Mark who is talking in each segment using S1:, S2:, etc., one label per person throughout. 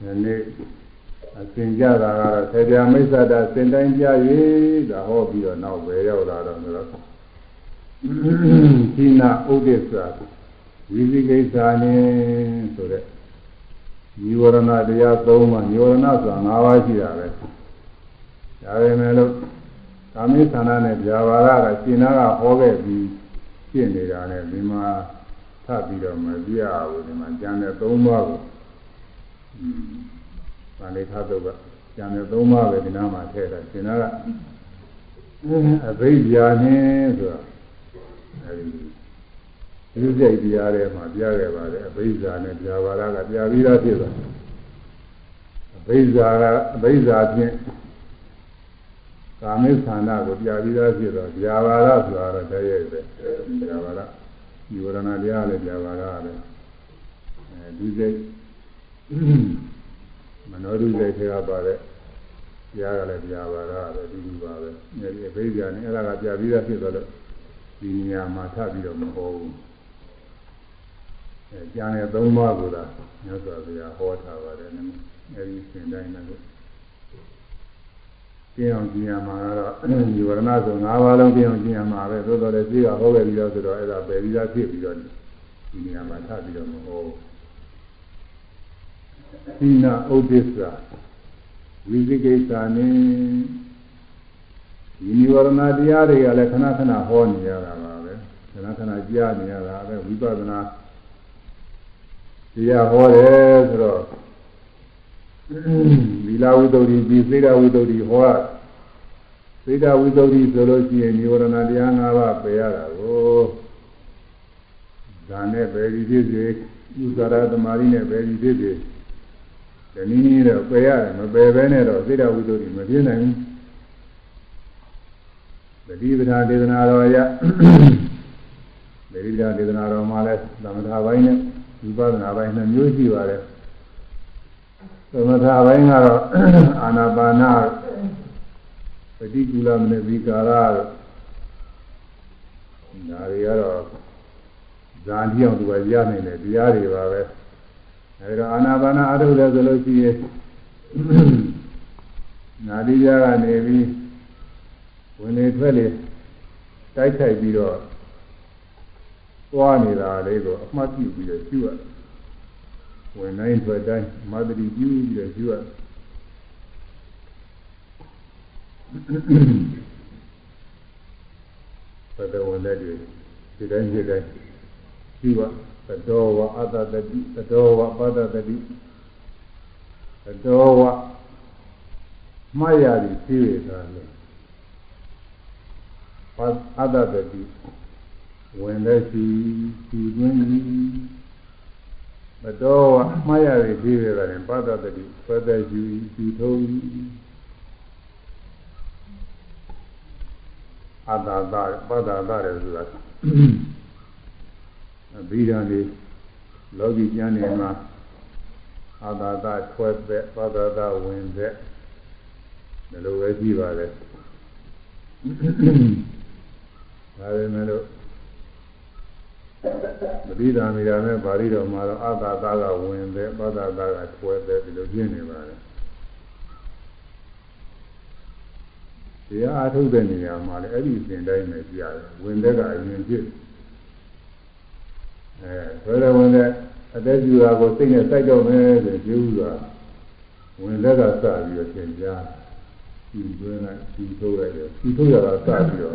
S1: ဒီနေ့အစဉ်ကြတာကတော့ဆေပြမိစ္ဆတာစင်တိုင်းကြ၍ဒါဟောပြီးတော့နောက်ပဲရောက်လာတော့ဆိုတော့ဒီနာဥဒိစ္စဝိသိကိစ္စနဲ့ဆိုတဲ့ညီဝရဏတရား၃ပါးညီဝရဏဆိုတာ၅ပါးရှိတာပဲဒါပေမဲ့လို့ကာမိသန္တာနဲ့ဗျာပါဒကရှင်နာကဟောခဲ့ပြီးရှင်းနေတာနဲ့ဒီမှာထပ်ပြီးတော့မပြရဘူးဒီမှာကျန်တဲ့၃ပါးကိုอืม ဗာလိခသုတ်ကကျန်တဲ့၃ပါးပဲဒီနားမှာထည့်တာရှင်နာကအဘိဓါနဲ့ဆိုတာအဲဒီဒီစိတ်တရားတွေမှာပြခဲ့ပါတယ်အဘိဓါနဲ့ပြပါရကပြပြီးသားဖြစ်သွားအဘိဓါကအဘိဓါဖြင့်ကာမိသန္တာကိုပြပြီးသားဖြစ်တော့ပြပါရဆိုတာတော့တည်းရဲ့ပဲပြပါရဒီဝရဏတရားလည်းပြပါရလည်းအဲဒီစိတ် မနောဒုစိတ်ထဲကပါတဲ့တရားကလည်းပြပါရလည်းဒီလိုပါပဲအဲဒီအဘိဓါနဲ့အဲ့ဒါကပြပြီးသားဖြစ်သွားလို့ဒီနေရာမှာထပ်ပြီးတော့မဟောဘူးအဲကျန်တဲ့သုံးပါးကိုသာမြတ်စွာဘုရားဟောထားပါတယ်နည်းအဲဒီသင်တိုင်းလည်းကျင်းအောင်ကျင်းရမှာကတော့ဒီဝရဏဆို၅ပါးလုံးကျင်းအောင်ကျင်းရမှာပဲသို့တော်လည်းသိကဟောခဲ့ပြီးတော့ဆိုတော့အဲ့ဒါပယ်ပြီးသားဖြစ်ပြီးတော့ဒီနေရာမှာထပ်ပြီးတော့မဟောဘူး သီနာဥဒိစ္စဝိသိကိစ္စနဲ့ဒီနိဝရဏတရားတွေကလည်းခဏခဏဟောနေရတာပါပဲခဏခဏကြားနေရတာပဲဝိပဿနာတရားဟောတယ်ဆိုတော့သီလဝိသုဒ္ဓိပြီးစေတဝိသုဒ္ဓိဟောစေတဝိသုဒ္ဓိဆိုလို့ရှိရင်နိဝရဏတရား၅ပါးပယ်ရတာကိုဒါနဲ့ပဲဒီဖြစ်စေဥစ္စာရသမารိနဲ့ပဲဒီဖြစ်စေ ဒီနည်းနည်းတော့ပယ်ရတယ်မပယ်ဘဲနဲ့တော့စေတဝိသုဒ္ဓိမပြည့်နိုင်ဘူးတတိပဌာဒေသနာတော်ရတတိပဌာဒေသနာတော်မှာလဲသမထဘိုင်းနဲ့ဝိပဿနာပိုင်းနှစ်မျိုးရှိပါတယ်သမထပိုင်းကတော့အာနာပါနာပฏิကူလမနဝိကာရဒါတွေကတော့ဇာတိအောင်သူကရနိုင်တယ်တရားတွေပါပဲ အဲဒီတော့အာနာပါနာအထုတယ်ဆိုလို့ရှိရင်နာတိပြကနေပြီးဝင်လေထွက်လေတိုက်ခိုက်ပြီးတော့သွားနေတာလေးကိုအမှတ်ပြုပြီးတော့ကျူရဝင်တိုင်းထွက်တိုင်းမသတိပြုပြီးတော့ကျူရသတ္တဝင်တဲ့တွေဒီတိုင်းဒီတိုင်းကျူရ သတောဝအတ္တတတိသတောဝပတ္တတတိသတောဝမှားရသည်သိရတာလေအတ္တတတိဝင်လက်ရှိဒီတွင်းကြီးမတော်အမှားရည်ပြီးရတယ်ပတ္တတတိပတ္တယူဒီထုံးအတ္တသာပတ္တသာရဆိုတာ အဘိဓမ္မာလောကီကျမ်းနေမှာအတ္တသာထွဲသက်ပတ္တသာဝင်သက်ဒီလိုပဲကြည့်ပါလေဒါပေမဲ့လို့ပရိဒါမီရာနဲ့ပါဠိတော်မှာတော့အာသာသာကဝင်တယ်ပသသာကထွဲတယ်ဒီလိုပြနေပါတယ်တရားအထုတ်တဲ့နေရာမှာလည်းအဲ့ဒီအစဉ်တိုင်းပဲကြရတယ်ဝင်တဲ့ကအရင်ဖြစ် အဲဆွဲတယ်ဝင်တဲ့အသက်ကြီးတာကိုစိတ်နဲ့စိုက်တော့မယ်ဆိုကြည့်ဥစွာဝင်တဲ့ကစပြီးတော့သင်ကြားဒီတွင်းလိုက်ဒီထုတ်လိုက်တယ်ဒီထုတ်ရတာစပြီးတော့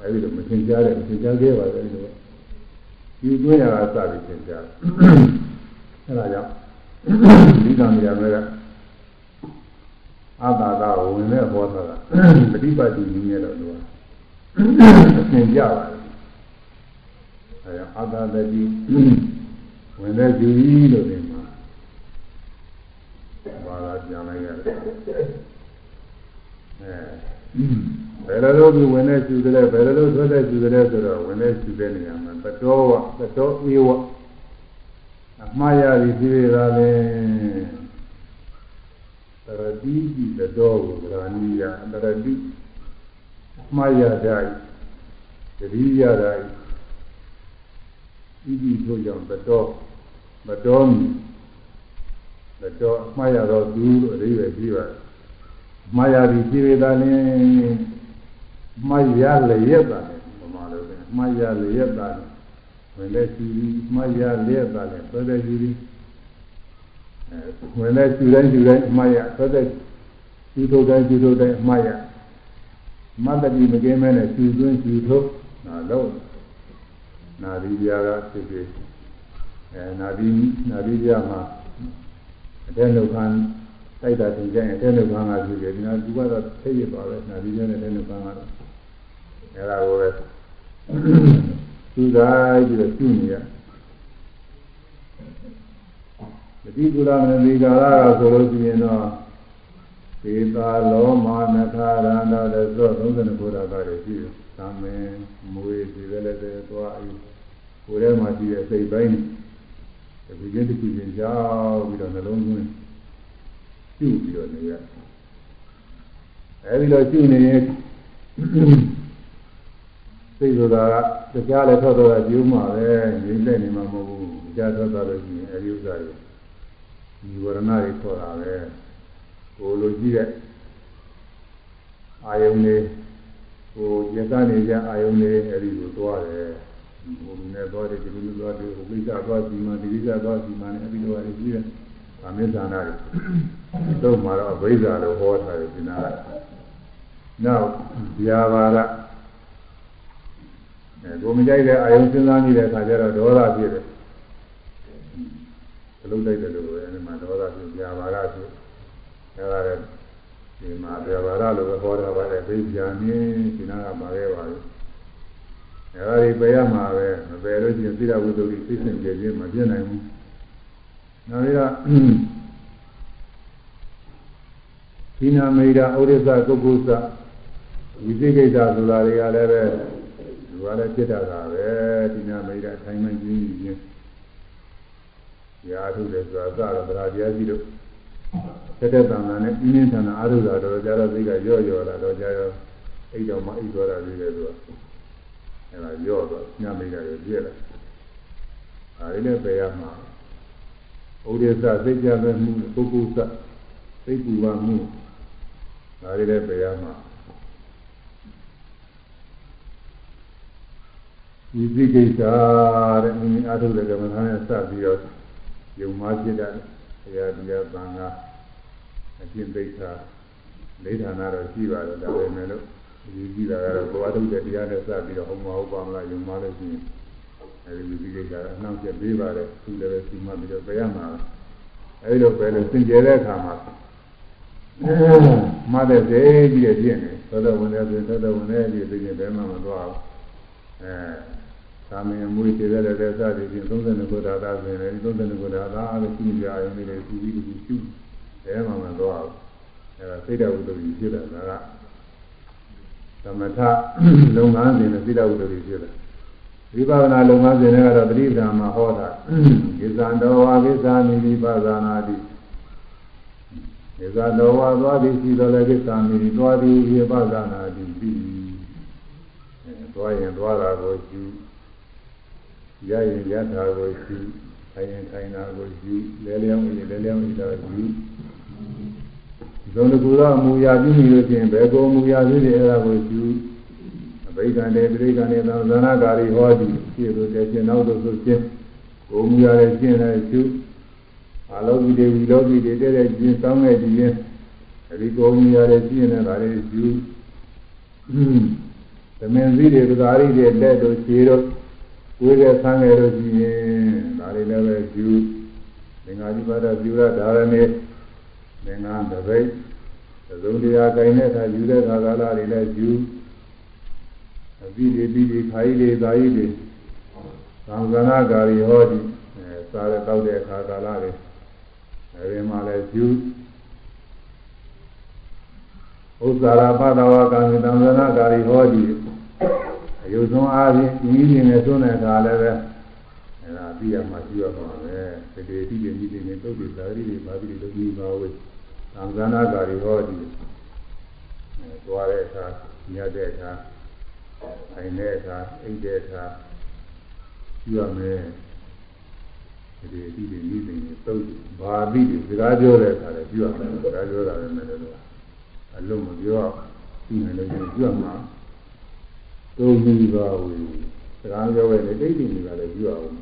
S1: အဲဒီလိုမသင်ကြားတယ်မသင်ကြားခဲ့ပါဘူးလို့ယူသွင်းရတာစပြီးသင်ကြားအဲဒါကြောင့်ဒီကံရမယ်ကအတာတာဝင်တဲ့ဘောသာကပฏิပတ်တိနည်းနဲ့တော့လို့သင်ကြပါတယ် အဲအတာတတိဝင်တဲ့ယူကြီးလို့ဒီမှာဘာသာပြန်လိုက်ရတယ်အဲဘယ်လိုလုပ်ပြီးဝင်တဲ့ကျူတယ်ဘယ်လိုလုပ်ထွက်တဲ့ကျူတယ်ဆိုတော့ဝင်တဲ့ကျူတဲ့နေရာမှာတတော်ဝတတော်အေးဝအမှားရသည်ဖြစ်ရတာလေတရတိတိတတော်ကိုဗราဏိယတရတိအမှားရတိုင်းတတိယတိုင်း ဤဒီတို့ကြောင့်တတော်မတော်မီတော့မှားရတော့သူလို့အဓိပ္ပာယ်ပြီးပါတယ်မှားရပြီးဖြေရတာလင်းမှားရလျက်တာလေဘုမာလို့ပဲမှားရလျက်တာလေဝင်လက်ရှိပြီးမှားရလျက်တာလေဆွဲတဲ့ရှိပြီးအဲဝင်လက်ရှိတိုင်းရှိတိုင်းမှားရဆွဲတဲ့ရှိထုတ်တိုင်းရှိထုတ်တိုင်းမှားရမတ္တိမကင်းမဲနဲ့ရှိသွင်းရှိထုတ်နာလို့ နာဒီပြာကဖြစ်ဖြစ်အဲနာဒီနာဒီပြာမှာအတဲ့လောက်ခံတိုက်တာတင်ကြရင်အတဲ့လောက်ခံကဖြစ်ဖြစ်ဒီနာဒီကတော့သိရပါပဲနာဒီပြာနဲ့တဲ့လောက်ခံကတော့အဲဒါကိုပဲသူတိုင်းပြီးတော့ကျူနေရမတိကုလမနိကာရကဆိုလို့ရှိရင်တော့သေတာလောမနခရန္တာတဲ့သော32ခုရာကတွေရှိတယ်။သာမင်မွေဒီလည်းလည်းသွားအယူ ကိုယ်ထဲမှာရှိတဲ့စိတ်ပိုင်းဒီကျင်းတစ်ခုချင်းကြောက်ပြီးတော့နှလုံးသွင်းကျူပြီးတော့နေရ။အဲဒီလိုကျူနေရင်စိတ်ဆိုတာကတရားလည်းထွက်တော့ကျူးမှာပဲငြိမ့်တဲ့နေမှာမဟုတ်ဘူး။ကြားထွက်သွားလို့ရှိရင်အဲဒီဥစ္စာတွေဒီဝရဏတွေခေါ်တာပဲ။ကိုလိုကြည့်တဲ့အာယုန်လေးကိုရသနေကြအာယုန်လေးအဲဒီကိုသွားတယ် ဟိုလူနဲ့သွားတယ်ဒီလူနဲ့သွားတယ်ဟိုကိစ္စသွားစီမံဒီကိစ္စသွားစီမံနဲ့အဲဒီလိုဟာတွေကြီးတယ်။အမေဇာနာတွေတော့မှာတော့အဘိဓါလို့ဟောထားတယ်ဒီနာကနောက်ဗျာပါဒအဲကိုမကြိုက်တဲ့အာယုန်စဉ်းစားနေတဲ့အခါကျတော့ဒေါသဖြစ်တယ်။လုံးလိုက်တယ်လို့ပဲအဲဒီမှာဒေါသဖြစ်ဗျာပါဒဖြစ်အဲဒါလည်းဒီမှာဗျာပါဒလို့ပဲဟောထားပါတယ်ဘိဗျာနင်းဒီနာကပါခဲ့ပါလို့အဲ ဒါဒီပယ်ရမှာပဲမပယ်လို့ရှိရင်သီလဝိသုဒ္ဓိသိစင်ပြည့်ခြင်းမပြည့်နိုင်ဘူးနောက်ပြီးတော့ဒီနာမေရာဩရိသကုက္ကုသဝိသိကိစ္စဆိုတာတွေကလည်းပဲဒီကလည်းဖြစ်တာကပဲဒီနာမေရာထိုင်မှန်ကြီးခြင်းရာထုတယ်ဆိုတာသရတရားကြီးတို့တက်တဲ့တန်ခါနဲ့ပြင်းပြင်းထန်ထန်အားထုတ်တာတော့ကြတော့သိကရော့ရော့လာတော့ကြရောအိတ်တော်မှအိတ်သွားတာလေးလေသူက အဲဒါရော့တော့ညမိတာတွေပြည့်လာဒါလေးလည်းပယ်ရမှာဥဒိစ္စသိကြမဲ့မှုပုဂ္ဂုစသိပူပါမှုဒါလေးလည်းပယ်ရမှာဒီသိကိစ္စတဲ့မိမိအားထုတ်တဲ့ကမ္မထာနဲ့စပြီးတော့ယုံမှဖြစ်တယ်ဘုရားတရားသံဃာအကျင့်သိက္ခာလေးဌာနတော့ရှိပါတယ်ဒါပေမဲ့လို့ ဒီကြည့်တာကတော့ဘဝထုတ်တဲ့တရားနဲ့စပြီးတော့ဟောမဟုတ်ပါမလားယုံမှလို့ရှိရင်အဲဒီဒီကိစ္စကအနှောင့်အယှက်ပေးပါတယ်သူလည်းပဲစီမပြီးတော့ပြရမှာအဲဒီလိုပဲလို့စင်ကြယ်တဲ့အခါမှာမတဲ့စေကြီးရဲ့ပြည့်နေသောတော်ဝင်တဲ့ဆိုသောတော်ဝင်တဲ့ဒီသိရင်ဘယ်မှမသွားဘူးအဲသာမင်မွေးတည်တဲ့တဲ့စသည်ဖြင့်32ခုဒါသာဆိုရင်ဒီ32ခုဒါသာအားရှိကြအောင်နေတယ်သူပြီးသူရှုဘယ်မှမသွားဘူးအဲဒါစိတ်တော်ဝိတ္တိဖြစ်တာက သမထလုပ်ငန်းစဉ်နဲ့စိတ်တော်ဝိတ္တိဖြစ်တာဝိပဿနာလုပ်ငန်းစဉ်တွေကတော့ပရိပဒါမှာဟောတာကိစ္စတော်ဝါကိစ္စမိဝိပဿနာတိကိစ္စတော်ဝါသွားသည်ရှိတော်လည်းကိစ္စမိသွားသည်ဝိပဿနာတိပြီးအဲသွားရင်သွားတာကိုယူရရင်ရတာကိုယူထိုင်ရင်ထိုင်တာကိုယူလဲလျောင်းရင်လဲလျောင်းတာကိုယူ ဇုံတကူတော့မူရပြုမိလို့ရှိရင်ဘယ်ကိုမူရပြုတယ်အဲ့ဒါကိုယူအဘိဓမ္မာတေပြိဋ္ဌာန်သံသနာကာရီဟောဒီဖြစ်လို့တဲ့ရှင်နောက်တော့ဆိုရှင်ကိုမူရတဲ့ရှင်းတဲ့ယူအလောကီတွေဝီလောကီတွေတဲ့တဲ့ကျင်းစောင်းခဲ့ဒီရင်အဲဒီကိုမူရတဲ့ရှင်းတဲ့ဒါလေးယူသမင်စည်းတွေပဇာရီတွေလက်တို့ခြေတို့ဝိရဆန်းခဲ့လို့ရှိရင်ဒါတွေလည်းပဲယူသင်္ဃာတိပါဒပြုရဒါရဏေ သင်္ဃာတပိတ်သုံးတရားကိုင်းတဲ့အခါယူတဲ့ခါကာလတွေလည်းယူအပိဒီပိဒီခါကြီးတွေသာကြီးတွေသံဃနာကာရီဟောဒီအဲစားတဲ့တောက်တဲ့အခါကာလတွေအဲဒီမှာလည်းယူဥစ္စာရပဒဝကံသံဃနာကာရီဟောဒီအယုဆုံးအားဖြင့်ဤနည်းနဲ့သွန်းတဲ့အခါလည်းပဲအဲဒါအပြည့်အမှရှိရမှာပဲတကယ်တိတိတိတိနဲ့သုတ်တိသာရီတွေဘာတိတွေလုပ်ပြီးပါဝေး သံဃာနာကာရီဟောဒီအဲသွားတဲ့အခါညတဲ့အခါထိုင်တဲ့အခါအိပ်တဲ့အခါရှိရမယ်ဒီအတိတွေနိသိနေသုံးဘာအတိတွေစကားပြောတဲ့အခါလည်းပြောရတယ်စကားပြောတာလည်းလည်းလို့အလုံးမပြောပြီးနေလို့ပြောမှာသုံးပြီးပါဘူးစကားပြောပဲလေတိတ်တိနေပါလေပြောအောင်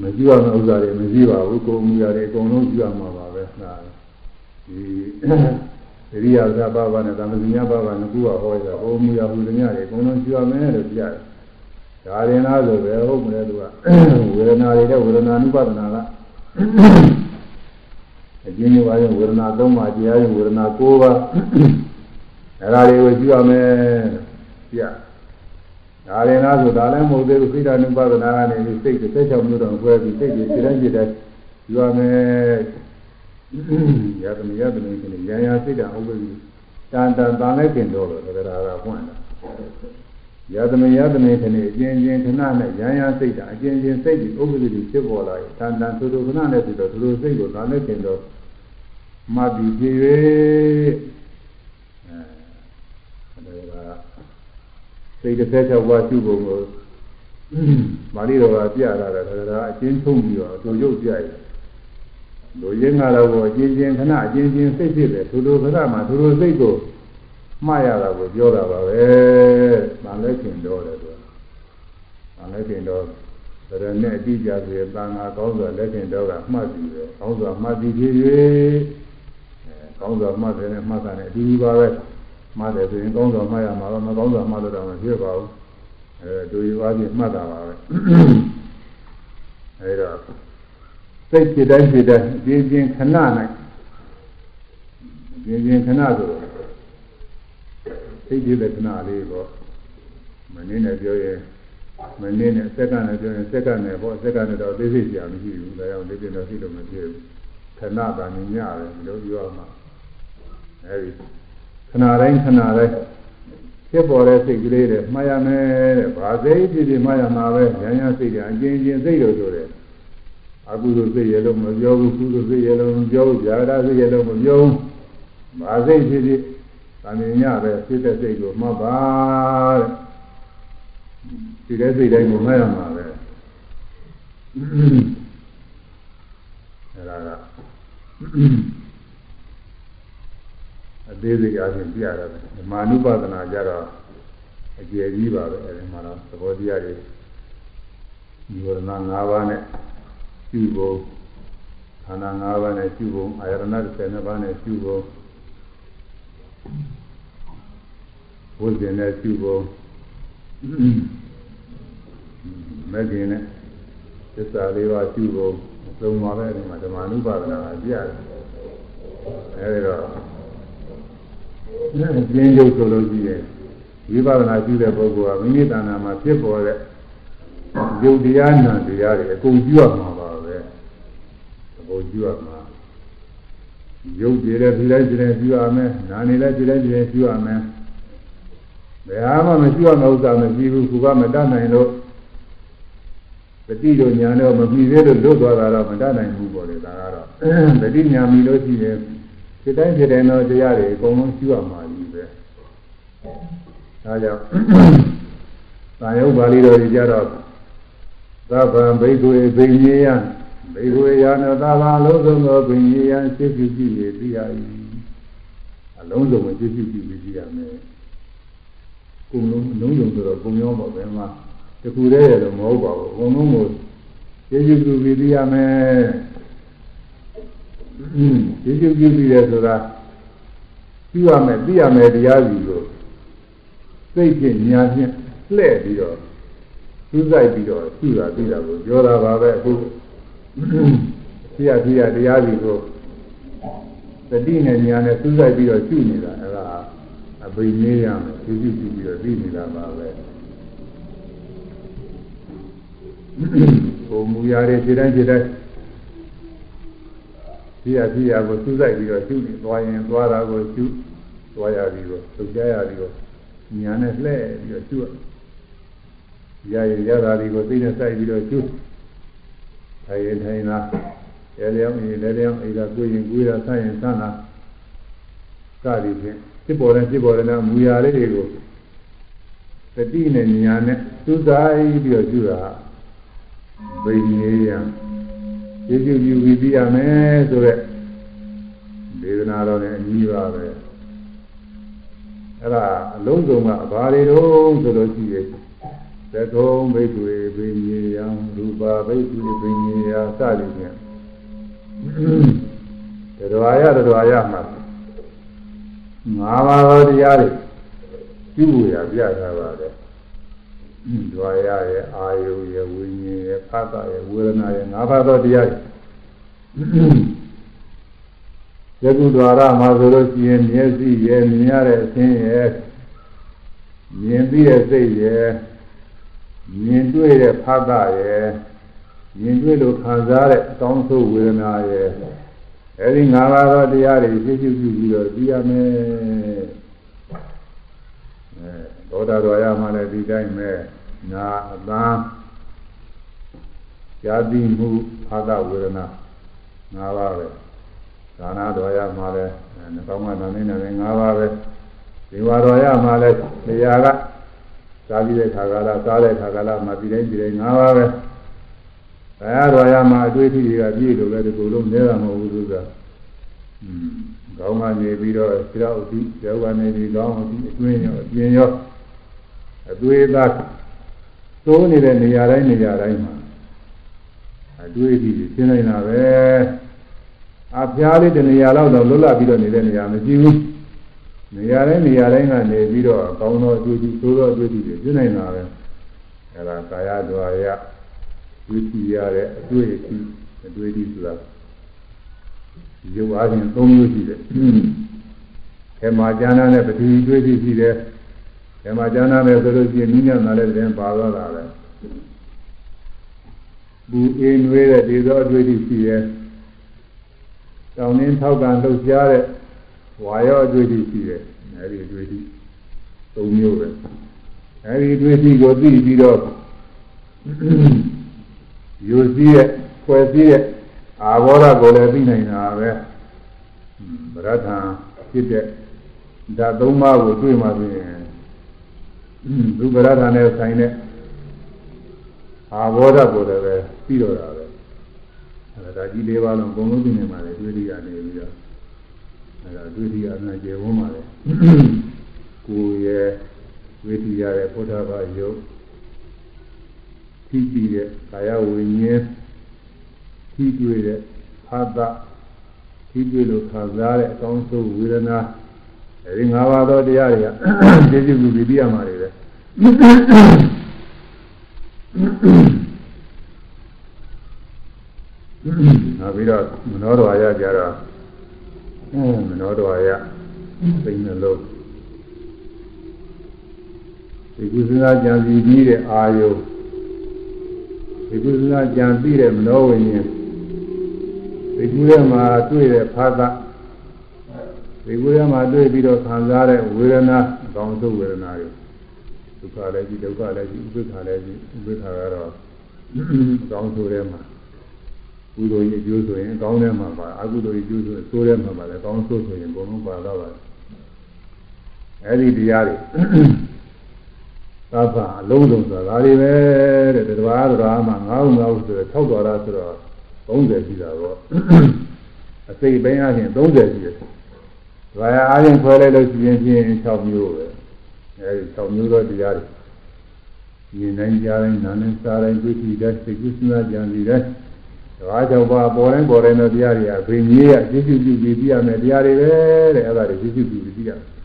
S1: မကြည့်ရမယ့်ဥစ္စာတွေမကြည့်ပါဘူးကိုယ်မူရတယ်အကုန်လုံးကြည့်ရမှာပါပဲဟာဒီသရိယာသဘာဝနဲ့သမဇညာဘာဝနဲ့ကူကဟောကြဟိုမူရဟူသမျှတွေအကုန်လုံးကြည့်ရမယ်လို့ပြရတယ်ဒါရင်လားဆိုပဲဟုတ်မလဲသူကဝေဒနာတွေတဲ့ဝေဒနာနုပါဒနာကအကျဉ်းချုပ်အားဖြင့်ဝေဒနာ၃ပါးတရားရင်ဝေဒနာ၉ပါးအဲဒါတွေကိုကြည့်ရမယ်ပြ ဒါရင်လားဆိုဒါလည်းမဟုတ်သေးဘူးသိတာနုပါဒနာကနေပြီးစိတ်တစ်ချက်မျိုးတော့ကွဲပြီးစိတ်တွေစိတ်တိုင်းစိတ်တိုင်းကြည့်ရမယ်ရသမီးရသမီးကနေရန်ရစိတ်တံဥပ္ပဒိတန်တန်တန်လိုက်ခင်တော့လို့ဒါကပွင့်တာယသမယသမခဏအကျဉ်းချင်းခဏနဲ့ရန်ရစိတ်တာအကျဉ်းချင်းစိတ်ဒီဥပ္ပဒိဖြစ်ပေါ်လာရင်တန်တန်သူတို့ခဏနဲ့ပြီးတော့သူတို့စိတ်ကိုသာနဲ့ခင်တော့မှတ်ပြီးဖြစ်၍အဲဒါက စိတ်တစ်သက်ချက်ဝါရှုပုံကိုမာရီတော်ကပြလာတယ်ဒါကအချင်းထုံးပြီးတော့သူရုပ်ပြရတယ်လူရင်းကတော့အချင်းချင်းခဏအချင်းချင်းစိတ်ဖြစ်တယ်သူတို့ခဏမှသူတို့စိတ်ကိုမှားရတာကိုပြောတာပါပဲ။ဗာလဲခင်တော့တယ်သူ။ဗာလဲခင်တော့ဒါရနဲ့အတိအကျဆိုရင်တန်ခါကောင်းစွာလက်ခင်တော့ကမှတ်ပြီးတယ်။ကောင်းစွာမှတ်ပြီးဖြစ်၍အဲကောင်းစွာမှတ်တယ်နဲ့မှတ်တာနဲ့အတူတူပါပဲ။ မှတ်တယ်ဆိုရင်ကောင်းစွာမှတ်ရမှာတော့မကောင်းစွာမှတ်လို့တော့မဖြစ်ပါဘူး။အဲဒူရီပါပြီးမှတ်တာပါပဲ။အဲဒါစိတ်ဖြစ်တိုင်းဖြစ်တိုင်းအပြင်းပြင်းခဏနိုင်အပြင်းပြင်းခဏဆိုတော့သိကြတဲ့ခဏလေးပေါ့မင်းနဲ့ပြောရင်မင်းနဲ့စက္ကန့်နဲ့ပြောရင်စက္ကန့်နဲ့ပေါ့စက္ကန့်နဲ့တော့သိသိကြမရှိဘူးဒါကြောင့်လေးပြတော့သိလို့မဖြစ်ဘူးခဏတာနေညတယ်ဒီလိုပြောမှာအဲဒီ ခဏတိုင်းခဏတိုင်းဖြစ်ပေါ်တဲ့စိတ်ကလေးတွေမှားရမယ်တဲ့ဘာစိတ်ဖြစ်ဖြစ်မှားရမှာပဲဉာဏ်ရစိတ်တွေအကျဉ်းချင်းစိတ်လို့ဆိုတယ်အကုသိုလ်စိတ်ရလို့မပြောဘူးကုသိုလ်စိတ်ရလို့မပြောဘူးဇာတာစိတ်ရလို့မပြောဘူးဘာစိတ်ဖြစ်ဖြစ်။သာမညပဲဖြစ်တဲ့စိတ်ကိုမှတ်ပါတဲ့။ဒီတဲ့စိတ်တိုင်းကိုမှတ်ရမှာပဲ။အဲဒါကအ သေးစိတ်အချင်းပြရတယ်။မာနုပါဒနာကြတော့အကျယ်ကြီးပါပဲအဲဒီမှာတော့သဘောတရားတွေဒီဝရဏ၅ပါးနဲ့ပြုဖို့ခန္ဓာ၅ပါးနဲ့ပြုဖို့အာရဏ12ပါးနဲ့ပြုဖို့ဝိဇ္ဇင်နဲ့ပြုဖို့မဂ္ဂင်နဲ့သစ္စာလေးပါးပြုဖို့သုံးပါပဲဒီမှာဓမ္မ ानु ပါဒနာအပြရတယ်အဲဒီတော့ ကျင်းရုပ်ဆိုလို့ရှိရင်ဝိပဿနာပြုတဲ့ပုဂ္ဂိုလ်ကမိမိတဏ္ဍာမှာဖြစ်ပေါ်တဲ့ယုတ်တရားနာတရားတွေအကုန်ပြုရမှာပါပဲအကုန်ပြုရမှာရုပ်ကြည်တဲ့ဒီလိုက်ကြည်တဲ့ပြုရမယ်နာနေလဲကြည်တဲ့ကြည်တဲ့ပြုရမယ်ဘယ်ဟာမှမရှိရမယ့်ဥစ္စာမရှိဘူးခုကမတတ်နိုင်လို့တတိတို့ညာတော့မပြီးသေးလို့လွတ်သွားတာတော့မတတ်နိုင်ဘူးပေါ့လေဒါကတော့တတိညာမီလို့ရှိရင် ဒီတိုင်းဒီတိုင်းတော့တရားတွေအကုန်လုံးရှိရမှာကြီးပဲဒါကြောင့်သာယုတ်ပါဠိတော်ကြီးကြတော့သဗ္ဗံဘိက္ခွေဘိညေယဘိက္ခွေယာနသဗ္ဗံလုံးစုံသောဘိညေယစိတ်ပြုကြည့်ရသိရ၏အလုံးစုံကိုစိတ်ပြုကြည့်ပြီးကြည့်ရမယ်ကုံလုံးအလုံးစုံဆိုတော့ကုံရောပါပဲမှာတခုတည်းရတော့မဟုတ်ပါဘူးအကုန်လုံးကိုစိတ်ပြုကြည့်ပြီးသိရမယ် စိတ်ပြုကြည့်ပြီးရဆိုတာသိရမယ်သိရမယ်တရားစီကိုစိတ်ဖြင့်ညာဖြင့်လှည့်ပြီးတော့သူးဆိုင်ပြီးတော့သူ့တာပြီးတာကိုပြောတာပါပဲအခုသိရသိရတရားစီကိုတတိနဲ့ညာနဲ့သူးဆိုင်ပြီးတော့ရှုနေတာအဲဒါအဘိနည်းရမယ်သူကြည့်ကြည့်ပြီးတော့သိနေတာပါပဲကိုမူရတဲ့ခြေတိုင်းခြေတိုင်း သိရသိရကိုသူးဆိုင်ပြီးတော့ရှုနေသွားရင်သွားတာကိုရှုသွားရပြီးတော့သုကြရပြီးတော့ညာနဲ့လှည့်ပြီးတော့ရှုရရရတာဒီကိုသိနေစိုက်ပြီးတော့ကျွထိုင်ရင်ထိုင်လာရဲလျောင်းရင်လဲလျောင်းအိဒါကိုရင်ကိုရဆန့်ရင်ဆန့်လာစသည်ဖြင့်ဖြစ်ပေါ်တဲ့ဖြစ်ပေါ်တဲ့မူရာလေးတွေကိုတတိနဲ့ညာနဲ့သူစားပြီးတော့ကျွတာဘိနေယံ ကျေစုပြုပြီးပြရမယ်ဆိုတော့ဒေသနာတော်နဲ့အညီပါပဲအဲ့ဒါအလုံးစုံကဘာတွေတော့ဆိုလို့ရှိရဲ့သကုံဘိက္ခွေဘိနေယံရူပါဘိက္ခွေဘိနေယစသည်ဖြင့်တရားရတရားရမှာငါးပါးသောတရားတွေပြုလို့ရပြထားပါတယ်။ ဒွါရရဲ့အာယုရဲ့ဝိညာဉ်ရဲ့ဖတ်တာရဲ့ဝေဒနာရဲ့ငါးပါးသောတရားတွေယခုဒွါရမှာဆိုလို့ရှိရင်မျက်စိရဲ့မြင်ရတဲ့အသင်းရဲ့မြင်ပြီးတဲ့စိတ်ရဲ့မြင်တွေ့တဲ့ဖတ်တာရဲ့မြင်တွေ့လို့ခံစားတဲ့အကောင်းဆုံးဝေဒနာရဲ့အဲဒီငါးပါးသောတရားတွေသိကျပြုပြီးတော့သိရမယ်အဲ သောတာတော်ရမှလည်းဒီတိုင်းပဲနာအသံဇာတိမှုအာသဝေဒနာငါးပါးပဲဒါနာတော်ရမှလည်းနှကောင်းမှနာနေနေငါးပါးပဲဒီဝါတော်ရမှလည်းတရားကစားပြီးတဲ့ခါကလာစားတဲ့ခါကလာမှဒီတိုင်းဒီတိုင်းငါးပါးပဲဘယ်တော်ရမှာအတွေ့အထိတွေကပြည့်လို့ပဲဒီလိုလုံးနေတာမဟုတ်ဘူးသူကอืมကောင်းမှနေပြီးတော့ဆရာဥတိယောဂနေပြီးကောင်းအောင်ဒီအတွင်းရောအပြင်ရော အသွေးသားသိုးနေတဲ့နေရာတိုင်းနေရာတိုင်းမှာအတွေ့အထိရှင်းနေတာပဲအဖျားလေးတနေရာလောက်တော့လွတ်လပ်ပြီးတော့နေတဲ့နေရာမရှိဘူးနေရာတိုင်းနေရာတိုင်းကနေပြီးတော့ကောင်းသောအတွေ့အထိသိုးသောအတွေ့အထိတွေရှင်းနေတာပဲအဲဒါကာယဒွါယဝိသီရတဲ့အတွေ့အထိအတွေ့အထိဆိုတာရုပ်အားဖြင့်၃မျိုးရှိတယ်။ခေမာကျမ်းနာနဲ့ပတိတွေ့သိရှိတယ်။ ခေမာကျမ်းနာနဲ့ဆိုလို့ရှိရင်နိညာနာလည်းတင်ပါတော့တာပဲ။ဘူအင်းဝေးတဲ့ဒီသောအတွေ့အထိရှိတယ်။တောင်းနှင်းထောက်ကန်လှုပ်ရှားတဲ့ဝါရောအတွေ့အထိရှိတယ်။အဲဒီအတွေ့အထိ၃မျိုးပဲ။အဲဒီအတွေ့အထိကိုသိပြီးတော့ယူစည်းရဲ့ဖွယ်စည်းရဲ့အာဘောဓကိုလည်းသိနိုင်တာပဲဗရထံဖြစ်တဲ့ဓာတ်သုံးပါးကိုတွေ့မှဆိုရင် သူဗရထံနဲ့ဆိုင်တဲ့အာဘောဓကိုလည်းပဲပြီးတော့တာပဲအဲဒါကြီးလေးပါလုံးအကုန်လုံးသိနေပါလေတွေ့ရနေပြီးတော့အဲဒါတွေ့ရအနာကျေဝန်းပါလေကိုယ်ရဲ့ဝိသီရရဲ့ဘုရားဘာယုတ်သိပြီးတဲ့ကာယဝိညာဉ်ထိတွေ့တဲ့အာသထိတွေ့လို့ခံစားတဲ့အကောင်းဆုံးဝေဒနာ အဲဒီ၅ပါးသောတရားတွေကသိကျူပြီးပြရမှာတွေပဲနောက်ပြီးတော့မနောတော်ရကြတော့မနောတော်ရသိနေလို့ဒီကုသနာကြံစီပြီးတဲ့အာယုဒီကုသနာကြံပြီးတဲ့မနောဝိညာဉ်ဒီကူထဲမှာတွေ့တဲ့ဖာသ ဒီကူထဲမှာတွေ့ပြီးတော့ခံစားတဲ့ဝေဒနာအကောင်းဆုံးဝေဒနာတွေဒုက္ခလည်းကြီးဒုက္ခလည်းကြီးဥပိ္ပခာလည်းကြီးဥပိ္ပခာကတော့အကောင်းဆုံးထဲမှာကုသိုလ်ရဲ့အကျိုးဆိုရင်အကောင်းထဲမှာပါအကုသိုလ်ရဲ့အကျိုးဆိုရင်ဆိုးထဲမှာပါလည်းအကောင်းဆုံးဆိုရင်ဘုံလုံးပါတော့ပါတယ်အဲဒီတရားတွေသဗ္ဗအလုံးစုံဆိုတာဒါတွေပဲတဲ့တရားတော်မှာငါးဦးငါးဦးဆိုတော့၆တော်လားဆိုတော့30ရှိတာတော့အစိတ်ပိုင်းအချင်း30ရှိတယ်။ ဒါရအားဖြင့်ခွဲလိုက်လို့ရှိရင်ဖြင့်6မျိုးပဲ။အဲဒီ6မျိုးသောတရားတွေမြင်နိုင်ကြတိုင်းနာနဲ့စားတိုင်းတွေ့ထိတဲ့စိတ်ကူးစဉ်းစားကြံစီတဲ့ဒါကြောင့်ပါပေါ်တိုင်းပေါ်တိုင်းသောတရားတွေကဘိကြီးရအကျဉ်းပြုပြီးပြရမယ်တရားတွေပဲတဲ့အဲ့ဒါတွေကျဉ်းပြုပြီးပြရမယ်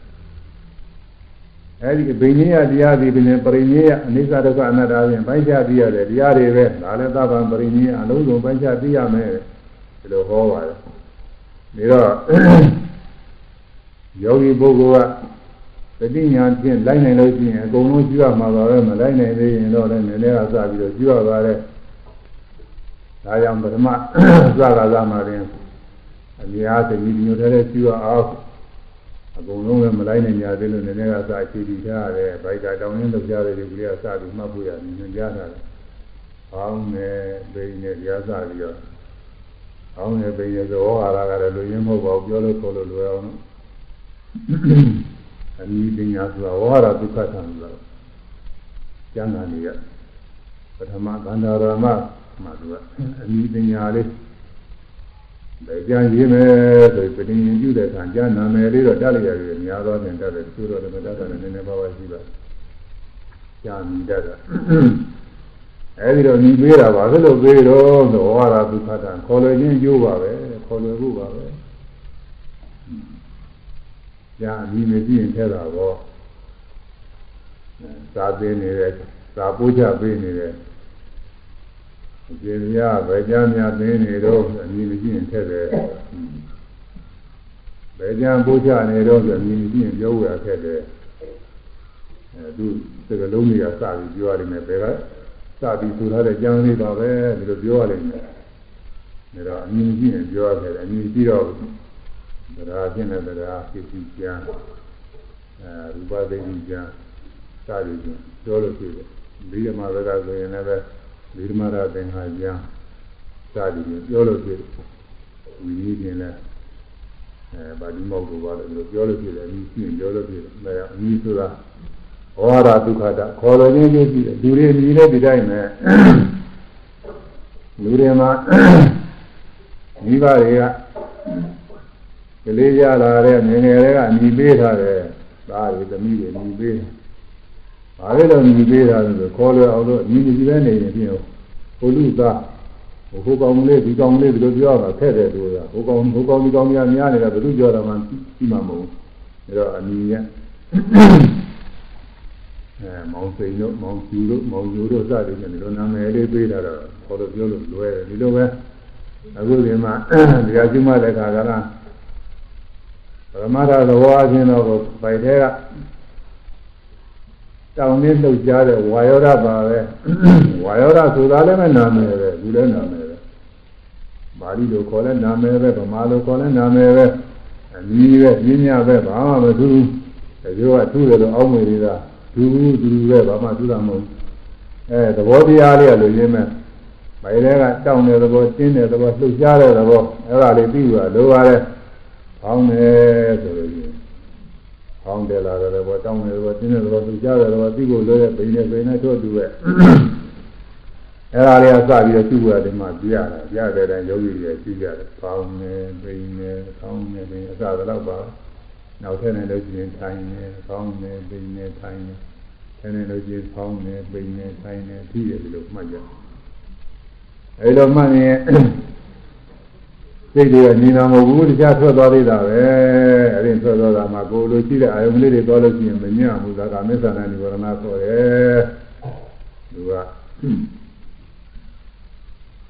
S1: အဲဒီဘိညာဉ်တရားဒီပင်ပရိညာအနိစ္စဒုက္ခအနတ္တဖြင့်ပိုင်းခြားသိရတယ်တရားတွေပဲဒါလည်းသဗ္ဗံပရိညာအလုံးစုံပိုင်းခြားသိရမယ်ဒီလိုဟောပါတယ်ဒါတော့ ယောဂီပုဂ္ဂိုလ်ကတတိညာဖြင့်လိုက်နိုင်လို့ရှိရင်အကုန်လုံးကြည့်ရမှာပါပဲမလိုက်နိုင်သေးရင်တော့လည်းနည်းနည်းကစပြီးတော့ကြည့်ရပါတယ်ဒါကြောင့်ပထမစကားလာမှာရင်အများသတိမျိုးတည်းကြည့်ရအောင်အကုန်လုံးလည်းမလိုက်နိုင်ကြသေးလို့နည်းနည်းကစာအခြေတည်ထားရတယ်ဘိုက်ကတောင်းရင်းလုပ်ကြတဲ့ဒီကလေးကစပြီးမှတ်ဖို့ရတယ်ညွှန်ကြားတာလေ။အောင်းနဲ့ဘိနဲ့ကြားစပြီးတော့အောင်းနဲ့ဘိနဲ့သဘောဟာရကလည်းလူရင်းမဟုတ်ပါဘူးပြောလို့ခေါ်လို့လွယ်အောင်လို့ အနိပညာဆိုတာဝါရဒုက္ခသံဆိုတာကျမ်းဂန်ကြီးကပထမကန္တာရမမှသူကအမိပညာလေးဗေကြရေးမယ်ဆိုပဋိဉ္ပြုတဲ့အခါကျနာမည်လေးတော့တက်လျက်ရများသောနဲ့တက်တယ်သူတို့လည်းတက်တယ်နည်းနည်းပါးပါးရှိပါကြာမိတတ်တာအဲဒီတော့ညီပေးတာပါဘယ်လိုပေးတော့ဆိုဝါရဒုက္ခတံခေါ်လွယ်ခြင်းကျိုးပါပဲခေါ်လွယ်ဖို့ပါပဲ ကြာအမိမကြည့်ရင်ထဲတာတော့သာသိနေတယ်သာပိုးချပေးနေတယ်အကျေရဗေကြများသိနေတော့အမိမကြည့်ရင်ထဲတယ်ဗေကြပိုးချနေတော့ဆိုအမိမကြည့်ရင်ပြောဝရခဲ့တယ်အဲသူစကလုံးတွေကစပြီးပြောရလိမ့်မယ်ဘယ်ကစပြီးဆိုထားတဲ့ကြံလေးပါပဲဒီလိုပြောရလိမ့်မယ်ဒါတော့အမြင်ကြည့်ရင်ပြောရတယ်အမြင်ကြည့်တော့ တရားချင်းတဲ့တရားဖြစ်ပြီးကျမ်းအဲရူပသိတိကျမ်းစသည်ဖြင့်ပြောလို့ဖြစ်တယ်ဒီဓမ္မဘက်ကဆိုရင်လည်းဒီဓမ္မရသင်္ခါကျမ်းစသည်ဖြင့်ပြောလို့ဖြစ်တယ်ဝိနည်းပြင်လည်းအဲဗာဒီမောက်တို့ပါလို့ပြောလို့ဖြစ်တယ်အမြင်ကြည့်ရင်ပြောလို့ဖြစ်တယ်အဲအမြင်ဆိုတာဝါရဒုက္ခတာခေါ်လို့ချင်းချင်းရှိတယ်လူတွေမြည်တဲ့ဒီတိုင်းပဲလူတွေမှာမိဘတွေက ကလေးရလာတဲ့ငယ်ငယ်လေးကအမိပေးထားတယ်သားတွေသမီးတွေအမိပေးဘာလဲတော့အမိပေးထားတယ်ဆိုခေါ်လို့အောင်လို့အမိမရှိပဲနေရင်ပြင်ဟိုလူသားဟိုကောင်လေးဒီကောင်လေးဒီလိုပြောတာဖက်တယ်သူကဟိုကောင်ဟိုကောင်ဒီကောင်များများနေတာဘယ်သူပြောတာမှသိမှာမဟုတ်ဘူးဒါတော့အမိရအဲမောင်စိန်တို့မောင်ကျူတို့မောင်ကျူတို့စသည်ဖြင့်ဒီလိုနာမည်လေးပေးတာတော့ခေါ်လို့ပြောလို့လွယ်တယ်ဒီလိုပဲအခုဒီမှာတရားကျူးမတဲ့ခါကလား ပရမတ္ထသဘောအချင်းတော့ပိုက်သေးကတောင်းနေလှုပ်ရှားတဲ့ဝါယောဓပါပဲဝါယောဓဆိုတာလည်းမနာမည်ပဲဒီလည်းနာမည်ပဲပါဠိလိုခေါ်လဲနာမည်ပဲဗမာလိုခေါ်လဲနာမည်ပဲအမည်ပဲညညပဲဘာမှမသူတကယ်ကသူ့တယ်လို့အောင်းမေးနေတာသူသူပဲဘာမှသူတာမဟုတ်အဲသဘောတရားလေးကလိုရင်းမဲ့ဘယ်တဲကတောင်းတဲ့သဘောတင်းတဲ့သဘောလှုပ်ရှားတဲ့သဘောအဲ့ဒါလေးပြီးသွားလိုပါလေ ဖောင်းတယ်ဆိုလို့ရှိရင်ဖောင်းတယ်လာတဲ့ဘောတောင်းတဲ့ဘောတင်းတဲ့ဘောလှုပ်ရှားတဲ့ဘောပြီးဖို့လိုတဲ့ဘိနေဘိနေတို့တူပဲအဲ့ဒါလေးကစပြီးတော့သူ့ဘဝဒီမှာပြရတာပြတဲ့တိုင်းယောဂီတွေသိကြတယ်ဖောင်းတယ်ဘိနေဖောင်းတယ်ဘိနေအစကတော့ပါနောက်ထပ်နေလို့ရှိရင်ထိုင်နေဖောင်းနေဘိနေထိုင်နေဆင်းနေလို့ချင်းဖောင်းနေပိန်နေဆိုင်နေပြီးတယ်လို့မှတ်ကြအဲလိုမှတ်ရင် စိတ်တွေကညီနာမဟုတ်ဘူးတရားထွက်သွားသေးတာပဲအဲဒီထွက်သွားတာမှာကိုယ်လိုရှိတဲ့အာယုံလေးတွေသွားလို့ရှိရင်မညံ့ဘူးဒါကမစ္ဆာနဲ့និဝရဏခေါ်တယ်သူက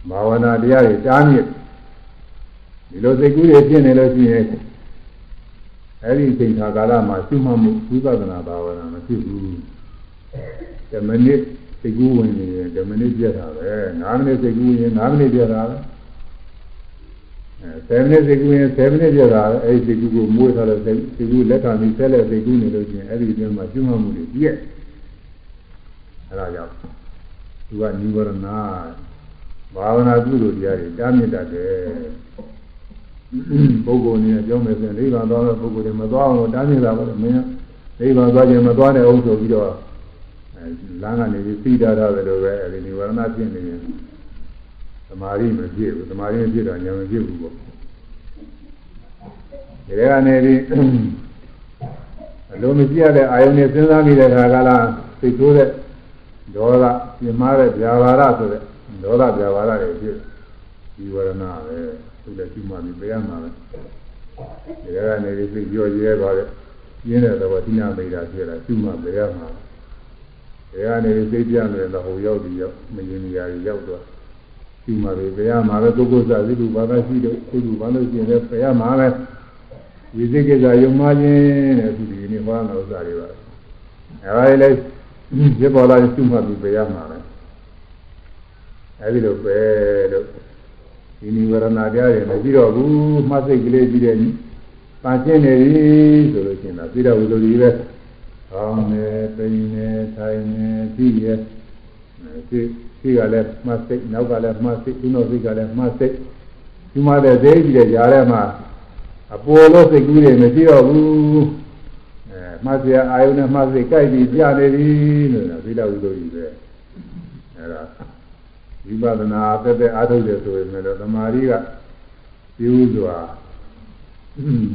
S1: ဘာဝနာတရားတွေတားမြစ်ဒီလိုစိတ်ကူးတွေဖြစ်နေလို့ရှိရင်အဲဒီစိတ်ခါကာလမှာရှိမှမှုဝိပဿနာဘာဝနာမရှိဘူး10မိနစ်စိတ်ကူးဝင်နေတယ်10မိနစ်ပြတ်တာပဲ9မိနစ်စိတ်ကူးရင်9မိနစ်ပြတ်တာပဲအဲ 10မိနစ်စိတ်ကူးရင်10မိနစ်ပြတ်တာပဲအဲဒီစိတ်ကူးကိုမွေးထားတဲ့စိတ်ကူးလက်ခံပြီးဆက်လက်စိတ်ကူးနေလို့ချင်းအဲဒီအတွင်းမှာကျွမ်းမှုတွေပြည့်အဲဒါကြောင့်သူကនិဝရဏဘာဝနာကုသိုလ်တရားတွေတားမြစ်တတ်တယ်ပုဂ္ဂိုလ်နေကြောင်းမယ်ဆိုရင်နိဗ္ဗာန်သွားတဲ့ပုဂ္ဂိုလ်တွေမသွားအောင်လို့တားမြစ်တာပါလေမင်းနိဗ္ဗာန်သွားခြင်းမသွားတဲ့အောင်ဆိုပြီးတော့လမ်းကနေပြီးသိတာရတယ်လို့ပဲအဲဒီနိဝရဏဖြစ်နေရင် သမာဓိမဖြစ်ဘူးသမာဓိမဖြစ်တော့ဉာဏ်မဖြစ်ဘူးပေါ့ဒီထဲကနေပြီးအလုံးမကြည့်ရတဲ့အာယုန်နဲ့စဉ်းစားနေတဲ့ခါကလာသိဆိုးတဲ့ဒေါသပြင်းမာတဲ့ဗျာပါဒဆိုတဲ့ဒေါသဗျာပါဒတွေဖြစ်ဒီဝရဏပဲသူလည်းရှိမှပြီးပြရမှာပဲဒီထဲကနေပြီးသိကြောရဲသွားတဲ့ပြင်းတဲ့သဘောတိနာမိတာဖြစ်လာရှိမှပြရမှာဘယ်ကနေစိတ်ပြမယ်တော့ဟိုရောက်ပြီးရောက်မရင်နေရာရောက်တော့ ဒီမှာပဲဘယ်ရမှာပဲပုဂ္ဂိုလ်စားစိတုဘာသာရှိတော့စိတုဘာလို့ကျင်လဲဘယ်ရမှာပဲဒီစိတ်ကိစ္စယုံမှခြင်းတဲ့သူဒီနေ့ဟောတဲ့ဥစ္စာတွေပါအဲဒီလေရပေါ်လာရှိမှပြီးဘယ်ရမှာလဲအဲဒီလိုပဲလို့ဒီနိဝရဏတရားတွေမရှိတော့ဘူးမှတ်စိတ်ကလေးပြီးတဲ့ပန်းကျင်နေပြီဆိုလို့ရှိရင်တော့ပြီးတော့ဝိလိုဒီပဲကောင်းတယ်ပိန်တယ်ထိုင်တယ်ကြည့်ရစိတ် စိတ်ကလည်းမှတ်စိတ်နောက်ကလည်းမှတ်စိတ်ဒီနောက်စိတ်ကလည်းမှတ်စိတ်ဒီမှာတဲ့သေးကြီးတဲ့ကြားထဲမှာအပေါ်လို့စိတ်ကူးတွေမရှိတော့ဘူးအဲမှတ်စရာအာယုနဲ့မှတ်စိတ်ကြိုက်ပြီးပြနေပြီလို့သီလဝိသုကြီးပဲအဲဒါဝိပဿနာတက်တက်အားထုတ်တယ်ဆိုရင်လည်းသမာဓိကပြူးစွာ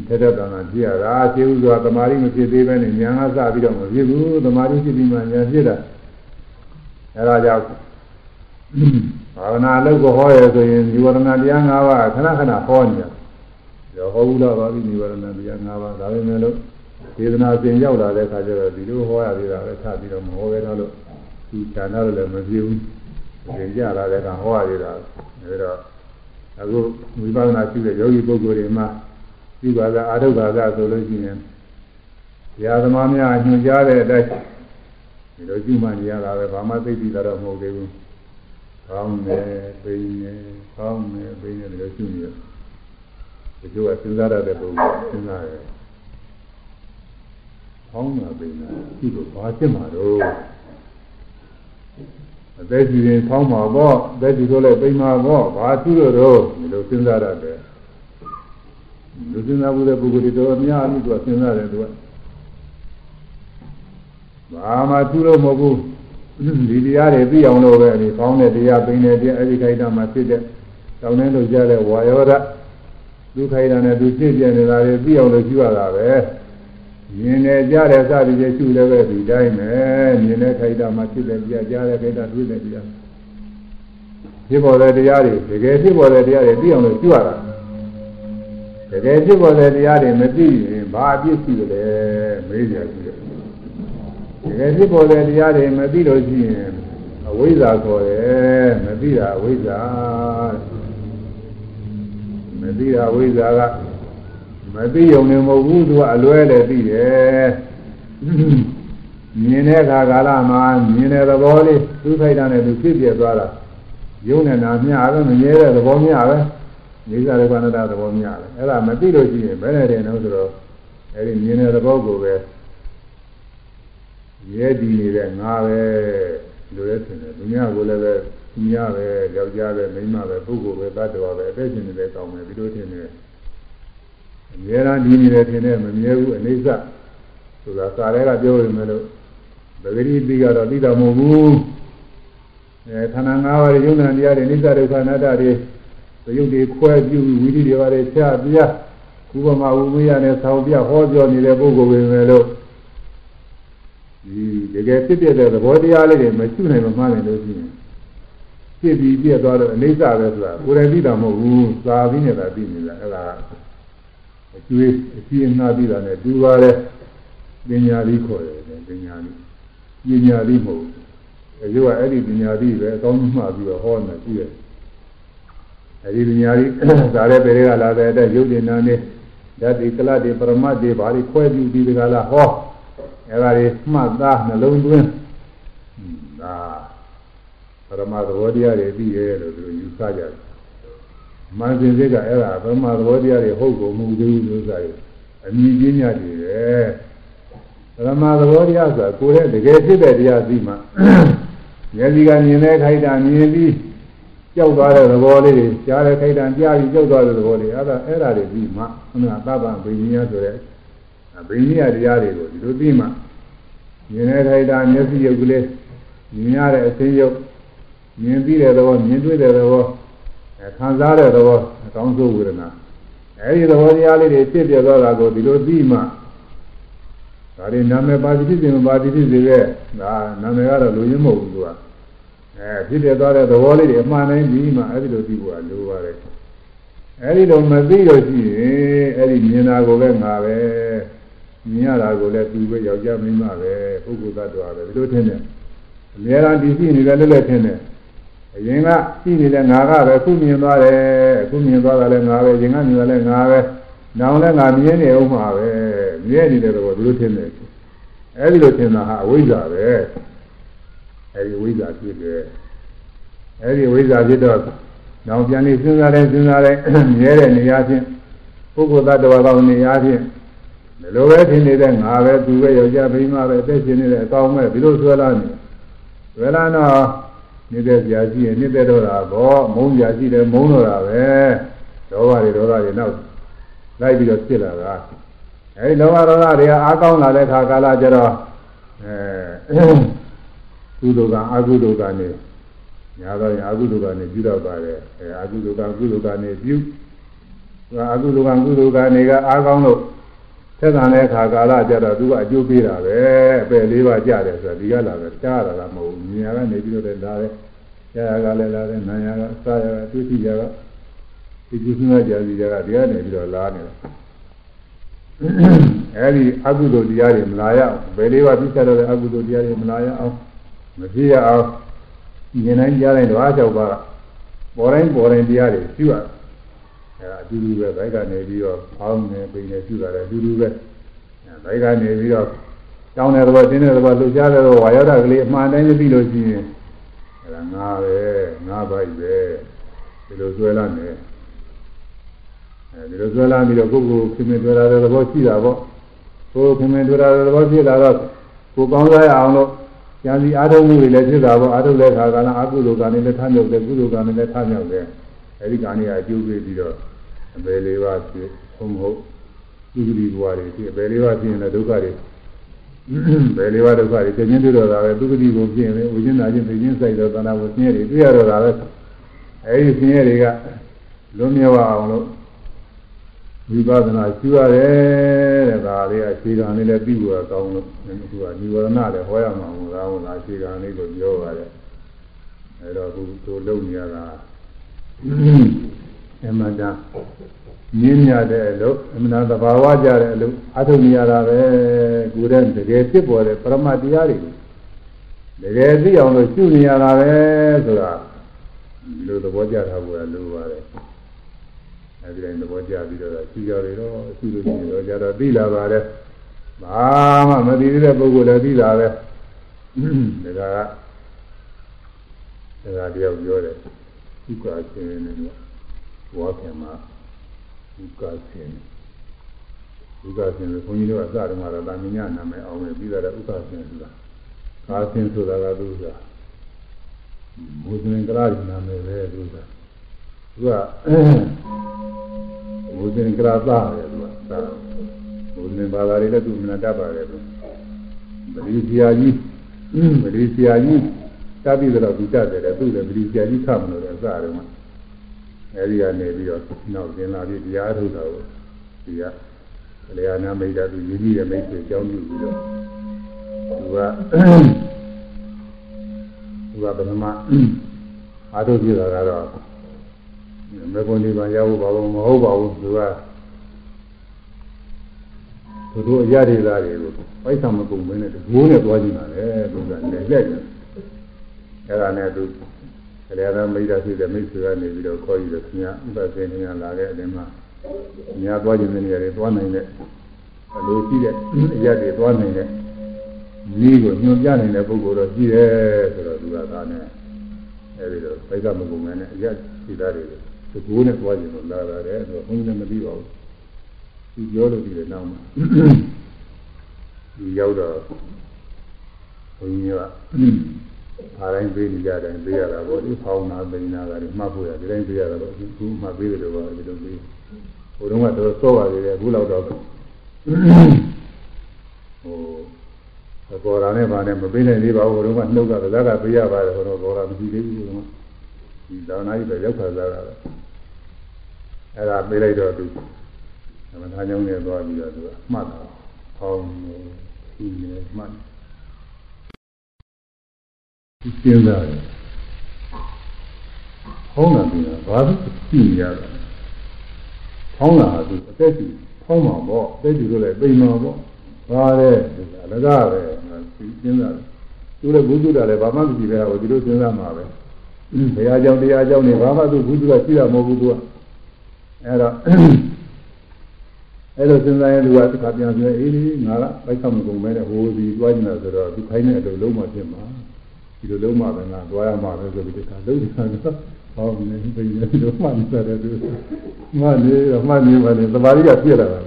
S1: ထက်တဲ့တဏ္ဍာကြည့်ရတာပြူးစွာသမာဓိမဖြစ်သေးပဲနဲ့ဉာဏ်ကစပြီးတော့မဖြစ်ဘူးသမာဓိဖြစ်ပြီးမှဉာဏ်ဖြစ်တာအဲဒါကြောင့် ဘာဝနာလုပ်ကိုဟောရဆိုရင်ဒီဝရဏတရား၅ပါးခဏခဏဟောနေတယ်ရောဟောဘူးတော့ပါပြီဒီဝရဏတရား၅ပါးဒါပေမဲ့လို့ဒေသနာစဉ်ရောက်လာတဲ့အခါကျတော့ဒီလိုဟောရသေးတာပဲထပြီးတော့မဟောပဲတော့လို့ဒီဌာနလည်းမပြေဘူးသင်ကြလာတဲ့ကဟောရသေးတာအဲဒါအခုဝိပဿနာရှိတဲ့ယောဂီပုဂ္ဂိုလ်တွေမှာဒီဘာသာအာထုဘာသာဆိုလို့ရှိရင်ဘုရားသမားများညွှန်ကြားတဲ့အတိုင်းဒီလိုကြည့်မှနေရတာပဲဘာမှသိသိတာတော့မဟုတ်သေးဘူး။ ကောင်းတယ်၊ပိန်တယ်၊ကောင်းတယ်၊ပိန်တယ်ဒီလိုရှိနေတယ်။ဒီလိုကစဉ်းစားရတဲ့ပုဂ္ဂိုလ်စဉ်းစားရတယ်။ကောင်းတာပိန်တာဒီလိုဘာဖြစ်မှာတော့အသက်ကြီးရင်ဖောင်းမှာပေါ့အသက်ကြီးဆိုလည်းပိန်မှာပေါ့ဘာသူ့လို့တော့ဒီလိုစဉ်းစားရတယ်လူစဉ်းစားဘူးတဲ့ပုဂ္ဂိုလ်တွေတော့အများကြီးသူကစဉ်းစားတယ်သူကဘာမှသူ့လို့မဟုတ်ဘူး ဒီတရားတွေသိအောင်လို့ပဲဒီကောင်းတဲ့တရားပိန်တဲ့တရားအဲဒီခိုက်တာမှာဖြစ်တဲ့တောင်းတဲ့လို့ကြားတဲ့ဝါယောဓာဒုက္ခိုက်တာနဲ့သူဖြစ်ပြနေတာတွေသိအောင်လို့ကြည့်ရတာပဲမြင်နေကြတဲ့စသည်တွေရှုလည်းပဲဒီတိုင်းပဲမြင်တဲ့ခိုက်တာမှာဖြစ်တဲ့တရားကြားတဲ့ခိုက်တာတွေ့တဲ့တရားဖြစ်ပေါ်တဲ့တရားတွေတကယ်ဖြစ်ပေါ်တဲ့တရားတွေသိအောင်လို့ကြည့်ရတာတကယ်ဖြစ်ပေါ်တဲ့တရားတွေမသိရင်ဘာအပြစ်ရှိလဲမေးကြကြည့်တယ် တကယ်ဖြစ်ပေါ်တဲ့တရားတွေမသိလို့ရှိရင်အဝိဇ္ဇာခေါ်တယ်မသိတာအဝိဇ္ဇာမသိတာအဝိဇ္ဇာကမသိုံနေမဟုတ်ဘူးသူကအလွဲလည်းသိတယ်မြင်တဲ့အခါကာလမှာမြင်တဲ့သဘောလေးသူ့ခိုက်တာနဲ့သူဖြစ်ပြသွားတာယုံနဲ့နာမျှပဲမမြဲတဲ့သဘောမျှပဲနေစာရကနတာသဘောမျှပဲအဲ့ဒါမသိလို့ရှိရင်ဘယ်နဲ့တယ်နော်ဆိုတော့အဲ့ဒီမြင်တဲ့သဘောကိုပဲ ရဲတည်နေတဲ့ငါပဲလိုရဲထင်တယ်သူများကိုလည်းပဲသူများပဲယောက်ျားပဲမိန်းမပဲပုဂ္ဂိုလ်ပဲတ attva ပဲအသက်ရှင်နေတဲ့ကောင်းမယ်ဒီလိုထင်တယ်အများအားဒီနေတယ်ထင်တယ်မမြဲဘူးအိဋ္ဌဆိုတာစာရဲကပြောရမယ်လို့ပဂရိတိကတော့သိတာမဟုတ်ဘူးအဲခန္ဓာ၅ပါးရုံနာတရားတွေအိဋ္ဌဒုက္ခအနတ္တတွေရုပ်တွေခွဲပြုဝိဓိတွေပါလေချပြခုပမာဝိမယနဲ့ဆောင်းပြဟောပြောနေတဲ့ပုဂ္ဂိုလ်ပဲမယ်လို့ ဒီတကယ်ဖြစ်ပြတဲ့သဘောတရားလေးတွေမရှိနိုင်မှမှန်းနိုင်လို့ရှိရင်ဖြစ်ပြီးပြည့်သွားတော့အိဋ္ဌပဲဆိုတာကိုယ်တိုင်သိတာမဟုတ်ဘူးသာပြီးနေတာသိနေတာအဲ့ဒါအကျွေးအကြည့်အနာပြီးတာနဲ့တူပါတယ်ပညာလေးခေါ်တယ်ပညာလေးပညာလေးမဟုတ်ဘူးအဲလိုကအဲ့ဒီပညာလေးပဲအကောင်းကြီးမှပြီးတော့ဟောနေကြည့်တယ်အဲဒီပညာလေးဒါလည်းပေတွေကလာတဲ့အတွက်ရုပ်ဉာဏ်နဲ့ဓာတ်ဒီကလတိပရမတ်တွေဘာတွေခွဲပြီးဒီကလာဟော အဲဒါတွေမှတ်သားနှလုံးသွင်းဒါပရမသဘောတရားတွေပြီးရဲလို့သူယူဆကြတယ်မန်စင်စိတ်ကအဲ့ဒါပရမသဘောတရားတွေဟုတ်ကုန်မှုသေးဘူးလို့ဆိုတယ်အမြင့်ကြီးညတ်တွေပဲပရမသဘောတရားဆိုတာကိုယ်ရဲ့တကယ်ဖြစ်တဲ့တရားသိမှဉာဏ်စီကမြင်တဲ့ခိုက်တာမြင်ပြီးကြောက်သွားတဲ့သဘောလေးတွေကြားတဲ့ခိုက်တာကြားပြီးကြောက်သွားတဲ့သဘောလေးအဲ့ဒါအဲ့ဒါတွေပြီးမှခဏသဗ္ဗဗိညာဆိုတဲ့ ဗိညာတရားတွေကိုဒီလိုပြီးမှမြင်တဲ့ခိုက်တာမျက်စိရုပ်ကလေးမြင်ရတဲ့အသိရုပ်မြင်ပြီးတဲ့သဘောမြင်တွေ့တဲ့သဘောခံစားတဲ့သဘောအကောင်းဆုံးဝေဒနာအဲဒီသဘောတရားလေးတွေဖြစ်ပြသွားတာကိုဒီလိုသိမှဒါတွေနာမည်ပါတိဖြစ်ခြင်းပါတိဖြစ်စေတဲ့ဒါနာမည်ကတော့လူရင်းမဟုတ်ဘူးသူကအဲဖြစ်ပြသွားတဲ့သဘောလေးတွေအမှန်တိုင်းပြီးမှအဲဒီလိုသိဖို့ကလိုပါတယ်အဲဒီလိုမသိလို့ရှိရင်အဲဒီမြင်တာကိုပဲငါပဲ မြင်ရတာကိုလည်းသူပဲယောက်ျားမိန်းမပဲပုဂ္ဂိုလ်သတ္တဝါပဲဒီလိုထင်တယ်အများအားဒီရှိနေတယ်လည်းလည်းထင်တယ်အရင်ကရှိနေတဲ့ငါကပဲခုမြင်သွားတယ်အခုမြင်သွားတာလည်းငါပဲရင်ကမြင်တာလည်းငါပဲနောင်လည်းငါမြင်နေအောင်မှာပဲမြင်နေတဲ့တော့ဘယ်လိုထင်လဲအဲဒီလိုထင်တာဟာအဝိဇ္ဇာပဲအဲဒီဝိဇ္ဇာဖြစ်တယ်အဲဒီဝိဇ္ဇာဖြစ်တော့နောင်ပြန်နေစဉ်းစားတယ်စဉ်းစားတယ်မြဲတဲ့နေရာချင်းပုဂ္ဂိုလ်သတ္တဝါကောင်းနေရာချင်း ဒီလိုပဲထင်နေတဲ့ငါပဲသူပဲယောက်ျားမိန်းမပဲအသက်ရှင်နေတဲ့အကောင်းမဲ့ဒီလိုဆွဲလာနေဆွဲလာတော့နေတဲ့ကြာရှိရင်နေတဲ့တော့တာပေါ့မုန်းကြာရှိတယ်မုန်းတော့တာပဲဒေါသတွေဒေါသတွေနောက်လိုက်ပြီးတော့ဖြစ်လာတာအဲဒီလောဘဒေါသတွေကအားကောင်းလာတဲ့ခါကာလကျတော့အဲကုသိုလ်ကအကုသိုလ်ကနေညာတော့အကုသိုလ်ကနေပြုတော့ပါတယ်အဲအကုသိုလ်ကကုသိုလ်ကနေပြုအကုသိုလ်ကကုသိုလ်ကနေကအားကောင်းလို့ သက်သာတဲ့အခါကာလကြတော့သူကအကျိုးပေးတာပဲအပယ်လေးပါးကြတယ်ဆိုတော့ဒီကလာပဲတားရတာမဟုတ်ဘူးညာကနေပြီးတော့လည်းလာတယ်ကြာရကလည်းလာတယ်နာရကစားရကတွေ့ထိရကဒီကုသနာကြာစီရကဒီကနေပြီးတော့လာနေတယ်အဲဒီအကုသိုလ်တရားတွေမလာရအောင်ဘယ်လေးပါးပြစ်ချက်တော့တဲ့အကုသိုလ်တရားတွေမလာရအောင်မဖြစ်ရအောင်ဉာဏ်တိုင်းကြားတိုင်းတော့အားလျှောက်ပါပေါ်တိုင်းပေါ်တိုင်းတရားတွေပြုရ အဲအတူတူပဲဘိုက်ကနေပြီးတော့ဖောင်းနေပိန်နေပြုတာလည်းအတူတူပဲဘိုက်ကနေပြီးတော့တောင်းတဲ့သဘောတင်းတဲ့သဘောလှုပ်ရှားတဲ့သဘောဝါယောဓာကလေးအမှန်တိုင်းမသိလို့ရှိရင်အဲဒါငါပဲငါဘိုက်ပဲဒီလိုဆွဲလာနေအဲဒီလိုဆွဲလာပြီးတော့ကိုယ်ကိုခင်မင်တွေ့လာတဲ့သဘောရှိတာပေါ့ကိုယ်ခင်မင်တွေ့လာတဲ့သဘောဖြစ်လာတော့ကိုယ်ကောင်းစားရအောင်လို့ဉာဏ်စီအားထုတ်မှုတွေလည်းဖြစ်တာပေါ့အားထုတ်တဲ့ခါကလည်းအကုသိုလ်ကံတွေလည်းထမြောက်တယ်ကုသိုလ်ကံတွေလည်းထမြောက်တယ် အဲဒီကံတွေအကျိုးပေးပြီးတော့အပေလေးပါးဖြစ်ဟုတ်မဟုတ်ဒီကလေးဘဝတွေဖြစ်အပေလေးပါးဖြစ်ရင်လည်းဒုက္ခတွေဘယ်လေးပါးဒုက္ခတွေသိချင်းတွေ့တော့တာပဲသူကတိကိုဖြစ်ရင်ဝိညာဉ်နာချင်းသိချင်းစိုက်တော့သနာကိုဆင်းရဲတွေတွေ့ရတော့တာပဲအဲဒီဆင်းရဲတွေကလွန်မြောက်အောင်လို့ဝိပဿနာရှိရတယ်တဲ့ဒါလေးအခြေခံလေးလည်းပြီးဖို့ကောင်းလို့အခုကនិဝရဏလည်းဟောရမှာမဟုတ်လားဟောလားအခြေခံလေးကိုပြောပါတယ်အဲတော့အခုတို့လုံနေရတာ အမှန်တန်မြင်းမြတဲ့အလုပ်အမှန်တဘာဝကြတဲ့အလုပ်အထုံနေရတာပဲကိုယ်တည်းတကယ်ဖြစ်ပေါ်တဲ့ပရမတရားတွေတကယ်သိအောင်လို့ရှုနေရတာပဲဆိုတာဒီလိုသဘောကျတာကလိုပါတယ်အဲဒီတိုင်းသဘောကျပြီးတော့ရှိကြတယ်တော့ရှိလို့ရှိရင်တော့ကြတော့သိလာပါတယ်ဘာမှမသိသေးတဲ့ပုဂ္ဂိုလ်လည်းသိတာပဲဒါကဒါကတယောက်ပြောတယ် ဥက္ကာရှင်နဲ့ဘဝပြန်မှာဥက္ကာရှင်ဥက္ကာရှင်ကိုဘုန်းကြီးတို့အစတုန်းကတော့တာမညနာမည်အောင်ပဲပြီးတော့ဥက္ကာရှင်ဆိုတာကာရှင်ဆိုတာကသူကမုဇ္ဇင်ကရာနာမည်ပဲသူကသူကဘုဇင်ကရာသားတယ်သူကသာဘုဇင်ဘာသာတွေလည်းသူမနာတတ်ပါတယ်သူဗလီဆရာကြီးဗလီဆရာကြီး တတ်ပြီးတော့သူတတ်တယ်သူလည်းဗလီဆရာကြီးခမလို့လည်းစားတယ်မှာအဲဒီကနေပြီးတော့နောက်ကျင်လာပြီးတရားထုတ်တာကိုဒီကလျာနာမိတ်တာသူရည်ကြီးတဲ့မိတ်ဆွေအကြောင်းပြုပြီးတော့သူကသူကဘယ်မှာအားထုတ်ပြတာကတော့မေကွန်ဒီပါရဖို့ဘာလို့မဟုတ်ပါဘူးသူကသူတို့အရာတွေသားတွေကိုပိုက်ဆံမကုန်ဘဲနဲ့တကိုးနဲ့သွားကြည့်တာလေသူကလည်းလက်တယ် အဲ့ဒါနဲ့သူခရယာမိတ်တာဖြစ်တဲ့မိတ်ဆွေကနေပြီးတော့ခေါ်ယူတယ်ခင်ဗျာဥပဒေခင်ဗျာလာတဲ့အချိန်မှာညာသွားခြင်းတဲ့နေရာတွေသွားနိုင်တဲ့အလိုရှိတဲ့အရာတွေသွားနိုင်တဲ့ဤကိုညွှန်ပြနိုင်တဲ့ပုဂ္ဂိုလ်တော့ရှိတယ်ဆိုတော့သူကသာနဲ့အဲဒီတော့ပိုက်ဆံမကုန်ဘဲနဲ့အရာရှိတာတွေတကူနဲ့သွားကြည့်လို့လာလာတယ်ဆိုတော့ဘုန်းကြီးလည်းမသိပါဘူးသူပြောလို့ဒီလေနောက်မှာဒီရောက်တော့ဘုန်းကြီးက အားတိုင်းပေးနေကြတယ်ပေးရတာပေါ့ဒီဖောင်းနာပိန်နာကလည်းမှတ်ဖို့ရဒီတိုင်းပေးရတာတော့အခုမှပေးတယ်လို့ပါဒီလိုပေးဟိုတုန်းကတော့စောပါသေးတယ်အခုလောက်တော့ဟိုဘောရာနဲ့ဗာနဲ့မပေးနိုင်သေးပါဘူးဟိုတုန်းကနှုတ်ကကစားကပေးရပါတယ်ဟိုတော့ဘောရာမရှိသေးဘူးဟိုကဒီသာနာကြီးပဲရောက်ခါစားတာအဲ့ဒါပေးလိုက်တော့သူသမထကြောင့်လည်းသွားပြီးတော့သူကမှတ်တာဟောင်းနေဒီနေမှတ် ဒီကျင်းသားတယ်ဟောင်းတာကဘာလို့ကြည့်ရတာဟောင်းတာကသူအသက်ကြီးဟောင်းမှာပေါ့အသက်ကြီးလို့လည်းပိန်မှာပေါ့ဘာလဲအလကားပဲဒီကျင်းသားတယ်သူလည်းဘုသူတာလည်းဘာမှမကြည့်ပဲဟိုဒီလိုစဉ်းစားမှာပဲဘုရားကြောင့်တရားကြောင့်နေဘာမှသူဘုသူကရှိတာမဟုတ်ဘူးသူကအဲ့တော့အဲ့လိုစဉ်းစားရင်သူကတစ်ခါပြန်ပြောအေးလေငါကဘိုက်ဆောင်မကုန်မဲနဲ့ဟိုဒီတွားနေတာဆိုတော့သူခိုင်းတဲ့အလုပ်လုံးမှဖြစ်မှာ ဒီလိုလုံးမှပဲငါတွားရမှာပဲဆိုပြီးတစ်ခါလုံးနေတာတော့ဟောနေပြီလုံးမှနေတယ်သူမှနေမှနေပါလေသမာဓိကပြည့်လာတာ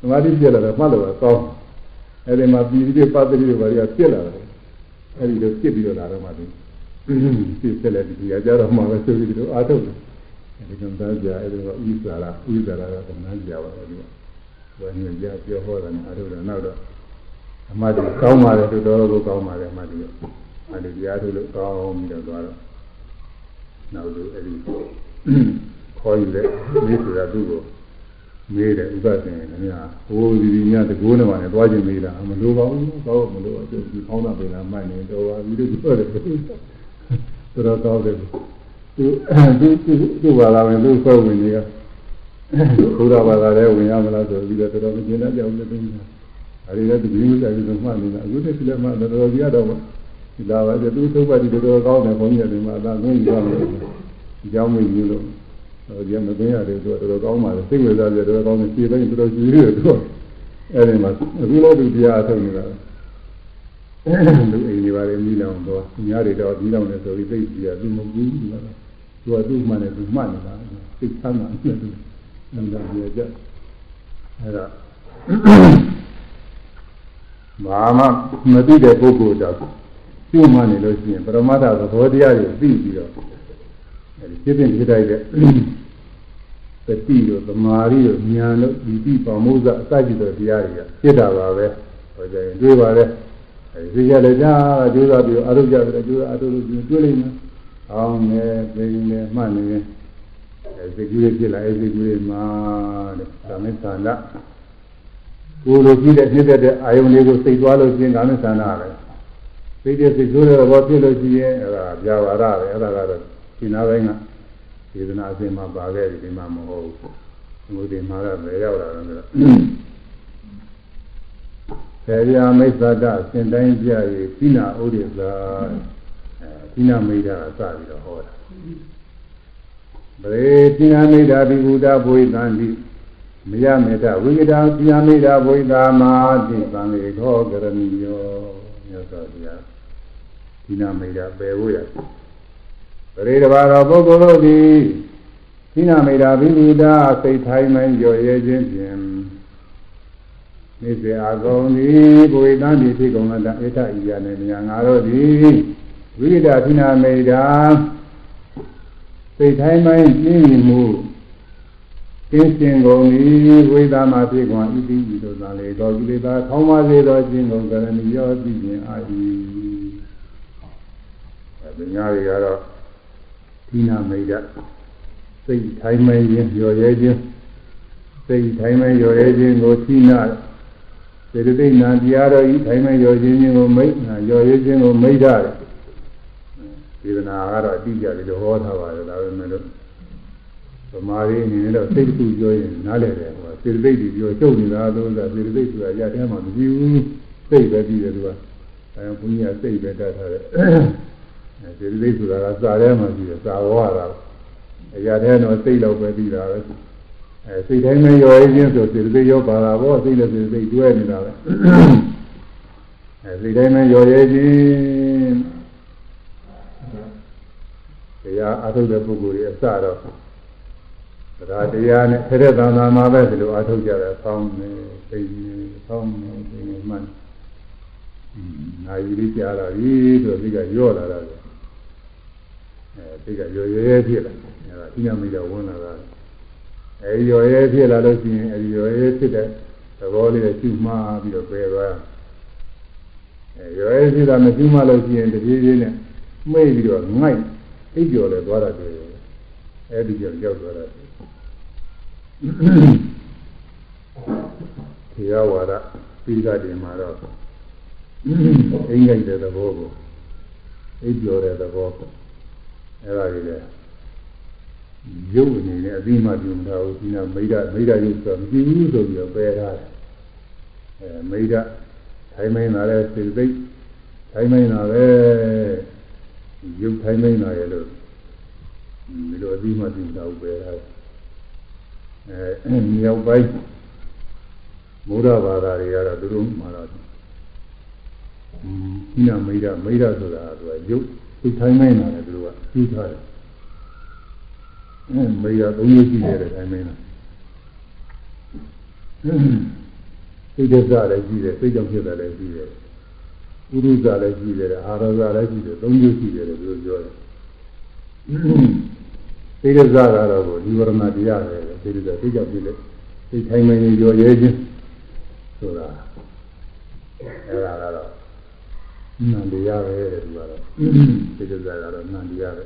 S1: သမာဓိပြည့်လာတယ်မှတ်လို့ကောင်းအဲ့ဒီမှာပြည်ပြည်ပတ်တိတွေဘာတွေကပြည့်လာတယ်အဲ့ဒီလိုပြည့်ပြီးတော့လာတော့မှသူပြည့်ဆက်လက်ဒီရကြတော့မှပဲဆိုပြီးတော့အားထုတ်တယ်အဲဒီကံသားကြအဲ့ဒါကဥစ္စာလားဥစ္စာလားကနားကြပါတော့ဒီကဘယ်နည်းကြပြောဟောတာနဲ့အားထုတ်တယ်နောက်တော့အမှတ်ကောင်းပါတယ်တော်တော်ကိုကောင်းပါတယ်အမှတ်ဒီ အမှတ်တရားထုတ်လို့ကောင်းပြီးတော့သွားတော့နောက်လို့အဲဒီခေါ်ယူတဲ့မေးဆိုတာသူ့ကိုမေးတယ်ဥပဒေနဲ့ခင်ဗျာဟိုဒီဒီညတကိုးနေပါနဲ့သွားခြင်းမေးတာမလိုပါဘူးတော့မလိုဘူးဒီဖောင်းတာပြင်လာမှတ်နေတော့ပါပြီးတော့ပြောတယ်တော်တော်ကောင်းတယ်သူသူသူသူပါလာမယ်သူဖွဲ့ဝင်နေကဘုရားဘာသာလည်းဝင်ရမလားဆိုပြီးတော့တော်တော်မကျင်တတ်ကြဘူးလေသူကအဲဒီလည်းဒီလိုမျိုးဆိုင်ပြီးမှတ်နေတာအခုတည်းကလည်းမှတော်တော်ကြီးရတော့ ဒီလာပါကျသူသုတ်ပတ်ဒီတော်တော်ကောင်းတယ်ဘုန်းကြီးတွေမှာသာငင်းရမယ်ဒီကြောင်းမကြီးလို့ဟိုဒီမသိရတယ်သူတော်တော်ကောင်းပါလေစိတ်ဝင်စားကြတော်တော်ကောင်းတယ်ခြေပိုင်းတော်တော်ကြီးရတယ်သူအဲဒီမှာအခုလည်းသူတရားအထုတ်နေတာလူအိမ်တွေပါလေမိလောင်တော့ညားတွေတော့မိလောင်နေဆိုပြီးသိကြည့်ရသူမကူဘူးလားသူကသူ့မှနဲ့သူမှတ်နေတာသိချမ်းသာတယ်သူနန္ဒာပြကြအဲဒါဘာမှမသိတဲ့ပုဂ္ဂိုလ်တော့ ပြုမှနေလို့ရှိရင်ပရမတ္ထသဘောတရားတွေသိပြီးတော့အဲဒီဖြစ်ဖြစ်ဖြစ်တိုက်တဲ့သတိတို့သမာဓိတို့ဉာဏ်တို့ဒီတိပါမုဇ္ဇအစရှိတဲ့တရားတွေကဖြစ်တာပါပဲဟောကြရင်တွေးပါလေအဲဒီကြလည်းကြာကျိုးစားပြီးအာရုံကြတယ်ကျိုးစားအာရုံလို့တွေးလိုက်မယ်အောင်းနေသိနေမှတ်နေအဲဒီကူရဖြစ်လာအဲဒီကူရမှာတဲ့သာမေသန္တကိုယ်လိုကြည့်တဲ့ဖြစ်တဲ့အာယုန်လေးကိုစိတ်သွားလို့ချင်းကာမေသန္တပဲ စိတ်တဲ့စိတ်ဆိုးတဲ့ဘောဖြစ်လို့ရှိရင်အဲ့ဒါပြာပါရပဲအဲ့ဒါကတော့ဒီနာပိုင်းကဒေသနာအစဉ်မှာပါခဲ့ပြီဒီမှာမဟုတ်ဘူးဒီလိုဒီမှာတော့ပဲရောက်လာတယ်ဆိုတော့ဆေရမိစ္ဆဒစင်တိုင်းပြရေးသီနာဥဒိသာအဲသီနာမိတ်တာစပြီးတော့ဟောတာဗေသီနာမိတ်တာဘိဗုဒ္ဓဘုရားတန်တိမယမေတ္တဝိကတာသီနာမိတ်တာဘုရားမာတိသံလေခောကရဏီယောမြတ်စွာဘုရား သီနာမိတ်တာပယ်ဖို့ရပရိဒဘာတော်ပုဂ္ဂိုလ်တို့သည်သီနာမိတ်တာဘိဗုဒ္ဓစိတ်ထိုင်းမှရော်ရဲခြင်းဖြင့်နေစေအကုန်သည်ဘုရားတန်တိဖြစ်ကုန်တာဧထဣယနဲ့မြာငါတို့သည်ဝိဒသီနာမိတ်တာစိတ်ထိုင်းမှပြင်းမှုကင်းစင်ကုန်၏ဝိသမာဖြစ်ကုန်ဤတိဤသို့သာလေတော်ကိလေသာခေါင်းပါစေသောခြင်းကုန်ကရဏီရောသိခြင်းအာ၏ အဲဒီညာတွေကတော့သီနာမိတ်စိတ်ထိုင်းမှရင်ရော်ရဲခြင်းစိတ်ထိုင်းမှရော်ရဲခြင်းကိုသီနာစေတသိက်နာတရားတော်ဤထိုင်းမှရော်ခြင်းကိုမိတ်နာရော်ရဲခြင်းကိုမိတ်ရတယ်ဒေသနာကတော့အတိအကျလေးဟောထားပါတယ်ဒါပေမဲ့လို့ဗမာရင်းအနေနဲ့တော့စိတ်ကူပြောရင်နားလည်တယ်ဟိုစေတသိက်တွေပြောချုပ်နေတာလို့ဆိုတာစေတသိက်ဆိုတာရတဲ့မှာမရှိဘူးစိတ်ပဲပြီးတယ်သူကအဲဘုရားစိတ်ပဲတတ်ထားတယ်အဲ စေတသိက်ဆိုတာကစာထဲမှာရှိတယ်စာဝါတာအရာထဲတော့စိတ်တော့ပဲပြီးတာပဲအဲစိတ်တိုင်းနဲ့ရောရခြင်းဆိုစေတသိက်ရောပါတာပေါ့စိတ်နဲ့စေတသိက်တွဲနေတာပဲအဲစိတ်တိုင်းနဲ့ရောရခြင်းတရားအထုတ်တဲ့ပုဂ္ဂိုလ်ရဲ့အစတော့တရားတရားနဲ့ဖရက်သံသာမှာပဲဒီလိုအထုတ်ကြတယ်ဆောင်းနေသိနေဆောင်းနေသိနေမှန်နိုင်ရီကြားလာပြီဆိုပြီးကရော့လာတာ လေအဲဒီကရော်ရဲဖြစ်လာအဲဒါဒီနမိတ်တော့ဝင်လာတာအဲဒီရော်ရဲဖြစ်လာလို့ရှိရင်အဲဒီရော်ရဲဖြစ်တဲ့သဘောလေးကိုကျူမှားပြီးတော့ပယ်သွားအဲရော်ရဲဖြစ်တာမကျူးမှလို့ရှိရင်တပြေးပြေးနဲ့မှိတ်ပြီးတော့ငိုက်အိပ်ကျော်လဲသွားတာတယ်အဲဒီကြောင့်ရောက်သွားတာတရားဝါဒပြီးတာတင်မှာတော့အင်းကြိုက်တဲ့သဘောကိုအိပ်ကျော်တဲ့သဘော အဲ့ဒါကြီးလေရုပ်အနေနဲ့အပြီးမှပြုံတာကိုဒီနာမိဒမိဒရုပ်ဆိုမကြည့်ဘူးဆိုပြီးတော့ပယ်ထားတယ်အဲမိဒထိုင်းမင်းလာတဲ့စေသိက်ထိုင်းမင်းလာပဲရုပ်ထိုင်းမင်းလာရဲ့လို့ဒီလိုအပြီးမှပြုံတာကိုပယ်ထားတယ်အဲမြောက်ပိုင်းမုဒ္ဒဘာသာတွေကတော့သူတို့မှာတော့ဒီနာမိဒမိဒဆိုတာကသူကရုပ် သိထိုင်းနိုင်တာလည်းသူတို့ကပြီးထားတယ်အဲမေရသုံးမျိုးရှိတယ်ထိုင်းနိုင်တာသိတဲ့စားလည်းရှိတယ်သိကြောင့်ဖြစ်တယ်လည်းရှိတယ်ဥရုဇာလည်းရှိတယ်အာရဇာလည်းရှိတယ်သုံးမျိုးရှိတယ်လို့သူတို့ပြောတယ်သိတဲ့စားကတော့ဒီဝရဏတရားပဲသိတဲ့စားသိကြောင့်ဖြစ်တယ်သိထိုင်းနိုင်ရောရဲခြင်းဆိုတာအဲဒါကတော့ နန္တရားပဲတဲ့သူကတော့သိကြကြကတော့နန္တရားပဲ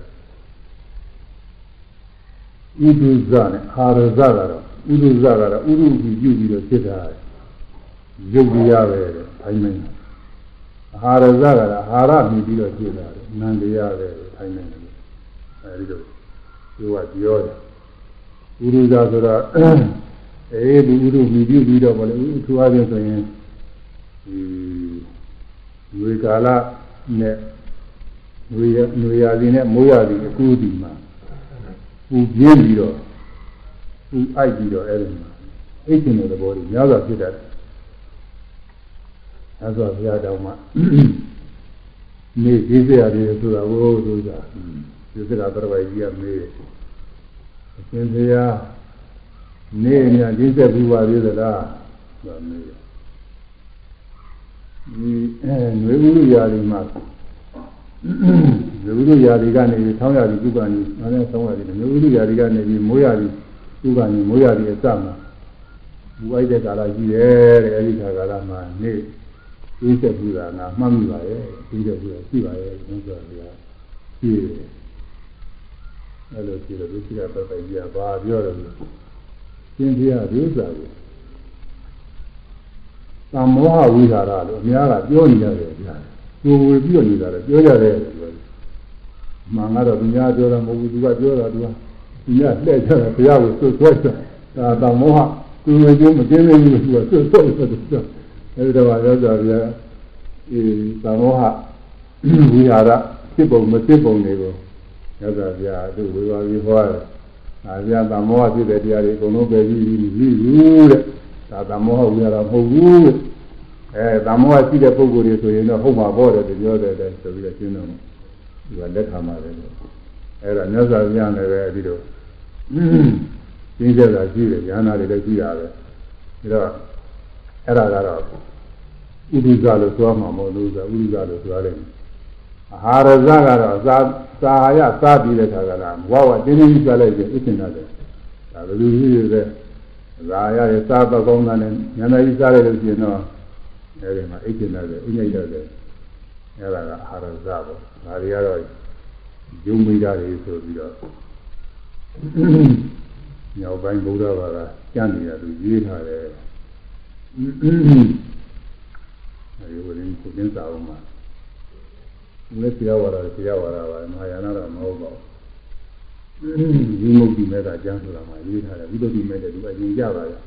S1: ဥဒုဇနဲ့အာရဇကတော့ဥဒုဇကတော့ဥဒုပြီးပြုပြီးတော့ဖြစ်တာရုပ်တရားပဲတဲ့ထိုင်းမင်းအာရဇကတော့အာရမြည်ပြီးတော့ဖြစ်တာနန္တရားပဲထိုင်းမင်းအဲဒီလိုပြောကပြောတယ်ဥဒုဇဆိုတော့အဲဒီဥဒုမြည်ပြီးတော့ဗောလေဥထူအားဖြင့်ဆိုရင်ဒီ ဝေကာလနဲ့ဝေရဝေရာစီနဲ့မိုးရာစီအကူဒီမှာပူပြင်းပြီးတော့ပူအိုက်ပြီးတော့အဲ့ဒီမှာအိတ်ကျင်တဲ့သဘောကြီးများစွာဖြစ်တတ်တယ်။အဲဆိုဘုရားတော်မှာနေကြီးစရာတွေဆိုတာဘိုးဆိုတာဒီစကားတော်ပိုင်ကြီးကမေးတယ်။အရှင်ဘုရားနေညာကြီးဆက်ပြီးပါသေးသလားဆိုတာမေးတယ်။ ဒီအဲຫນွေဥလူရာတွေမှာလူလူရာတွေကနေပြီးဆောင်းရာတွေကုကနေနားနဲ့ဆောင်းရာတွေလူလူရာတွေကနေပြီးမိုးရာတွေကုကနေမိုးရာတွေအစမှာဘူအိုက်တဲ့ကာလကြီးတယ်တဲ့အဲဒီခါကာလမှာနေသိသက်ဘူးတာငါမှတ်မိပါရဲ့သိသက်ဘူးတာရှိပါရဲ့ဘုရားကရှိတယ်အဲလိုရှိတော့ဒီကိစ္စပတ်သက်ကြဘာပြောတယ်လဲသင်ပြရဒီဥစ္စာကို သမောဟဝိဓာရလို့အများကပြောနေရတယ်ဗျာကိုယ်ဝေပြီးတော့နေတာလေပြောရတယ်ပြောတယ်မှန်ကတော့သူများပြောတာမဟုတ်ဘူးသူကပြောတာသူကသူများလှည့်ကြတယ်ဘုရားကိုဆွတ်ဆွတ်တာဒါသမောဟကိုယ်ဝေကျိုးမကျင်းနေဘူးသူကဆွတ်ဆွတ်ဆွတ်ဆွတ်အဲဒီတော့ပြောကြဗျာအဲသမောဟဝိဟာရဖြစ်ပုံမဖြစ်ပုံတွေကိုပြောကြဗျာသူဝေပါပြီးဟောတယ်အာဗျာသမောဟဖြစ်တဲ့တရားတွေအကုန်လုံးပဲပြီးပြီးပြီးဘူးတဲ့ ဒါသမောဟဝိဟာရမဟုတ်ဘူးတဲ့အဲသမောဟရှိတဲ့ပုဂ္ဂိုလ်တွေဆိုရင်တော့ဟုတ်မှာပေါ့တယ်ပြောတယ်တဲ့ဆိုပြီးတော့ရှင်းတော့ဒီကလက်ခံပါတယ်အဲဒါမြတ်စွာဘုရားလည်းပဲပြီးတော့ရှင်းချက်တာရှိတယ်ဉာဏ်နာတွေလည်းရှိတာပဲဒါတော့အဲ့ဒါကတော့ဥဒိဇလို့ပြောမှာမဟုတ်လို့ဆိုဥဒိဇလို့ပြောတယ်အာဟာရဇကတော့သာသာဟာယစားပြီးတဲ့ခါကလာဝဝတင်းတင်းကြီးပြလိုက်ရင်အစ်တင်တယ်ဒါဘယ်လိုကြီးလဲ သာဟာယရဲ့စားတော့ကောင်းတာနဲ့ဉာဏ်နာကြီးစားလိုက်လို့ရှိရင်တော့အဲဒီမှာအိတ်ကျင်တယ်ဥညိတ်တယ်အဲဒါကအာရဇပေါ့ဒါတွေကတော့ယုံမိတာတွေဆိုပြီးတော့ညောင်ပိုင်းဗုဒ္ဓဘာသာကျမ်းနေတာသူရေးထားတယ်အဲဒီဝရင်ကိုကျင်းစာအောင်မှာလက်ပြဝါဒဆရာဝါဒပါမဟာယာနတော့မဟုတ်ပါဘူး ဒီမုတ်ဒီမဲ့ကကျမ်းဆိုတာမှာရေးထားတယ်ဝိသုဒ္ဓိမဲ့တဲ့သူအရင်ကြပါရဲ့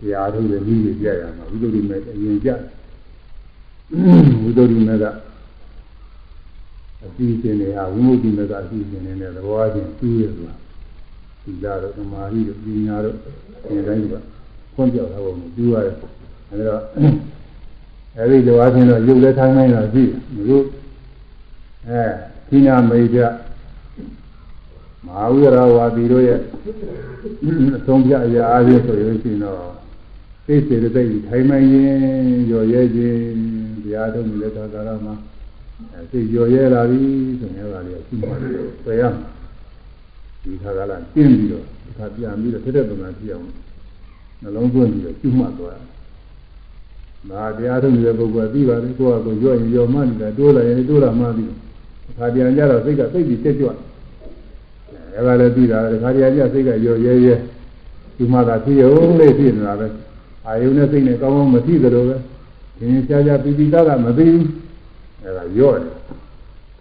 S1: တရားထုတ်တဲ့နည်းတွေကြရမှာဝိသုဒ္ဓိမဲ့အရင်ကြဝိသုဒ္ဓိမဲ့ကအစီအစဉ်တွေဟာဝိမု ക്തി မဲ့ကအစီအစဉ်တွေနဲ့သဘောအချင်းကျူးရဆိုတာသီလတို့သမာဓိတို့ပညာတို့ဒီတိုင်းကဖွင့်ပြထားဖို့ကျူးရတယ်အဲဒါအဲဒီလိုအချင်းတော့ရုပ်လက်ထိုင်းတိုင်းတော့ရှိတယ်အဲခိနာမိတ် မဟာဝိရဝါဒီတို့ရဲ့အဆုံးပြအရာအားဖြင့်ဆိုရင်ရှိတော့သိစေတဲ့သိထိုင်မှန်ရင်ရော်ရဲခြင်းတရားထုတ်နေတဲ့သာသနာမှာအဲသိရော်ရဲလာပြီဆိုရင်အဲ့ဒါလေးအရှိမှတယ်ပယ်ရမှာဒီခါကလာကျင်းပြီးတော့ဒီခါပြန်ပြီးတော့ထက်တဲ့ပုံစံပြအောင်နှလုံးသွင်းပြီးတော့ကျူးမှတ်သွားတယ်ဒါတရားထုတ်နေတဲ့ပုဂ္ဂိုလ်ကပြီးပါတယ်ကိုယ့်အကိုရော့ရင်ရော်မှနေတာတိုးလာရင်တိုးလာမှပြီးခါပြန်ကြတော့စိတ်ကသိပြီးတက်ကြွ အဲဒါလည်းပြီးတာခါပြန်ကြစိတ်ကရော်ရဲရဲဒီမှာသာဖြစ်ရုံလေးဖြစ်နေတာပဲအာယုန်နဲ့စိတ်နဲ့ကောင်းကောင်းမဖြစ်ကြလို့ပဲဒီရင်ရှားရှားပြီးပြီးသားကမသိဘူးအဲဒါရော့တယ်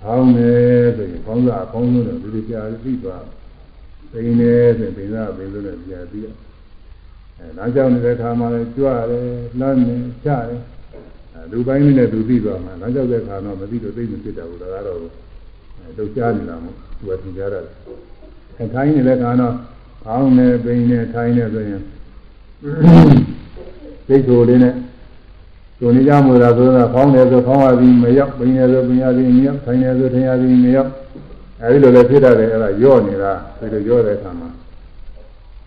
S1: ထောင်းတယ်ဆိုရင်ခေါင်းစားခေါင်းလုံးတော့ဒီလိုကြာပြီးသွားပိန်နေဆိုရင်ပိန်စားပိန်လို့လည်းကြာပြီးတော့အဲနောက်ကြောင်နေတဲ့ခါမှလည်းကြွတယ်လမ်းနေချတယ်လူပိုင်းလေးနဲ့သူသိသွားမှာနောက်ကြောက်တဲ့ခါတော့မသိတော့သိမဖြစ်တာဘူးဒါကတော့လှုပ်ရှားနေတာမို့သူကသင်ကြားရတယ်။ ခိုင်းနေတဲ့ခါတော့ခေါင်းနဲ့ပိန်နဲ့ထိုင်းနေဆိုရင်စိတ်ကိုယ်လေးနဲ့ကိုနေကြမို့လားဆိုတော့ခေါင်းတယ်ဆိုခေါင်းရပြီးမရောက်ပိန်တယ်ဆိုပိန်ရပြီးမရောက်ထိုင်းတယ်ဆိုထိုင်ရပြီးမရောက်အဲဒီလိုလည်းဖြစ်တတ်တယ်အဲ့ဒါရော့နေတာဒီလိုရော့တဲ့အခါမှာ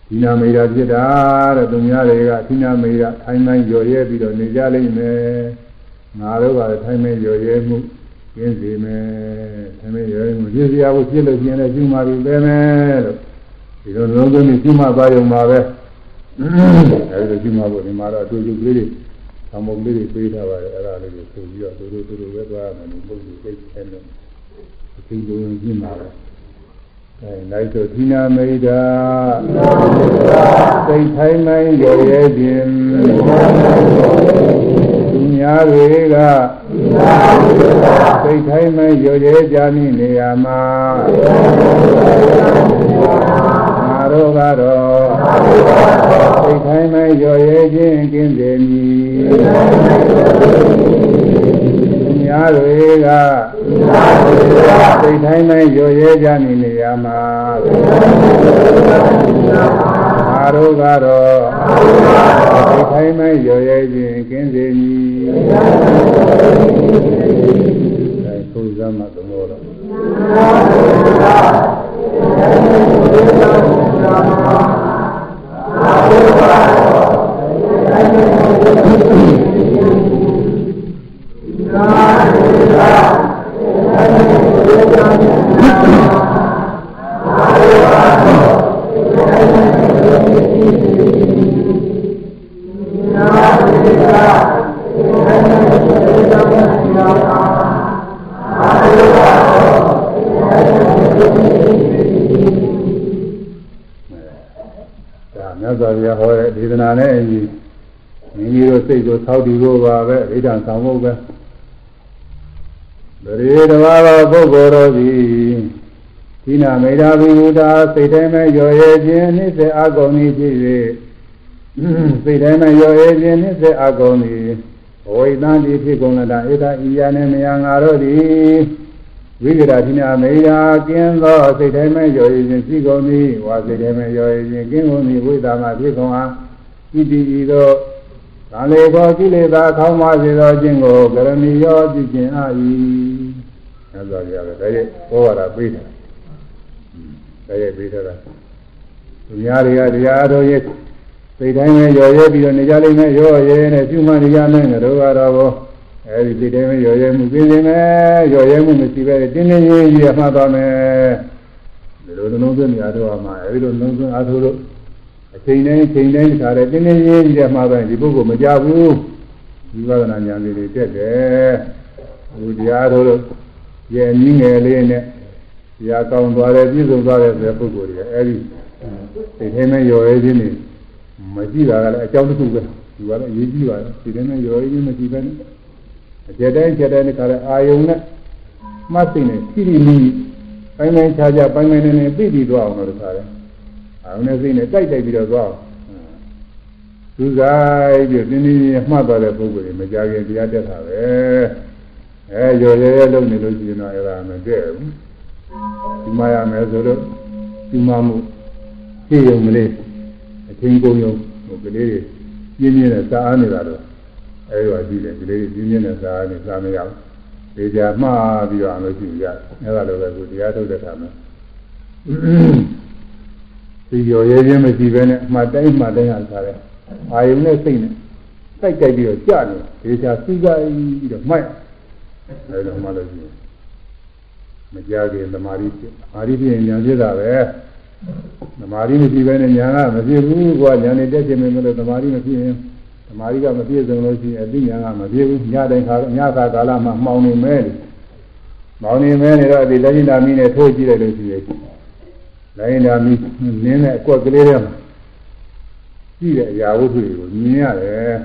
S1: ဒီနာမေရာဖြစ်တာတဲ့သူများတွေကဒီနာမေရာထိုင်းတိုင်းရော်ရဲပြီးတော့နေကြလိမ့်မယ်ငါတို့ကလည်းထိုင်းမဲရော်ရဲမှု ကျင်းစီမယ်ထိုင်းမဲရော်ရဲမှုပြည့်စရာကိုပြည့်လို့ကျင်းလဲကျူးမှပြီးပဲမယ်လို့ဒီလိုလုံးစုံနဲ့ကျူးမှသွားရုံပါပဲအဲဒီလိုကျူးမှဖို့ဒီမှာတော့အတူတူကလေးတွေသံမုံလေးတွေပေးထားပါတယ်အဲ့ဒါလေးကိုဆိုပြီးတော့တို့တို့တို့ပဲသွားရမယ်လို့ပုဂ္ဂိုလ်စိတ်အဲလို့အသိဉာဏ်ကျင့်ပါပဲအဲလိုက်ဆိုသီနာမိဒာစိတ်ထိုင်းမိုင်းရရဲခြင်းသူများတွေက စိတ်ထိုင်းမိုင်းရရဲကြမိနေရမှာငါတို့ကတော့စိတ်ထိုင်းမိုင်းရရဲခြင်းကင်းစေမည်သူများတွေကစိတ်တိုင်းတိုင်းရောရဲကြနေနေရမှာအာရုကတော့စိတ်တိုင်းတိုင်းရောရဲခြင်းကင်းစေမည် အဲဆိုစမ်းမှသဘောတော့ ဣဒံဆောင်ဖို့ပဲတရေတဘာသောပုဂ္ဂိုလ်တို့သည်ဒီနာမေဓာဘိမူတာစိတ်တိုင်းမဲ့ရော်ရဲခြင်းနှိစေအကုန်ဤဖြစ်၍စိတ်တိုင်းမဲ့ရော်ရဲခြင်းနှိစေအကုန်ဤဝိသံတိဖြစ်ကုန်လတာဧတဤယာနှင့်မယငါတို့သည်ဝိကရာဒီနာမေဓာကင်းသောစိတ်တိုင်းမဲ့ရော်ရဲခြင်းရှိကုန်သည်ဝါစိတ်တိုင်းမဲ့ရော်ရဲခြင်းကင်းကုန်သည်ဝိသမဖြစ်ကုန်အားဤတည်ဤသော သံလေသောကိလေသာခေါင်းပါစေသောခြင်းကိုကရဏီရောပြုခြင်းအာ၏။အဲဒါကြရတယ်ဒါရဲ့ဟောရတာပေးတယ်။ဒါရဲ့ပေးတာသူများတွေကတရားတော်ရဲ့စိတ်တိုင်းပဲရော်ရဲပြီးတော့နေကြလိမ့်မယ်ရော်ရဲနဲ့ပြုမှနေကြမယ်ငါတို့ကတော့ဘောအဲဒီစိတ်တိုင်းပဲရော်ရဲမှုပြင်းနေမယ်ရော်ရဲမှုမရှိပဲတင်းတင်းကြီးကြီးအမှတ်သွားမယ်ဒီလိုနှလုံးသွင်းနေရတော့မှအဲဒီလိုနှလုံးသွင်းအားထုတ်လို့ အချိန်တိုင်းအချိန်တိုင်းခါတယ်တင်းတင်းရေးကြီးတဲ့မှာပဲဒီပုဂ္ဂိုလ်မကြဘူးဒီဝဒနာဉာဏ်လေးတွေတက်တယ်ဟိုတရားတို့ရဲ့နည်းငယ်လေးနဲ့တရားကောင်းသွားတယ်ပြည့်စုံသွားတယ်ဆိုတဲ့ပုဂ္ဂိုလ်တွေအဲဒီဒီထဲမှာရော်ရည်ခြင်းနေမကြည့်တာကလည်းအကြောင်းတစ်ခုပဲဒီကလည်းအရေးကြီးပါတယ်ဒီထဲမှာရော်ရည်ခြင်းမကြည့်ပဲနဲ့အကျတိုင်းကျတိုင်းခါတယ်အာယုံနဲ့မှတ်သိနေခိရိမိပိုင်းပိုင်းခြားခြားပိုင်းပိုင်းနဲ့နဲ့သိပြီးသွားအောင်လို့ခါတယ် အာရုံနဲ့စိတ်နဲ့တိုက်တိုက်ပြီးတော့သွားသူဆိုင်ပြီးတင်းတင်းကြီးမှတ်သွားတဲ့ပုဂ္ဂိုလ်တွေမကြခင်တရားတက်တာပဲအဲရော်ရဲရဲလုပ်နေလို့ရှိရင်တော့အဲ့ဒါမတည့်ဘူးဒီမှာရမယ်ဆိုတော့ဒီမှာမှုဖြည့်ရုံကလေးအချင်းကုန်ရုံဟိုကလေးပြင်းပြင်းနဲ့စားအားနေတာတော့အဲဒါကြည့်တယ်ကလေးပြင်းပြင်းနဲ့စားအားနေစားမရဘူးဒေကြမှားပြီးတော့အလို့ရှိရအဲ့ဒါလိုပဲကိုတရားထုတ်တဲ့ခါမှာ ဒီရော်ရဲခြင်းမရှိဘဲနဲ့အမှတ်တိုင်းမှတ်တိုင်းဟာစားတယ်အာယုံနဲ့စိတ်နဲ့စိုက်ကြိုက်ပြီးတော့ကြာနေဒေချာစီးကြိုက်ပြီးတော့မှိုက်အဲလိုမှလို့ရှိရင်မကြခင်သမာဓိဖြစ်အာရိဖြစ်ရင်ဉာဏ်ဖြစ်တာပဲသမာဓိမရှိဘဲနဲ့ဉာဏ်ကမဖြစ်ဘူးကွာဉာဏ်နဲ့တက်ခြင်းမလို့သမာဓိမဖြစ်ရင်သမာဓိကမပြည့်စုံလို့ရှိရင်အသိဉာဏ်ကမပြည့်ဘူးညတိုင်းခါညသာကာလမှာမှောင်နေမဲတယ်မှောင်နေမဲနေတော့ဒီလက်ညနာမီနဲ့ထိုးကြည့်လိုက်လို့ရှိရင် လိုင်းနာမီနင်းတဲ့အကွက်ကလေးတွေမှာကြည့်တဲ့အရာဝတ္ထုတွေကိုမြင်ရတယ်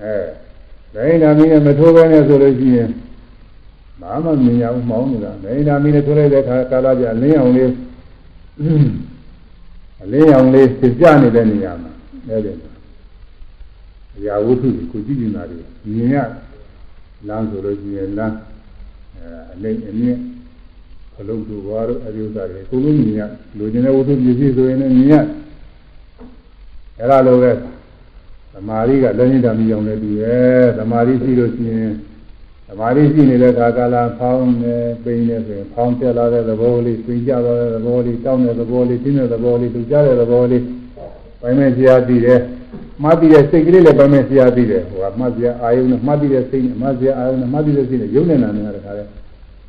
S1: အဲလိုင်းနာမီနဲ့မထိုးဘဲနဲ့ဆိုလို့ရှိရင်ဘာမှမြင်ရဘူးမှောင်းနေတာလိုင်းနာမီနဲ့ထိုးလိုက်တဲ့အခါကာလကြအလင်းအောင်လေးအလင်းအောင်လေးပြပြနေတဲ့နေရာမှာအဲဒီအရာဝတ္ထုကိုကြည့်နေတာတွေမြင်ရလမ်းဆိုလို့ရှိရင်လမ်းအဲအလင်းအမြင့် အလုံးတို့ဘာတို့အဒီဥစ္စာတွေအကုန်လုံးမြင်ရလူကျင်တဲ့ဝတ္ထုပစ္စည်းဆိုရင်လည်းမြင်ရအဲ့ဒါလိုပဲသမာဓိကလည်းညတာမြင်အောင်လည်းတူရဲ့သမာဓိရှိလို့ရှိရင်သမာဓိရှိနေတဲ့ခါကာလဖောင်းနေပိန်နေဆိုရင်ဖောင်းပြလာတဲ့သဘောလေးပိန်ကြသွားတဲ့သဘောလေးတောင်းတဲ့သဘောလေးတင်းတဲ့သဘောလေးလူကြတဲ့သဘောလေးပိုင်းမဲ့ရှားပြီးတယ်မှတ်ပြီးတဲ့စိတ်ကလေးလည်းပိုင်းမဲ့ရှားပြီးတယ်ဟိုကမှတ်ပြအာယုံနဲ့မှတ်ပြီးတဲ့စိတ်နဲ့မှတ်ပြအာယုံနဲ့မှတ်ပြီးတဲ့စိတ်နဲ့ယုံနေတာနဲ့တခါလဲ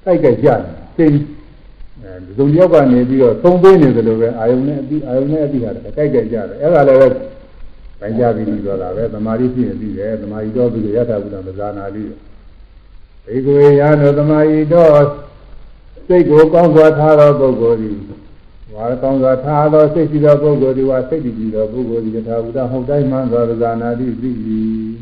S1: တိုက်ကြကြတယ်စိတ် အဲဒီစုံရောက်ကနေပြီးတော့သုံးသိနေတယ်လို့ပဲအာယုံနဲ့အတိအာယုံနဲ့အတိဟာတိုက်ကြကြတယ်အဲ့ဒါလည်းပဲပိုင်းကြပြီးပြီးတော့လာပဲသမာဓိဖြစ်ရင်ပြီးတယ်သမာဓိတော်ပြီးရတာဘုရားမဇာနာလေးဘေကွေရသောသမာဓိတော်စိတ်ကိုကောင်းစွာထားသောပုဂ္ဂိုလ်သည်ဝါကောင်းစွာထားသောစိတ်ရှိသောပုဂ္ဂိုလ်သည်ဝါစိတ်တည်သောပုဂ္ဂိုလ်သည်ယထာဘုဒ္ဓဟုတ်တိုင်းမှသောဇာနာတိသိ၏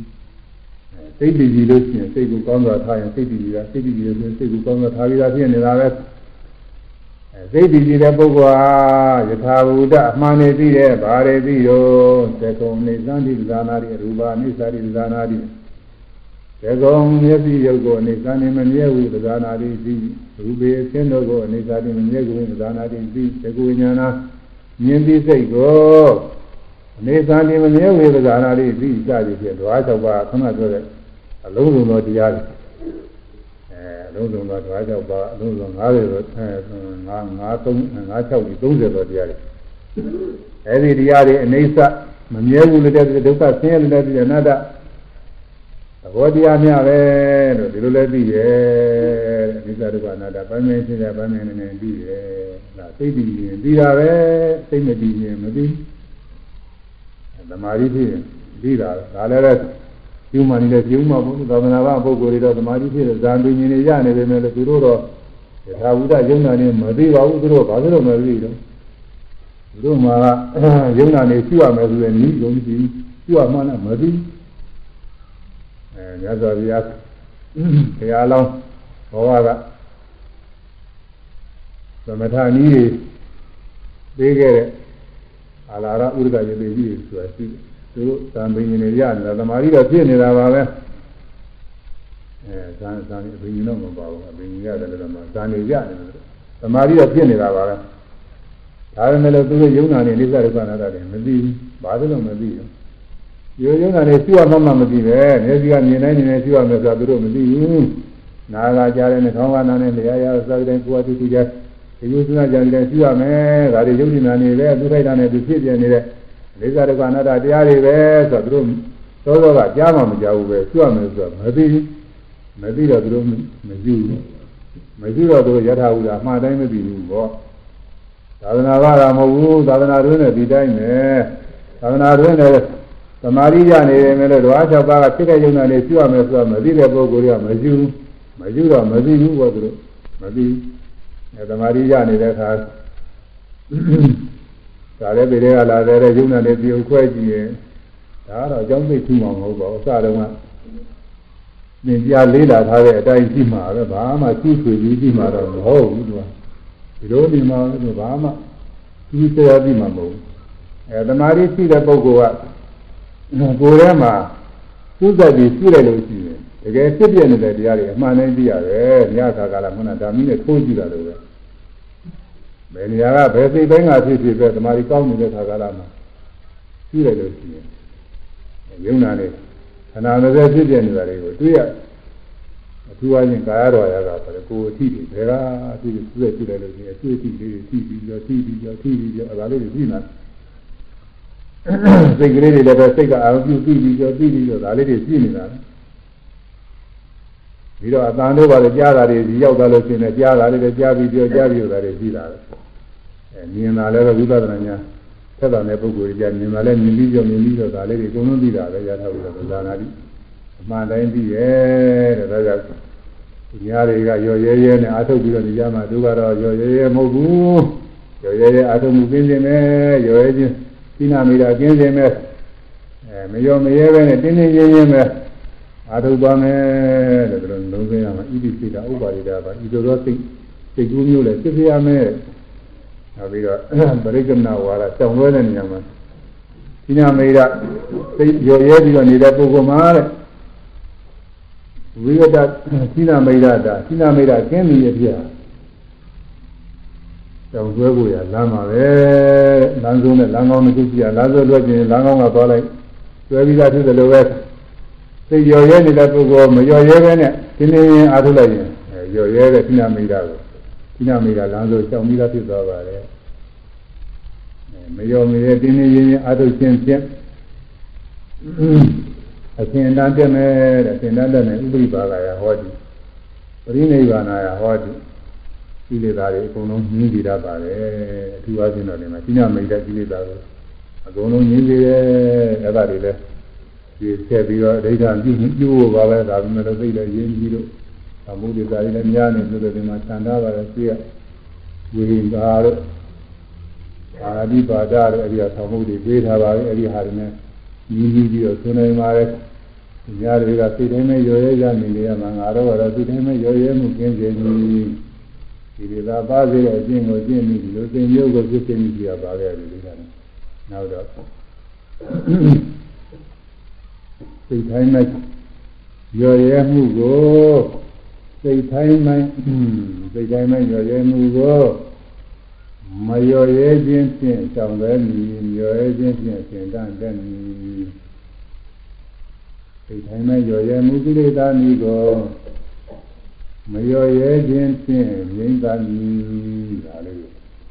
S1: စိတ်တည်လို့ရှိရင်စိတ်ကိုကောင်းစွာထားရင်စိတ်တည်တာစိတ်တည်လို့ဆိုရင်စိတ်ကိုကောင်းစွာထားပြီးသားဖြစ်နေတာပဲ စိတ်တည်တဲ့ပုဂ္ဂိုလ်ဟာယထာဘုဒ္ဓအမှန်နေသိတဲ့ဗာရေသိရောသက္ကုံနေသံတိဇာနာတိရူပါနိသတိဇာနာတိသေကုံမျက်စိရုပ်ကိုအနေစာနေမမြဲဟုသဇာနာတိသိရူပေအခြင်းတို့ကိုအနေစာတိမမြဲကိုသဇာနာတိသိသေကုဉာဏမြင်သိစိတ်ကိုအနေစာတိမမြဲဟုသဇာနာတိသိစသည်ဖြင့်ဓဝါ၆ပါးခဏပြောတဲ့အလုံးစုံသောတရားတွေ အဲအလုံးစုံသောဓဝါ၆ပါးအလုံးစုံ90ဆိုအဲ9 9 3 5 6 30သောတရားတွေအဲဒီတရားတွေအနေစာမမြဲဘူးလည်းတဲ့ဒုက္ခဆင်းရဲလည်းတဲ့အနတ္တသဘောတရားများပဲလို့ဒီလိုလဲသိရဲ့အနိစ္စဒုက္ခအနတ္တပိုင်းပိုင်းရှင်းတဲ့ပိုင်းပိုင်းနဲ့နဲ့သိရဲ့ဒါသိသိရင်သိတာပဲသိမသိရင်မသိသမာဓိဖြစ်ရင်သိတာဒါလည်းပဲ ကျူးမှနေတယ်ကျူးမှဘုသာသနာ့ပုဂ္ဂိုလ်တွေတော့သမာဓိဖြစ်တဲ့ဇာန်ပင်ရှင်တွေရနေပေမဲ့လည်းသူတို့တော့ယထာဝုဒ္ဒယုံနာနေမသိပါဘူးသူတို့ဘာလို့မသိတော့သူတို့မှာယုံနာနေရှိရမယ်ဆိုရင်ဤယုံကြည်ရှိရမှလည်းမသိဘူးအဲမြတ်စွာဘုရားဘုရားလောင်းဘောဝကသမထနည်းတွေပေးခဲ့တဲ့အာလာရဥဒ္ဒကရေလေးကြီးဆိုတာရှိတယ် သူတို့သံပင်နေရနေတာသမာဓိတော့ဖြစ်နေတာပါပဲအဲသံသံအပင်ကြီးတော့မပါဘူးအပင်ကြီးရတယ်လို့မှသံနေရနေတယ်သမာဓိတော့ဖြစ်နေတာပါပဲဒါပေမဲ့လို့သူတို့ယုံနာနေလိစ္ဆာဒုက္ခနာတာတွေမသိဘူးဘာလို့မသိဘူးရိုးရိုးကနေရှိရမှမှမသိပဲမျက်စိကမြင်နိုင်နေနေရှိရမယ်ဆိုတာသူတို့မသိဘူးနားကကြားတဲ့နှာခေါင်းကနားနဲ့လျာရစသဖြင့်ကိုယ်အတူတူကြဒီလိုစဉ်းစားကြတယ်ရှိရမယ်ဒါတွေယုံကြည်နာနေပဲသူထိုက်တာနဲ့သူဖြစ်ပြနေတဲ့ လိစ္ဆာဒုက္ခနာတာတရားတွေပဲဆိုတော့သူတို့သောသောကကြားမှမကြားဘူးပဲရှိရမယ်ဆိုတော့မသိဘူးမသိတော့သူတို့မကြည့်ဘူးမကြည့်တော့သူတို့ယထာဟုတာအမှားတိုင်းမသိဘူးပေါ့သာသနာ့ဘာသာမဟုတ်ဘူးသာသနာ့တွင်နဲ့ဒီတိုင်းပဲသာသနာ့တွင်နဲ့သမာဓိရနေတယ်လို့ဓဝါ၆ပါးကဖြစ်တဲ့ယုံနာနေရှိရမယ်ဆိုတော့မသိတဲ့ပုဂ္ဂိုလ်ကမယူမယူတော့မသိဘူးပေါ့သူတို့မသိအဲသမာဓိရနေတဲ့အခါ ဒါလည်းပြည်တွေကလာတဲ့ယုံနာနေပြုတ်ခွဲကြည့်ရင်ဒါတော့အကြောင်းသိထူမှာမဟုတ်ပါဘူးအစတုန်းကသင်ကြားလေးလာထားတဲ့အတိုင်းရှိမှာပဲဘာမှကျူးဆွေပြီးရှိမှာတော့မဟုတ်ဘူးသူကဒီလိုနေမှာလို့ဘာမှကျူးဆွေပြီးမှာမဟုတ်ဘူးအဲသမာဓိရှိတဲ့ပုဂ္ဂိုလ်ကကိုယ်ထဲမှာသူ့ဇက်ပြီးရှိလိုက်လို့ရှိရင်တကယ်ဖြစ်ပြနေတဲ့တရားတွေအမှန်တိုင်းသိရတယ်ညခါကာလခုနဓာမီနဲ့ထိုးကြည့်တာလို့ပဲ ဘယ်နေရာကဘယ်စိတ်တိုင်းကဖြစ်ဖြစ်ပဲဓမ္မကြီးကောင်းနေတဲ့ခါကာလမှာရှိလိုက်လို့ရှိရင်ယုံနာနဲ့ခန္ဓာမစဲဖြစ်ပြနေတာတွေကိုတွေ့ရအထူးအချင်းကာယတော်ရကဆိုတော့ကိုယ်အထိတွေဘယ်ကအထိတွေသူ့ရဲ့ဖြစ်လိုက်လို့ရှိရင်အတွေ့အထိလေးတွေထိပြီးတော့ထိပြီးတော့ထိပြီးတော့အဲဒါလေးတွေပြီးလာစိတ်ကလေးတွေလည်းပဲစိတ်ကအာရုံပြုပြီးပြီးတော့ပြီးပြီးတော့ဒါလေးတွေပြည့်နေတာပြီးတော့အတန်တို့ပါလေကြားတာတွေဒီရောက်သွားလို့ရှိရင်ကြားတာလေးတွေကြားပြီးပြောကြားပြီးတော့ဒါတွေပြီးလာတယ်အဲ မြင်တာလည်းပဲဝိပဿနာညာသက်သာတဲ့ပုဂ္ဂိုလ်ကြီးမြင်တာလည်းမြင်ပြီးပြောမြင်ပြီးတော့ဒါလေးတွေအကုန်လုံးပြီးတာပဲရထားပြီးတော့ဇာနာတိအမှန်တိုင်းပြီးရဲ့တဲ့ဒါကြောင့်ညာတွေကရော်ရဲရဲနဲ့အာထုတ်ပြီးတော့ဒီကြမှာသူကတော့ရော်ရဲရဲမဟုတ်ဘူးရော်ရဲရဲအာထုတ်မှုပြင်းနေမယ်ရော်ရဲချင်းသီနာမိတာကျင်းစင်မဲ့အဲမရောမရဲပဲနဲ့တင်းတင်းရင်းရင်းပဲအာထုသွားမယ်တဲ့ဒါလိုလုံးစင်းရမှာဣတိစိတာဥပါရိတာပါဤသို့သောစိတ်စိတ်ကူးမျိုးလည်းဖြစ်ရမယ် နောက်ပြီးတော့ပရိက္ခဏဝါဒတောင်းလွဲတဲ့နေရာမှာသီနာမိတာစိတ်ရောရဲပြီးတော့နေတဲ့ပုဂ္ဂိုလ်မှာတဲ့ဝိရဒသီနာမိတာတာသီနာမိတာကျင်းပြီးရပြကြောင်ကျွဲကိုရလမ်းပါပဲလမ်းဆုံးနဲ့လမ်းကောင်းတစ်ခုကြည့်ရလမ်းဆုံးလွှဲခြင်းလမ်းကောင်းကသွားလိုက်ကျွဲပြီးသားဖြစ်တယ်လို့ပဲသိရော်ရဲနေတဲ့ပုဂ္ဂိုလ်မရော်ရဲပဲနဲ့ဒီနေ့ရင်အားထုတ်လိုက်ရင်ရော်ရဲတဲ့ခိနာမိတာကိုခိ နာမိတာလမ်းဆုံးကြောင်ပြီးသားဖြစ်သွားပါတယ်မရော်မရဲဒီနေ့ရင်အားထုတ်ခြင်းဖြင့်အရှင်တန်တက်မယ်တဲ့အရှင်တန်တက်မယ်ဥပ္ပိပါကရဟောတိပရိနိဗ္ဗာန်ယဟောတိကိလေသာတွေအကုန်လုံးညှင်းကြည့်တတ်ပါတယ်အထူးအားဖြင့်တော့ဒီမှာကိနာမိတ်တဲ့ကိလေသာတွေအကုန်လုံးညှင်းကြည့်တယ်အဲ့ဒါတွေလည်းဒီဆက်ပြီးတော့အဋ္ဌာပြုပြုဖို့ပါပဲဒါပေမဲ့လည်းသိတယ်ရင်းကြီးလို့ အမှုတွေဒါတွေလည်းများနေလို့ဒီမှာသံသာပါတယ်ပြည့်ဝိဟင်္ဂါတို့အာဒီပါဒတို့အဲဒီအဆောင်မှုတွေပေးထားပါပြီအဲဒီဟာတွေနဲ့ညီးညီးပြီးတော့ဆွနေပါလေညာတွေကစိတ်တိုင်းမဲ့ရော်ရဲကြနေနေရမှာငါတော့ကတော့စိတ်တိုင်းမဲ့ရော်ရဲမှုကင်းစေသည်ဒီလိုသာပါစေတဲ့အကျင့်ကိုကျင့်ပြီးဒီလိုသင်မျိုးကိုဖြစ်နေကြပါလေဒီလိုကနောက်တော့စိတ်တိုင်းမဲ့ရော်ရဲမှုကို စိတ်တိုင်းမဲ့စိတ်တိုင်းမဲ့ရော်ရဲမှုကိုမရော်ရဲခြင်းဖြင့်ကြောင်ပဲမီရော်ရဲခြင်းဖြင့်သင်တတ်တဲ့မီစိတ်တိုင်းမဲ့ရော်ရဲမှုကိလေသာမီကိုမရော်ရဲခြင်းဖြင့်ငြိမ့်သာမီဒါလေး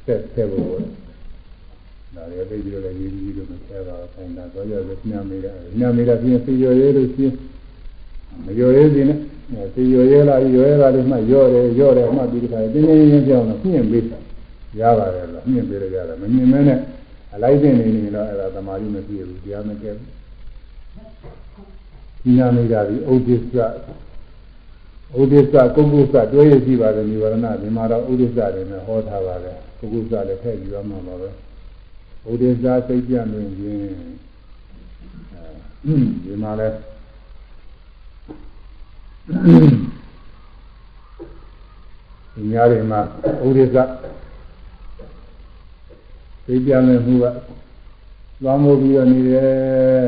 S1: ဆက်ဆက်ဖို့ဒါရတဲ့ဒီလိုလည်းရေးပြီးလို့မဆဲပါဘူးဆိုင်တာတော့ရတဲ့ညမေးတာညမေးတာပြင်စီရော်ရဲလို့ရှိရင်မရော်ရဲခြင်းနဲ့ စီရော်ရဲလာရော်ရဲလာလို့မှရော့တယ်ရော့တယ်မှပြီးတခါတင်းတင်းရင်းပြောင်းတော့ညှင့်ပေးရပါတယ်လို့ညှင့်ပေးရရတယ်မမြင်မဲနဲ့အလိုက်တင်နေနေတော့အဲ့ဒါသမာဓိမပြည့်ဘူးတရားမကဲဘူးဒီနာမိတာဒီဥဒိစ္စဥဒိစ္စကုက္ကုစ္စတွဲရရှိပါတယ်និဝရဏဒီမှာတော့ဥဒိစ္စတွေနဲ့ဟောထားပါတယ်ကုက္ကုစ္စလည်းထည့်ပြီးတော့မှာပါပဲဥဒိစ္စစိတ်ပြမြင်ခြင်းအဲဒီမှာလည်း ဒီများတွေမှာဥဒိစ္စသိပြန်လည်မှုကသွားမို့ပြီးတော့နေတယ်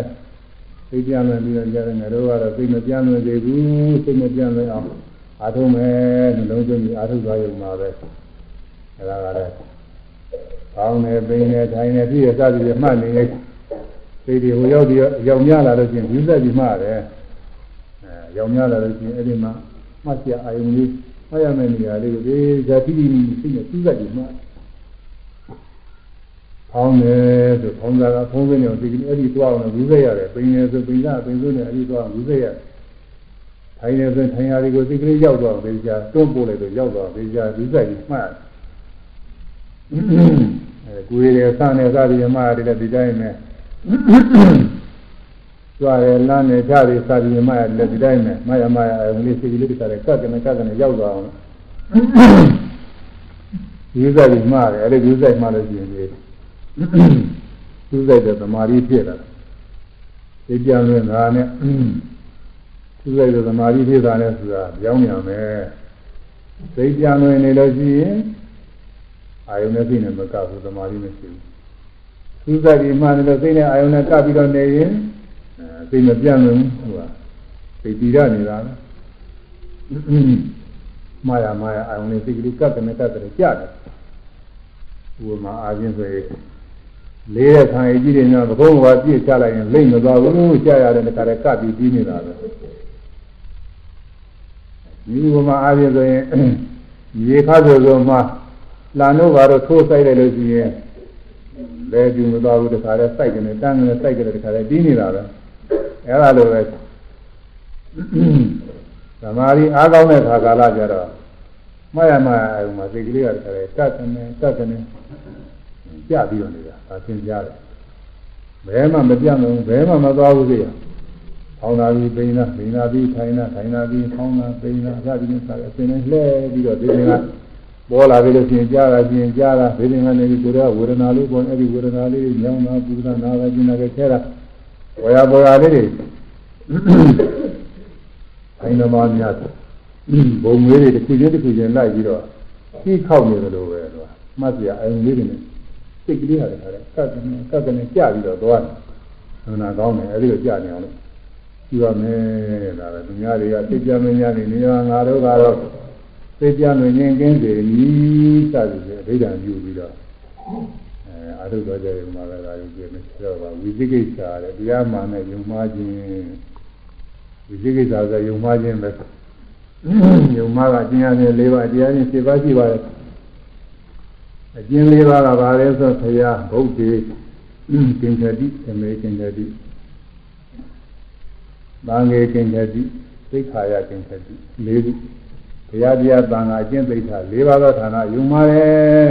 S1: သိပြန်လည်ပြီးတော့ကြားတယ်ငါတို့ကတော့သိမပြန်လည်သေးဘူးသိမပြန်လည်အောင်အားထုတ်မယ်နှလုံးသွင်းပြီးအားထုတ်သွားရုံပါပဲအဲဒါကလည်းကောင်းတယ်ပိန်တယ်ထိုင်တယ်ပြည့်ရစသည်ဖြင့်မှတ်နေရဲ့သိတယ်ဟိုရောက်ပြီးရောက်များလာလို့ချင်းယူဆက်ပြီးမှတယ်အဲ ရောက်များလာလို့ချင်းအဲ့ဒီမှာမှတ်ရအာယုံလေးမှတ်ရမယ့်နေရာလေးကိုဒီဇာတိတိသိနေစူးစက်ပြီးမှတ်ဖောင်းတယ်ဆိုဖောင်းစားကဖုံးစင်းနေအောင်ဒီကနေ့အဲ့ဒီသွားအောင်ယူခဲ့ရတယ်ပိန်တယ်ဆိုပိန်စားပိန်ဆိုးနေအဲ့ဒီသွားအောင်ယူခဲ့ရတယ်ထိုင်တယ်ဆိုထိုင်ရာတွေကိုဒီကနေ့ရောက်သွားအောင်ဒီကြာတွန်းပို့လိုက်တော့ရောက်သွားဒီကြာယူဆက်ပြီးမှတ်အဲကိုယ်ရယ်စနဲ့စသည်မှတ်ရတယ်ဒီတိုင်းနဲ့ ကြွားရလမ်းနဲ့ကြရစသည်မှတ်ရတယ်ဒီတိုင်းနဲ့မရမရအုံလေးစိတ်ကလေးတခါတည်းကတ်ကနေကတ်ကနေရောက်သွားအောင်ယူဆက်ပြီးမှတ်တယ်အဲ့ဒီယူဆက်မှလို့ရှိရင်သူ့ဆိုင်တဲ့သမာဓိဖြစ်လာတယ်ဒီပြန်လို့ငါနဲ့သူ့ဆိုင်တဲ့သမာဓိဖြစ်တာနဲ့ဆိုတာကြောင်းမြန်မယ်သိပြန်လို့နေလို့ရှိရင်အာယုန်နဲ့သိနေမကဘူးသမာဓိမရှိဘူးသူ့ဆိုင်ဒီမှလည်းသိနေအာယုန်နဲ့ကပ်ပြီးတော့နေရင် သိမပြန်လို့ဟိုကသိတည်ရနေတာမာယာမာယာအာယုန်နဲ့သိကလေးကပ်တယ်ကပ်တယ်ကြားတယ်ဥပမာအားဖြင့်ဆိုရင်လေးတဲ့ခံရကြီးတွေညသဘုံကပြည့်ချလိုက်ရင်လိမ့်မသွားဘူးကြာရတယ်တခါတည်းကပ်ပြီးပြီးနေတာပဲဒီဥပမာအားဖြင့်ဆိုရင်ရေခါဆိုဆိုမှလာလို့ပါတော့ထိုးဆိုင်လိုက်လို့ရှိရင်လဲကျူမသွားဘူးတခါတည်းစိုက်ကနေတန်းကနေစိုက်ကြတယ်တခါတည်းပြီးနေတာပဲ အဲ့ဒါလိုပဲသမာဓိအားကောင်းတဲ့ခါကာလကြတော့မရမအုံမှာစိတ်ကလေးကတခါတည်းကတ်ကနေကတ်ကနေကြပြီးတော့နေတာဒါသင်ကြားတယ်ဘယ်မှမပြတ်လို့ဘယ်မှမသွားဘူးစိရဖောင်းလာပြီးပိန်လာပိန်လာပြီးထိုင်လာထိုင်လာပြီးဖောင်းလာပိန်လာစသည်ဖြင့်စားအစဉ်နဲ့လှဲပြီးတော့ဒီနေ့ကပေါ်လာပြီလို့ရှိရင်ကြားတာပြင်ကြားတာဒီနေ့ကနေပြီးကိုယ်ကဝေဒနာလေးပေါ်အဲ့ဒီဝေဒနာလေးညောင်းတာပူတာနာတာကျင်တာကခဲတာ ဝေယပေါ်ရလေးတွေအိမ်တော်များဘုံငွေတွေတစ်ခုချင်းတစ်ခုချင်းလိုက်ပြီးတော့ကြီးခောက်နေတယ်လို့ပဲသူကမှတ်စရာအိမ်လေးတွေနဲ့စိတ်ကလေးဟာတခါတည်းကတ်ကနေကတ်ကနေကြာပြီးတော့သွားတယ်။အနာကောင်းတယ်အဲဒီလိုကြာနေအောင်လို့ကြည့်ရမယ်ဒါပဲသူများတွေကစိတ်ကြမင်းများနေနေရငါတို့ကတော့စိတ်ကြလွင်ခြင်းကင်းစေနီးစသည်ဖြင့်အဋ္ဌာန်ပြုပြီးတော့ အဲအာထုတော်ကြရုံမှာလည်းဒါယူပြမယ်ဆိုတော့ဝိသိကိစ္စတဲ့တရားမှန်တဲ့ယုံမှားခြင်းဝိသိကိစ္စဆိုယုံမှားခြင်းပဲယုံမှားကကျင့်ရတဲ့၄ပါးတရားချင်း7ပါးရှိပါတယ်အကျဉ်းလေးပါးကဘာလဲဆိုဘုရားဗုဒ္ဓေကင်္ခတိသမေကင်္ခတိသံဃေကင်္ခတိသိခာယကင်္ခတိလေးခုဘုရားတရားသံဃာအကျင့်သိက္ခာ၄ပါးသောဌာနယုံမာတယ်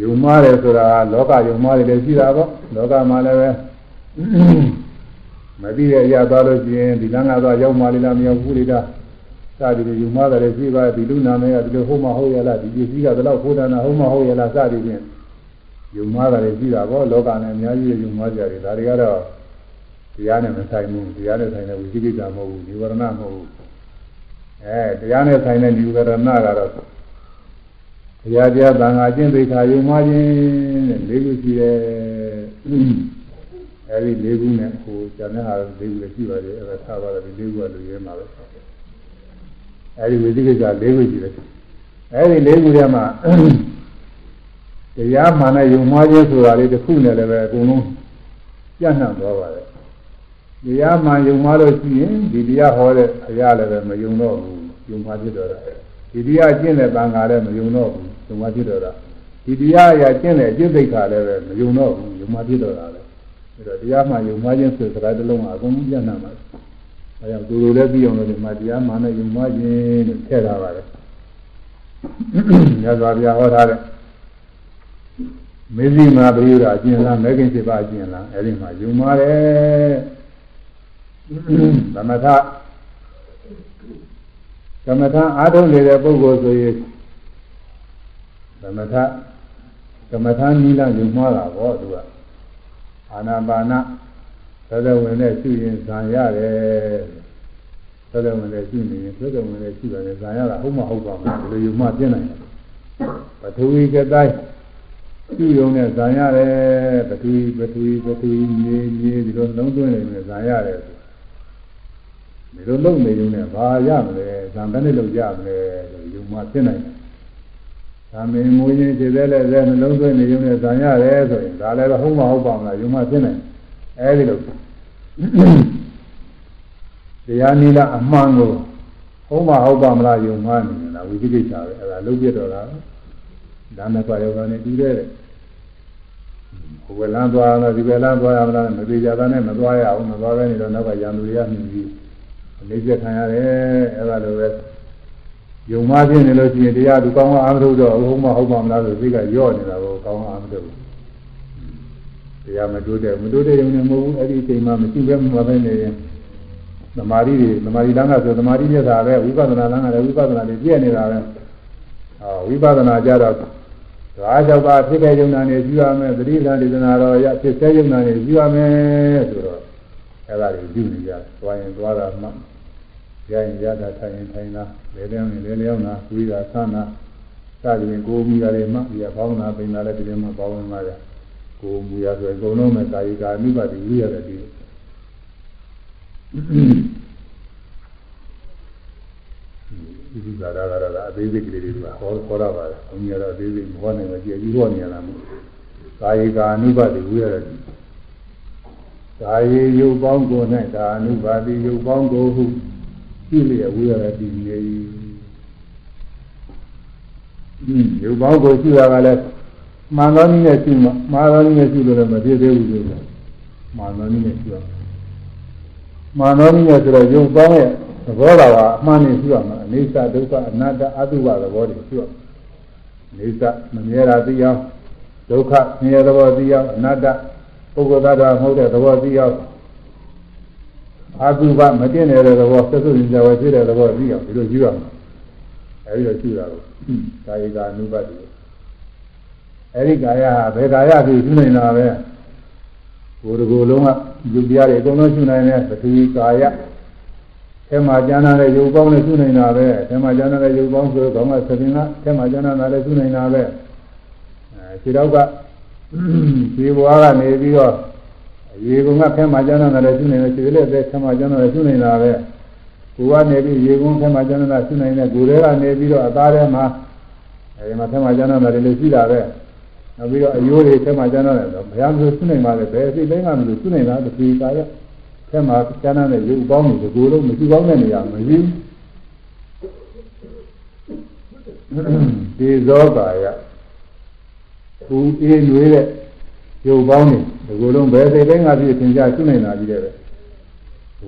S1: ယုံမာတယ်ဆိုတာလောကယုံမာတယ်လည်းရှိတာပေါ့လောကမှာလည်းပဲမသိတဲ့အရာသွားလို့ရှိရင်ဒီလမ်းကသွားရောက်မှလေလားမရောက်ဘူးလေလားစသည်ဖြင့်ယူမှားတယ်ရှိပါဒီလူနာမည်ကဒီလိုဟုတ်မဟုတ်ရလားဒီပစ္စည်းကဘယ်လောက်ဖိုးတန်တာဟုတ်မဟုတ်ရလားစသည်ဖြင့်ယူမှားတယ်ရှိတာပေါ့လောကနဲ့အများကြီးယူမှားကြတယ်ဒါတွေကတော့တရားနဲ့မဆိုင်ဘူးတရားနဲ့ဆိုင်တဲ့ဝိသိကိစ္စမဟုတ်ဘူးဒီဝရဏမဟုတ်ဘူးအဲတရားနဲ့ဆိုင်တဲ့ဒီဝရဏကတော့ ဘုရားတရားသံဃာကျင့်သိက္ခာယူမှားခြင်းတဲ့လေးခုရှိတယ်အဲဒီလေးခုနဲ့ဟိုကျန်တဲ့ဟာလေးခုလည်းရှိပါတယ်အဲဒါသာပါတယ်ဒီလေးခုကလူရဲမှာပဲအဲဒီဝိသိကိစ္စလေးခုရှိတယ်အဲဒီလေးခုထဲမှာတရားမှန်တဲ့ယုံမှားခြင်းဆိုတာလေးတစ်ခုနဲ့လည်းပဲအကုန်လုံးပြန့်နှံ့သွားပါတယ်တရားမှန်ယုံမှားလို့ရှိရင်ဒီတရားဟောတဲ့အရာလည်းပဲမယုံတော့ဘူးယုံမှားဖြစ်တော့တာဒီတရားကျင့်တဲ့တန်ခါလည်းမယုံတော့ဘူးယုံ မှားဖြစ်တော့တာဒီတရားအရာကျင့်တဲ့အကျင့်သိက္ခာလည်းပဲမယုံတော့ဘူးယုံမှားဖြစ်တော့တာလေအဲတော့တရားမှန်ယုံမှားခြင်းဆိုစကားတစ်လုံးကအကုန်လုံးပြန့်နှံ့ပါတယ်အဲကြောင့်သူတို့လည်းပြီးအောင်လို့ဒီမှာတရားမှန်တဲ့ယုံမှားခြင်းလို့ထည့်ထားပါတယ်ညဇောဗျာဟောထားတဲ့မေဇိမာပရိယအကျဉ်းလားမဲခင်7ပါးအကျဉ်းလားအဲဒီမှာယုံပါတယ်သမထသမထအားထုတ်နေတဲ့ပုဂ္ဂိုလ်ဆိုရင် သမထသမထနိလယုံမှားတာပေါ့သူကအာနာပါနသဒ္ဒဝင်နဲ့ရှိရင်ဇံရတယ်သဒ္ဒဝင်နဲ့ရှိနေရင်သဒ္ဒဝင်နဲ့ရှိတယ်ဇံရတာဟုတ်မဟုတ်ပါမလားဒီလိုယုံမှပြနိုင်တယ်ပထဝီကတိုင်းရှိုံနဲ့ဇံရတယ်ပထဝီပထဝီပထဝီမြေမြေဒီလိုလုံးသွင်းနေတယ်ဇံရတယ်ဒီလိုလုံးနေုံနဲ့ဘာရမလဲဇံဘယ်နဲ့လုံးရမလဲဆိုယုံမှဖြစ်နိုင်တယ်။ သာမင်မွေးခြင်းခြေသေးလည်းလည်းနှလုံးသွင်းနေုံနဲ့ဇံရတယ်ဆိုရင်ဒါလည်းတော့ဟုတ်မဟုတ်ပါမလားယုံမှဖြစ်နိုင်တယ်။အဲဒီလိုတရားနိလအမှန်ကိုဟုတ်မဟုတ်ပါမလားယုံမှနေတယ်လားဝိသိကိစ္စပဲအဲဒါလုံးပြတော့တာဒါနဲ့ပါယောဂနဲ့တူတယ်ဟိုဘလန်းသွားတော့ဒီဘလန်းသွားရမလားမသိကြတာနဲ့မသွားရအောင်မသွားဘဲနေတော့နောက်ကရံသူတွေကမြင်ပြီးအနေကျခံရတယ်အဲဒါလိုပဲ ယုံမပြင်းနေလို့ရှိရင်တရားသူကောင်းအောင်အားမထုတ်တော့ဟုတ်မဟုတ်ပါမလားဆိုသိကရော့နေတာကိုကောင်းအောင်အားမထုတ်ဘူးတရားမတိုးတဲ့မတိုးတဲ့ယုံနေမဟုတ်ဘူးအဲ့ဒီအချိန်မှမရှိဘဲမပဲနေရင်သမာဓိတွေသမာဓိလမ်းကဆိုသမာဓိပြတာပဲဝိပဿနာလမ်းကလည်းဝိပဿနာတွေပြည့်နေတာပဲဟောဝိပဿနာကြတော့ဒါကြောင့်ပါဖြစ်တဲ့ယုံနာနေယူရမယ်သတိလမ်းဒေသနာတော်ရဖြစ်တဲ့ယုံနာနေယူရမယ်ဆိုတော့အဲ့ဒါတွေယူနေကြသွားရင်သွားတာမှ ရရင်ရတာထိုင်ရင်ထိုင်တာလေလျောင်းရင်လေလျောင်းတာဝိသာသနာစသည်ဖြင့်ကိုယ်မူရတယ်မှဒီဘောင်းနာပိန်နာလည်းဒီလိုမှပေါင်းဝင်ပါရကိုယ်မူရဆိုရင်အကုန်လုံးမဲ့ကာယကာမိပါတိဝိရတယ်ဒီဒီဒီသာရကတော့အသေးစိတ်ကလေးတွေကဟောခေါ်ရပါတယ်။ဘုန်းကြီးကတော့အသေးစိတ်မဟောနိုင်ဘူးကြည့်ပြီးဟောနေရတာမို့ကာယကာအနုပါတိဝိရတယ်ကာယေယုတ်ပေါင်းကို၌ကာအနုပါတိယုတ်ပေါင်းကိုဟုကြည့် လျက်ဝိရတယ်ဒီနေ။ယုတ်ပေါင်းကိုရှိတာကလည်းမှန်သောနည်းနဲ့ရှိမှမှားသောနည်းနဲ့ရှိလို့လည်းမဖြစ်သေးဘူးလို့မှန်သောနည်းနဲ့ရှိရမှန်သောနည်းနဲ့ဆိုတော့ယုတ်ပေါင်းရဲ့သဘောတော်ကအမှန်နဲ့ရှိရမှာအိသဒုက္ခအနတ္တအတုပသဘောတွေရှိရအိသမမြဲတာသိအောင်ဒုက္ခမြဲသဘောသိအောင်အနတ္တပုဂ္ဂိုလ်သားတော်မဟုတ်တဲ့သဘောသိအောင် အတုပမတင်နေတဲ့သဘောသက်သုဉ္ဇဝေဖြစ်တဲ့သဘောသိအောင်ဒီလိုရှိရမှာအဲဒီလိုရှိတာကိုကာယကအနုပတိအဲဒီကာယဟာဘယ်ကာယကိုရှိနေတာပဲကိုယ်တကူလုံးကယုတ်တရားတွေအကုန်လုံးရှိနိုင်တယ်ပထဝီကာယအဲမှာကျမ်းနာတဲ့ယုတ်ပေါင်းနဲ့ရှိနေတာပဲအဲမှာကျမ်းနာတဲ့ယုတ်ပေါင်းဆိုတော့ကသခင်ကအဲမှာကျမ်းနာတာလည်းရှိနေတာပဲအဲခြေတော့ကခြေဘွားကနေပြီးတော့ ရေကုံကအဲမှာကျမ်းနာတာလည်းရှိနေတယ်ခြေလက်သက်အဲမှာကျမ်းနာတာရှိနေတာပဲကိုကနေပြီးရေကုံအဲမှာကျမ်းနာတာရှိနေတယ်ကိုယ်ထဲကနေပြီးတော့အသားထဲမှာအဲဒီမှာအဲမှာကျမ်းနာတာလည်းရှိတာပဲနောက်ပြီးတော့အယိုးတွေအဲမှာကျမ်းနာတယ်တော့ဘုရားမျိုးရှိနေပါလေဘယ်အစိတ်တိုင်းကမလို့ရှိနေတာတတိကာယထဲမှာကျမ်းတဲ့ရုပ်ပေါင်းတွေဒီကိုယ်လုံးမရှိကောင်းတဲ့နေရာမရှိဒီဇောကာယဘူအေးနွေးတဲ့ရုပ်ပေါင်းတွေ ဒီကိုယ်လုံးဘယ်စိတ်တိုင်းကပြည့်သင်ကြရှိနေတာကြီးတဲ့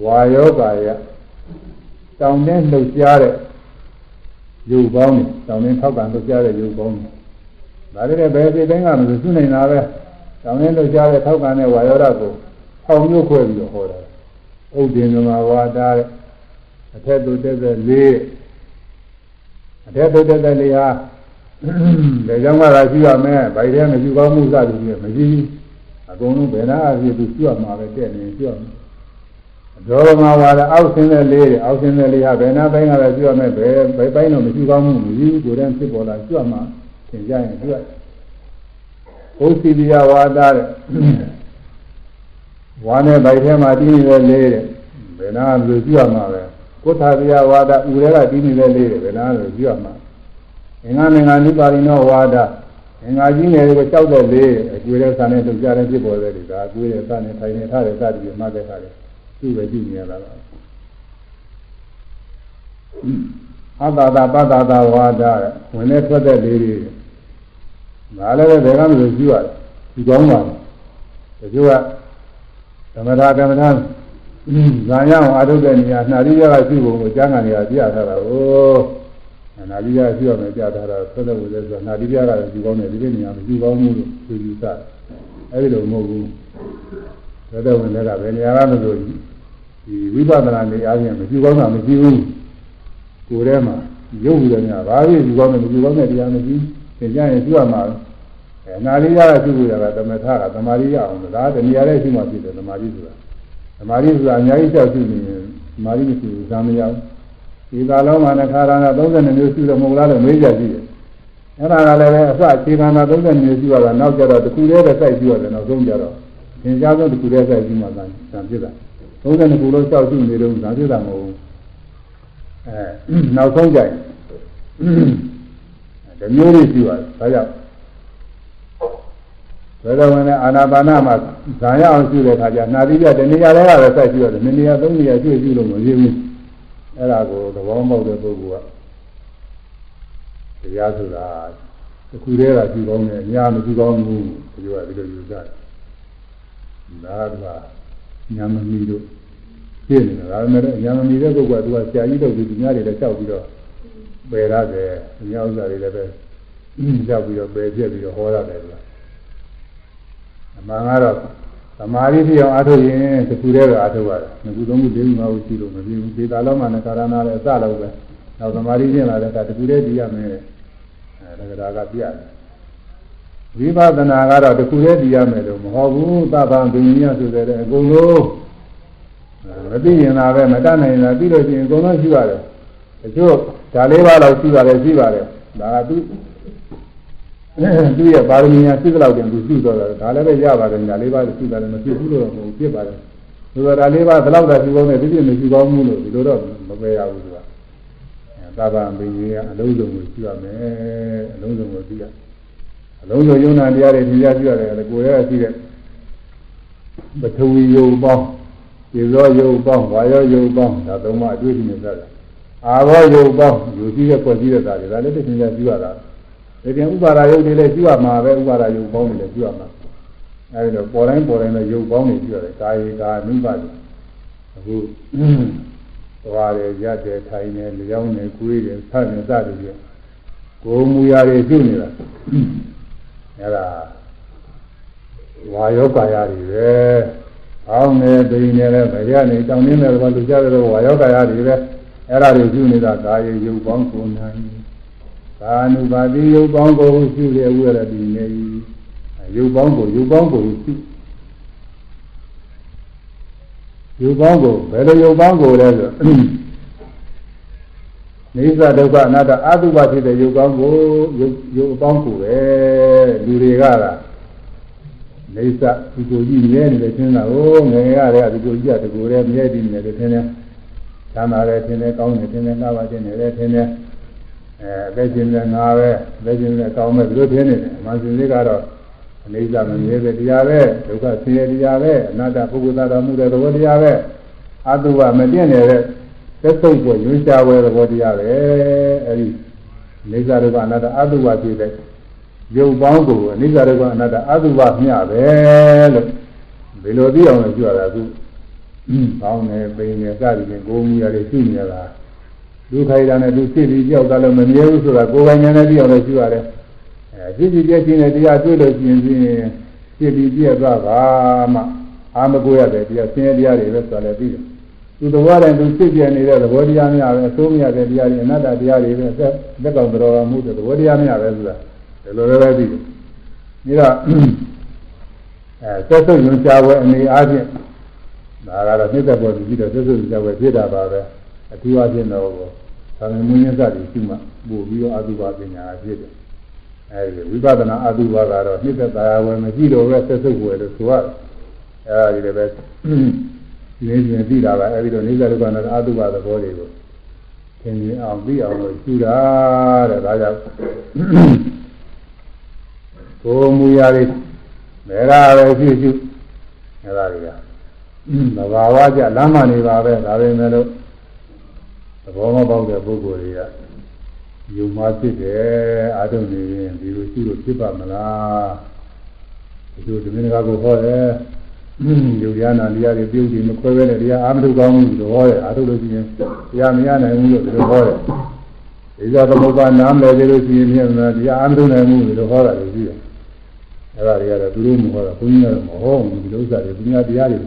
S1: ဝါယောကာယတောင်းတဲ့လှုပ်ရှားတဲ့ရုပ်ပေါင်းတွေတောင်းတဲ့ထောက်ကန်လှုပ်ရှားတဲ့ရုပ်ပေါင်းတွေဒါလည်းဘယ်စိတ်တိုင်းကမလို့ရှိနေတာပဲတောင်းတဲ့လှုပ်ရှားတဲ့ထောက်ကန်တဲ့ဝါယောဓာတ်ကိုအောင်မျိုးခွဲပြီးတော့ဟောတာဥဒ္ဒေနမဝါဒတဲ့အထက်သို့တက်တဲ့လေးအထက်သို့တက်တဲ့လေးဟာဒါကြောင့်ကသာရှိရမယ်ဗိုက်ထဲမရှိကောင်းမှုစသည်ဖြင့်မရှိဘူး အကုန်လုံးဘယ်နာအဖြစ်သူရှိရမှာပဲတက်နေရှိရမယ်ဒေါရမဝါဒအောက်ဆင်းတဲ့လေးအောက်ဆင်းတဲ့လေးဟာဘယ်နာပိုင်းကလည်းရှိရမယ်ဘယ်ဘယ်ပိုင်းတော့မရှိကောင်းမှုမရှိဘူးကိုယ်တည်းဖြစ်ပေါ်လာရှိရမှာသင်ကြရင်ရှိရဘုစီလျာဝါဒတဲ့ဝါနဲ့ဗိုက်ထဲမှာတည်နေတဲ့လေးတဲ့ဘယ်နာလူရှိရမှာပဲကုသလျာဝါဒဥရဲကတည်နေတဲ့လေးတဲ့ဘယ်နာလူရှိရမှာအင်္ဂါမင်္ဂနိပါရိနောဝါဒ အင်္ဂါကြီးငယ်ကိုကြောက်တဲ့လေးအကျွေးတဲ့ဆန်နဲ့တုတ်ကြတဲ့ဖြစ်ပေါ်တဲ့ဒီကအကျွေးတဲ့ဆန်နဲ့ထိုင်နေထားတဲ့စသည်ဖြင့်မှတ်တဲ့ခါလေသူ့ပဲကြည့်နေရတာပါအတ္တတာပတ္တတာဝါဒဝင်နေထွက်တဲ့လေးတွေဒါလည်းပဲဘယ်ကမှမကြည့်ရတယ်ဒီကောင်းပါတချို့ကသမထကမ္မထဇာယအောင်အာထုတ်တဲ့နေရာနှာရိယကရှိဖို့ကိုကြားငံနေရာပြရထားတာကို နာတိယရှိရမယ်ကြားထားတာဆက်သက်ဝေလဲဆိုနာတိယကလည်းဒီကောင်းတယ်ဒီလိုနေရာမရှိကောင်းဘူးလို့သူယူဆအဲဒီလိုမဟုတ်ဘူးဆက်သက်ဝင်လည်းကဘယ်နေရာကမလို့ဒီဝိပဿနာနေအားဖြင့်မရှိကောင်းတာမရှိဘူးကိုယ်ထဲမှာရုပ်ဘူးတယ်များဘာဖြစ်ဒီကောင်းတယ်မရှိကောင်းတဲ့တရားမရှိသင်ကြရင်ရှိရမှာအဲနာတိယကရှိဖို့ရတာသမထကသမာဓိရအောင်ဒါတဏှာလည်းရှိမှဖြစ်တယ်သမာဓိဆိုတာသမာဓိဆိုတာအများကြီးကြောက်ရှိနေရင်သမာဓိမရှိဘူးဇာမရဘူး ဒီသာလုံးမှာနှခါရဏ32မျိုးရှိလို့မဟုတ်လားလို့မေးကြကြည့်တယ်အဲ့ဒါကလည်းပဲအစခြေခန္ဓာ32မျိုးရှိရတာနောက်ကြတော့တစ်ခုတည်းပဲစိုက်ရှိရတယ်နောက်ဆုံးကြတော့သင်ကြားဆုံးတစ်ခုတည်းစိုက်ရှိမှသာသံဖြစ်တာ32ခုလုံးကြောက်ရှိနေတော့ဇာဖြစ်တာမဟုတ်ဘူးအဲနောက်ဆုံးကြရင်ဒီမျိုးလေးရှိပါတယ်ဒါကြောင့်ဘယ်လိုဝင်လဲအာနာပါနမှာဇာရအောင်ရှိတဲ့အခါကျနာတိပြတနေရာတွေကပဲစိုက်ရှိရတယ်နေရာသုံးနေရာရှိရှိလို့မရဘူး အဲ့ဒါကိုသဘောပေါက်တဲ့ပုဂ္ဂိုလ်ကတရားဆိုတာတစ်ခုတည်းကကြည့်ကောင်းတယ်အများမကြည့်ကောင်းဘူးဒီလိုကဒီလိုယူကြတယ်ဒါကညာမမီတို့ပြည့်နေတာဒါပေမဲ့ညာမမီတဲ့ပုဂ္ဂိုလ်ကသူကဆရာကြီးတို့ဒီညာတွေလည်းကြောက်ပြီးတော့ပယ်ရတယ်အများဥစ္စာတွေလည်းပဲကြောက်ပြီးတော့ပယ်ပြက်ပြီးတော့ဟောရတယ်ကွာအမှန်ကတော့ သမာဓိပြောင်းအားထုတ်ရင်တစ်ခုတည်းကအထုတ်ရတယ်ငခုသုံးခုလေးခုငါးခုရှိလို့မပြင်းဘူးဒေတာလုံးမှနဲ့ကာရဏလည်းအစလုံးပဲနောက်သမာဓိပြင်လာတဲ့အခါတစ်ခုတည်းကြည့်ရမယ်အဲဒါကပြရတယ်ဝိပဿနာကတော့တစ်ခုတည်းကြည့်ရမယ်လို့မဟုတ်ဘူးသဗ္ဗံဒုညဆိုတဲ့အကုန်လုံးမသိရင်သာပဲမတတ်နိုင်တာပြီးလို့ရှိရင်အကုန်လုံးရှိရတယ်တချို့ဒါလေးပါးတော့ရှိပါတယ်ရှိပါတယ်ဒါကသူ သူ့ရဲ့ပါရမီညာသိသလောက်တင်သူရှိတော့တယ်ဒါလည်းပဲရပါတယ်ညာလေးပါးရှိတယ်မဖြစ်ဘူးလို့တော့မဟုတ်ဖြစ်ပါတယ်ဆိုတော့ဒါလေးပါးဘယ်လောက်သာရှိကောင်းတယ်ဒီပြည့်မရှိကောင်းဘူးလို့ဒီလိုတော့မပယ်ရဘူးသူကသာသာဘိညာဉ်ကအလုံးစုံကိုရှိရမယ်အလုံးစုံကိုသိရအလုံးစုံယုံနာတရားတွေသိရရှိရတယ်ကိုယ်ရဲ့ရှိတဲ့ပထဝီယုံပေါင်းဒီသောယုံပေါင်းဝါယောယုံပေါင်းဒါသုံးပါအတွေ့အကြုံနဲ့သာအာဘောယုံပေါင်းယူရှိတဲ့ဖွဲ့စည်းတဲ့သားတွေဒါလည်းသိဉာဏ်ရှိရတာ ဒီပြန်ဥပါဒယုတ်တွေလည်းရှိရမှာပဲဥပါဒယုတ်ပေါင်းတွေလည်းရှိရမှာအဲဒီတော့ပေါ်တိုင်းပေါ်တိုင်းလည်းယုတ်ပေါင်းတွေရှိရတယ်ကာယေကာနုပါဒအခုသွားတယ်ရက်တယ်ထိုင်တယ်လျောင်းတယ်ကိုယ်တယ်ဆတ်တယ်စသည်ဖြင့်ကိုယ်မူရာတွေပြုနေတာအဲဒါဝါယောကာယတွေပဲအောင်းနေပိန်နေလည်းဗရနေတောင်းနေတဲ့ဘာလူကြတဲ့ဝါယောကာယတွေပဲအဲ့ဒါတွေပြုနေတာကာယေယုတ်ပေါင်းကိုနိုင် ကာနုပါတိယုတ်ပေါင်းကိုရှုရဝရတိနေယုတ်ပေါင်းကိုယုတ်ပေါင်းကိုရှုယုတ်ပေါင်းကိုဘယ်လိုယုတ်ပေါင်းကိုလဲဆိုနေသဒုက္ခအနတ္တအတုပဖြစ်တဲ့ယုတ်ပေါင်းကိုယုတ်ယုတ်ပေါင်းကိုပဲလူတွေကလားနေသဒီကိုကြည့်မြဲနေတယ်ရှင်းတာကိုငယ်ရတဲ့ဒီကိုကြည့်ရတကူရဲမြဲတည်နေတယ်ထင်တယ်သမ်းပါလေထင်တယ်ကောင်းတယ်ထင်တယ်နှာပါခြင်းတယ်ထင်တယ် အဲအသက်ရှင်တဲ့ငါပဲအသက်ရှင်တဲ့ကောင်းမဲ့ဘယ်လိုထင်နေလဲမဆင်လေးကတော့အနေစာမမြဲတဲ့တရားပဲဒုက္ခဆင်းရဲတရားပဲအနတ္တပုဂ္ဂိုလ်သားတော်မူတဲ့သဘောတရားပဲအတုပမပြည့်နေတဲ့သက်ဆုံးကိုရွှေချဝဲသဘောတရားပဲအဲဒီနေစာဒုက္ခအနတ္တအတုပဖြစ်တဲ့ရုပ်ပေါင်းကိုအနိစ္စဒုက္ခအနတ္တအတုပမျှပဲလို့ဘယ်လိုသိအောင်လဲကြွရတာအခုကောင်းတယ်ပိန်တယ်စသည်ဖြင့်ကိုယ်မူရတယ်ရှိနေလား ဒုက္ခိတာနဲ့သူဖြစ်ပြီးကြောက်တာလည်းမမြဲဘူးဆိုတာကိုယ်ပိုင်ဉာဏ်နဲ့သိအောင်လည်းရှိရတယ်အဲဖြစ်ပြီးပြည့်ချင်းတဲ့တရားတွေ့လို့ရှိရင်ဖြင့်ဖြစ်ပြီးပြည့်သွားပါမှအာမကိုရတဲ့တရားဆင်းရဲတရားတွေပဲဆိုလည်းပြီးတယ်သူသဘောတိုင်းသူဖြစ်ပြနေတဲ့သဘောတရားများပဲအစိုးမရတဲ့တရားတွေအနတ္တတရားတွေပဲသက်သက်ကောင်တော်မှုတဲ့သဘောတရားများပဲဆိုတာဒီလိုလည်းပဲသိတယ်ပြီးတော့အဲသက်သုတ်ညွှန်ကြားပွဲအနေအားဖြင့်ဒါကတော့နှိမ့်သက်ပေါ်ပြီးတော့သက်သုတ်ညွှန်ကြားပွဲဖြစ်တာပါပဲ အထူးအားဖြင့်တော့သာမန်မင်းရစတွေရှိမှပို့ပြီးတော့အတုပါပညာဖြစ်တယ်အဲဒီဝိပဿနာအတုပါကတော့နှိမ့်သက်သာဝယ်မရှိတော့ပဲသက်သုတ်ပွဲလို့ဆိုရတယ်အဲဒီလည်းပဲနေနေသိတာပါအဲဒီတော့နေသာဒုက္ခနာအတုပါသဘောတွေကိုသင်မြင်အောင်သိအောင်လို့ရှင်းတာတဲ့ဒါကြောင့်ကိုမူရာတွေမဲရာပဲရှိရှိအဲဒါတွေကသဘာဝကြလမ်းမနေပါပဲဒါပေမဲ့လို့သ ဘောမပေါက်တဲ့ပုဂ္ဂိုလ်တွေကယုံမှဖြစ်တယ်အာထုံနေရင်ဒီလိုရှိလို့ဖြစ်ပါမလားဒီလိုဒီမင်းကကိုဟောတယ်ယုတ်ရနာတရားတွေပြုတ်ပြီးမခွဲပဲနဲ့တရားအာမထုကောင်းမှုလို့ဟောတယ်အာထုလို့ရှိရင်တရားမရနိုင်ဘူးလို့ဒီလိုဟောတယ်ဒီသာသမုပ္ပါနားမလဲသေးလို့ရှိရင်ပြန်တရားအာမထုနိုင်မှုလို့ဟောတာလို့ရှိတယ်အဲ့ဒါတွေကတော့သူတို့မဟောတာဘုန်းကြီးကမဟောဘူးဒီလိုဥစ္စာတွေပညာတရားတွေ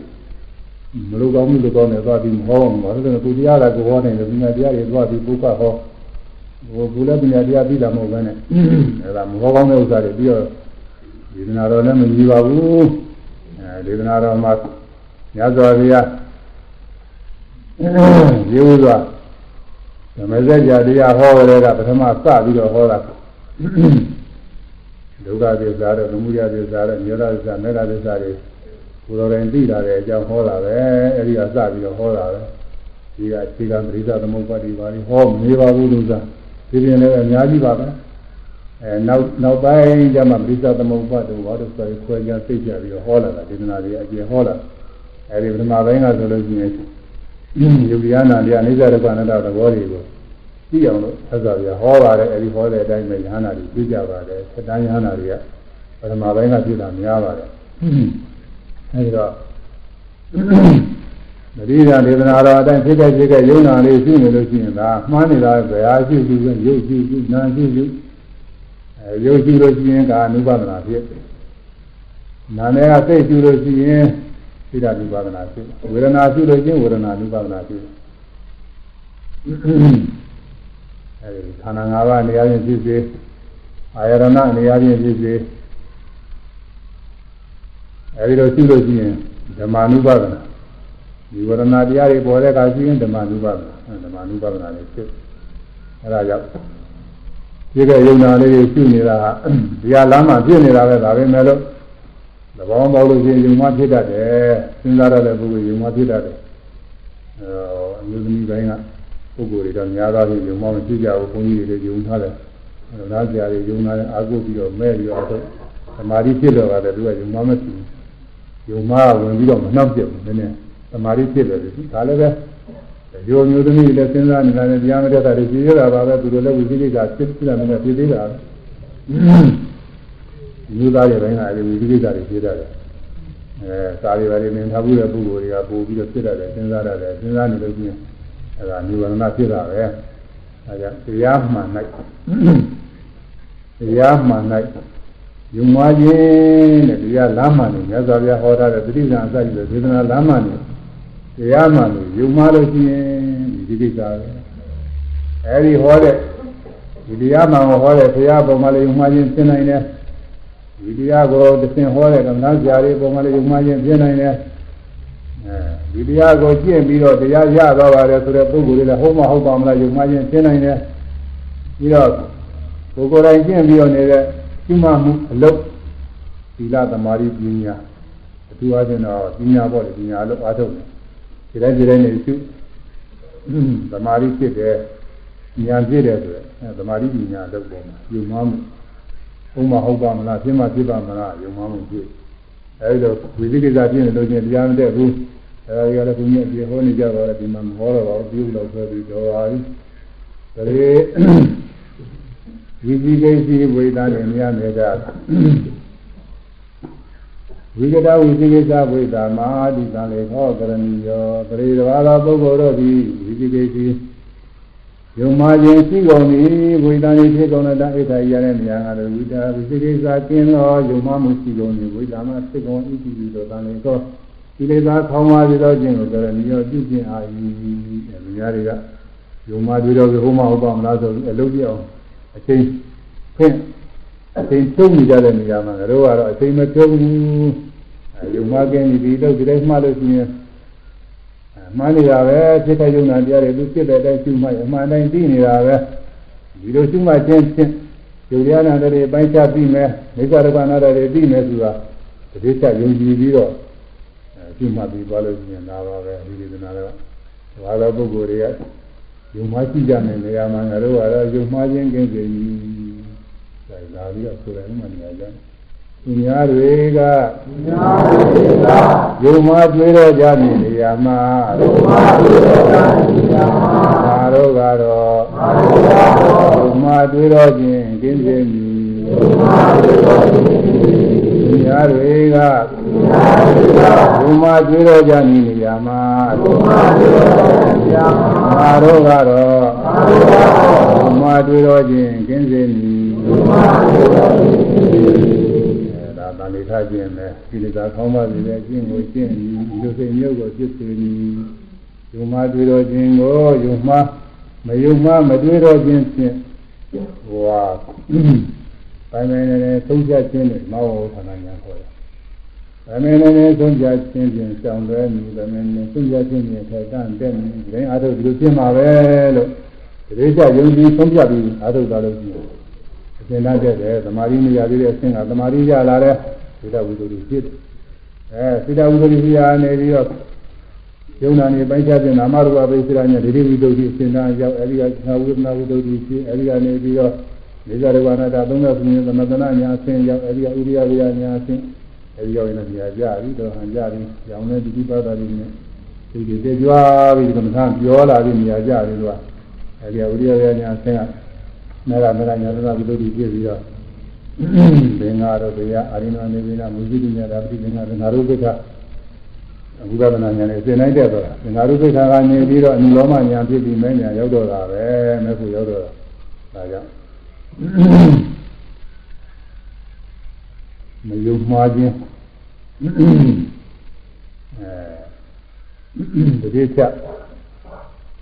S1: မလို့ကောင်းမှုလို့ကောင်းတယ်သွားပြီးမဟောဘူးဘာလို့လဲကိုတရားကကိုဟောနေတယ်ပညာတရားတွေသွားပြီးပုဂ္ဂဟောဟိုဘုလည်းပညာတရားပြီးတာမဟုတ်ဘဲနဲ့အဲ့ဒါမဟောကောင်းတဲ့ဥစ္စာတွေပြီးတော့ဒီနာတော်လည်းမကြီးပါဘူးဒေသနာတော်မှာညဇောဘုရားရေဥစွာဓမ္မစကြာတရားဟောကြတဲ့ကပထမစပြီးတော့ဟောတာဒုက္ခသစ္စာတို့သမုဒယသစ္စာတို့ညောဒသစ္စာမေတ္တာသစ္စာတွေ ကိုယ်တော်တိုင်သိတာတဲ့အကြောင်းဟောတာပဲအဲဒီကစပြီးတော့ဟောတာပဲဒီကခြေကပရိသသမုပ္ပါတိပါဠိဟောမနေပါဘူးလို့သာဒီပြင်လည်းအများကြီးပါပဲအဲနောက်နောက်ပိုင်းကျမှပရိသသမုပ္ပါတို့ဘာလို့ဆိုခွဲခြားသိကြပြီးတော့ဟောလာတာဒေသနာတွေအကျယ်ဟောလာအဲဒီပထမပိုင်းကဆိုလို့ရှိရင်ယုတ်တရားနာတရားအိစ္ဆရကနတသဘောတွေကိုသိအောင်လို့ဆက်စွာပြဟောပါတယ်အဲဒီဟောတဲ့အတိုင်းပဲယဟနာတွေသိကြပါတယ်စတန်ယဟနာတွေကပထမပိုင်းကပြတာများပါတယ် အဲဒီတော့မရိယာဒေသနာတော်အတိုင်းဖြစ်ခဲ့ဖြစ်ခဲ့ယုံနာလေးရှိနေလို့ရှိရင်ဒါမှားနေတာဘယ်ဟာရှိရှိပဲရုပ်ရှိရှိနာရှိရှိအဲရုပ်ရှိလို့ရှိရင်ကအနုပါဒနာဖြစ်နာနဲ့ကစိတ်ရှိလို့ရှိရင်သိတာနုပါဒနာဖြစ်ဝေဒနာရှိလို့ရှိရင်ဝေဒနာနုပါဒနာဖြစ်အဲဒီခန္ဓာ၅ပါးနေရာချင်းဖြစ်စေအာယရဏနေရာချင်းဖြစ်စေ အဲဒီလိုရှိလို့ရှိရင်ဓမ္မနုပါဒနာဒီဝရဏတရားတွေပေါ်တဲ့အခါရှိရင်ဓမ္မနုပါဒနာဓမ္မနုပါဒနာလေးဖြစ်အဲဒါကြောင့်ဒီကယုံနာလေးတွေရှိနေတာဟာဒီဟာလမ်းမှာဖြစ်နေတာပဲဒါပဲမဲ့လို့သဘောပေါက်လို့ရှိရင်ယုံမှဖြစ်တတ်တယ်စဉ်းစားရတဲ့ပုဂ္ဂိုလ်ယုံမှဖြစ်တတ်တယ်အဲအမျိုးသမီးပိုင်းကပုဂ္ဂိုလ်တွေတော့များသောဖြင့်ယုံမှမဖြစ်ကြဘူးဘုန်းကြီးတွေယုံထားတယ်အဲဒါကြာတွေယုံထားတယ်အာကုပြီးတော့မဲ့ပြီးတော့သမာဓိဖြစ်တော့တယ်သူကယုံမှမဖြစ်ဘူး ယုံမှဝင်ပြီးတော့မနှောက်ပြဘူးနည်းနည်းသမာဓိဖြစ်တယ်ဒီဒါလည်းပဲရိုမျိုးသမီးလည်းစဉ်းစားနေတာနဲ့တရားမတတ်တာတွေကြည့်ရတာပါပဲသူတို့လည်းဝိသိကိစ္စဖြစ်ဖြစ်တယ်နဲ့ဖြစ်သေးတာယူသားရဲ့ဘင်းကအဲဒီဝိသိကိစ္စတွေဖြစ်တတ်တယ်အဲစာရီပါရီနင်ထားဘူးတဲ့ပုဂ္ဂိုလ်တွေကပို့ပြီးတော့ဖြစ်တတ်တယ်စဉ်းစားတတ်တယ်စဉ်းစားနေလို့ချင်းအဲဒါနိဗ္ဗာန်ဖြစ်တာပဲအဲကြောင့်တရားမှန်၌တရားမှန်၌ ယုံမခြင်းတဲ့တရားလမ်းမှန်နေမြတ်စွာဘုရားဟောထားတဲ့တိဋ္ဌာန်အစရှိတဲ့ဒေသနာလမ်းမှန်နေတရားမှန်လို့ယုံမလို့ရှိရင်ဒီကိစ္စပဲအဲဒီဟောတဲ့ဒီတရားမှန်ကိုဟောတဲ့ဘုရားပုံမှန်လေးယုံမခြင်းသိနိုင်တယ်ဒီတရားကိုသင်ဟောတဲ့ကမ္ဘာဆရာလေးပုံမှန်လေးယုံမခြင်းသိနိုင်တယ်အဲဒီတရားကိုကျင့်ပြီးတော့တရားရသွားပါတယ်ဆိုတဲ့ပုဂ္ဂိုလ်တွေလည်းဟုတ်မဟုတ်ပါမလားယုံမခြင်းသိနိုင်တယ်ပြီးတော့ကိုယ်ကိုယ်တိုင်ကျင့်ပြီးတော့နေတဲ့ ကျင့်မှုအလုပ်သီလသမာဓိပညာအထူးအားဖြင့်တော့ပညာပေါ့လေပညာအလုပ်အားထုတ်တယ်ဒီတိုင်းဒီတိုင်းနေရှုသမာဓိဖြစ်တယ်ဉာဏ်ဖြစ်တယ်ဆိုရယ်အဲသမာဓိပညာအလုပ်ပေါ်မှာယုံမှမှုဥမဟုတ်ပါမလားဖြစ်မှဖြစ်ပါမလားယုံမှမှုဖြစ်အဲဒီတော့ဝိသိကိစ္စဖြစ်နေလို့ချင်းတရားမတည့်ဘူးအဲဒီကလည်းဘုရားပြေဟောနေကြတော့ဒီမှာမဟောတော့ပါဘူးပြုလို့ဆိုပြီးတော့ပါပြီဒါလေ ဝိသိကိစ္စဝိသနေမြတ်နေကြဝိကတဝိသိကိစ္စဝိသမာတိတံလေဟောကရဏီယောပရိဒဝါသောပုဂ္ဂိုလ်တို့သည်ဝိသိကိစ္စယုံမာခြင်းရှိကုန်သည်ဝိသန်၏ဖြစ်ကုန်တဲ့အိဋ္ဌာရတဲ့နေရာကလည်းဝိတာဝိသိကိစ္စကျင်းသောယုံမာမှုရှိကုန်သည်ဝိသမာဖြစ်ကုန်ဤတိသောတံလေသောဒီလေသာခေါင်းပါပြီးတော့ခြင်းကိုဆိုတော့ညောပြုခြင်းအာယီအဲလူများတွေကယုံမှတွေ့တော့ဘုမဟုတ်ပါမလားဆိုပြီးအလုပ်ပြအောင် အချိန်ဖင့်အချိန်သုံးနေကြတဲ့နေရာမှာတို့ကတော့အချိန်မသုံးဘူးအဲယုံမှကင်းဒီတော့ဒီတိုင်းမှလို့ရှိရင်မှန်နေတာပဲဖြစ်တဲ့ယုံနာတရားတွေသူဖြစ်တဲ့အတိုင်းရှုမှအမှန်တိုင်းသိနေတာပဲဒီလိုရှုမှချင်းချင်းယုံရနာတွေပိုင်းခြားပြီးမယ်မိစ္ဆာဒုက္ခနာတွေပြီးမယ်ဆိုတာတတိယယုံကြည်ပြီးတော့ရှုမှတ်ပြီးသွားလို့ရှိရင်ဒါပါပဲဒီလိုနာတော့ဘာသာပုဂ္ဂိုလ်တွေက ယုံမှရှိကြမယ်နေရာမှာငါတို့ကတော့ယုံမှချင်းကင်းစေကြီးဒါလာပြီးတော့ဆိုတယ်ဥမာနေရာကျသူများတွေက
S2: များတွေက
S1: ယုံမှတွေးတော့ကြနေနေရာမှာ
S2: ယုံမှတွေးတော့ကြနေရာမှာ
S1: ငါတို့ကတော့
S2: ငါတို့ကတော့
S1: ယုံမှတွေးတော့ခြင်းကင်းစေမည်
S2: ယုံမှတွေးတော့ခြင်း
S1: သူများတွေက
S2: များတွေက
S1: ယုံမှတွေးတော့ကြနေနေရာမှာ
S2: ယုံမှတွေးတော့ကြနေရာမှာ
S1: ငါတို့ကတော့
S2: ငါတို့ကတော့
S1: ယုံမှတွေးတော့ခြင်းကင်းစေမည်
S2: ယုံမှတွေးတော့ခြင်း
S1: ဒါတန်လေးထားခြင်းနဲ့ဒီလိုသာခေါင်းပါစီနဲ့ကျင့်ကိုကျင့်ပြီးဒီလိုစိတ်မျိုးကိုဖြစ်စေသည်ယုံမှတွေးတော့ခြင်းကိုယုံမှမယုံမှမတွေးတော့ခြင်းဖြင့်ဟိုဟာ ပိုင်းပိုင်းနဲ့သုံးဖြတ်ခြင်းနဲ့မောဟဌာနညာခေါ်တယ်။ပိုင်းပိုင်းနဲ့သုံးဖြတ်ခြင်းဖြင့်စောင့်လွဲမိပိုင်းပိုင်းနဲ့သုံးဖြတ်ခြင်းဖြင့်ထိုက်တန့်တဲ့မိဒီအားထုတ်ဒီလိုဖြစ်မှာပဲလို့ဒီလိုကြယုံကြည်သုံးဖြတ်ပြီးအားထုတ်တာလို့ရှိတယ်။အရှင်သားတဲ့တယ်သမာဓိမရသေးတဲ့အဆင့်ကသမာဓိရလာတဲ့သေတဝိသုဒ္ဓိဖြစ်တယ်။အဲသေတဝိသုဒ္ဓိရနေပြီးတော့ယုံနာနေပိုင်းခြားတဲ့နာမရူပပိစိရညာဒိဋ္ဌိဝိသုဒ္ဓိအရှင်သားရောက်အဲဒီကသာဝိသနာဝိသုဒ္ဓိဖြစ်အဲဒီကနေပြီးတော့ လေဇာရဝနာတာသုံးသပ်ပြီးသမတနာညာအဆင်းရောက်အဲဒီကဥရိယဝိယညာအဆင်းအဲဒီရောက်ရင်လည်းညာကြပြီတော့ဟန်ကြပြီရောင်နေဒီတိပါတာလေးနဲ့ဒီဒီတေကြွားပြီးသမထပြောလာပြီးညာကြပြီလို့အဲဒီကဥရိယဝိယညာအဆင်းကမေရမေရညာသနာဝိသုဒ္ဓိပြည့်ပြီးတော့ဘင်္ဂါတို့တရားအာရိနနေဝိနာမုဇိတိညာတာပိသင်္ဂါငါရုပ္ပခအဘုဒ္ဓနာညာနဲ့သင်နိုင်တဲ့တော့ငါရုပ္ပခကနေပြီးတော့အနုလောမညာဖြစ်ပြီးမဲညာရောက်တော့တာပဲမဲခုရောက်တော့တာဒါကြောင့် မယုံမှားခြင်းအဲတတိချ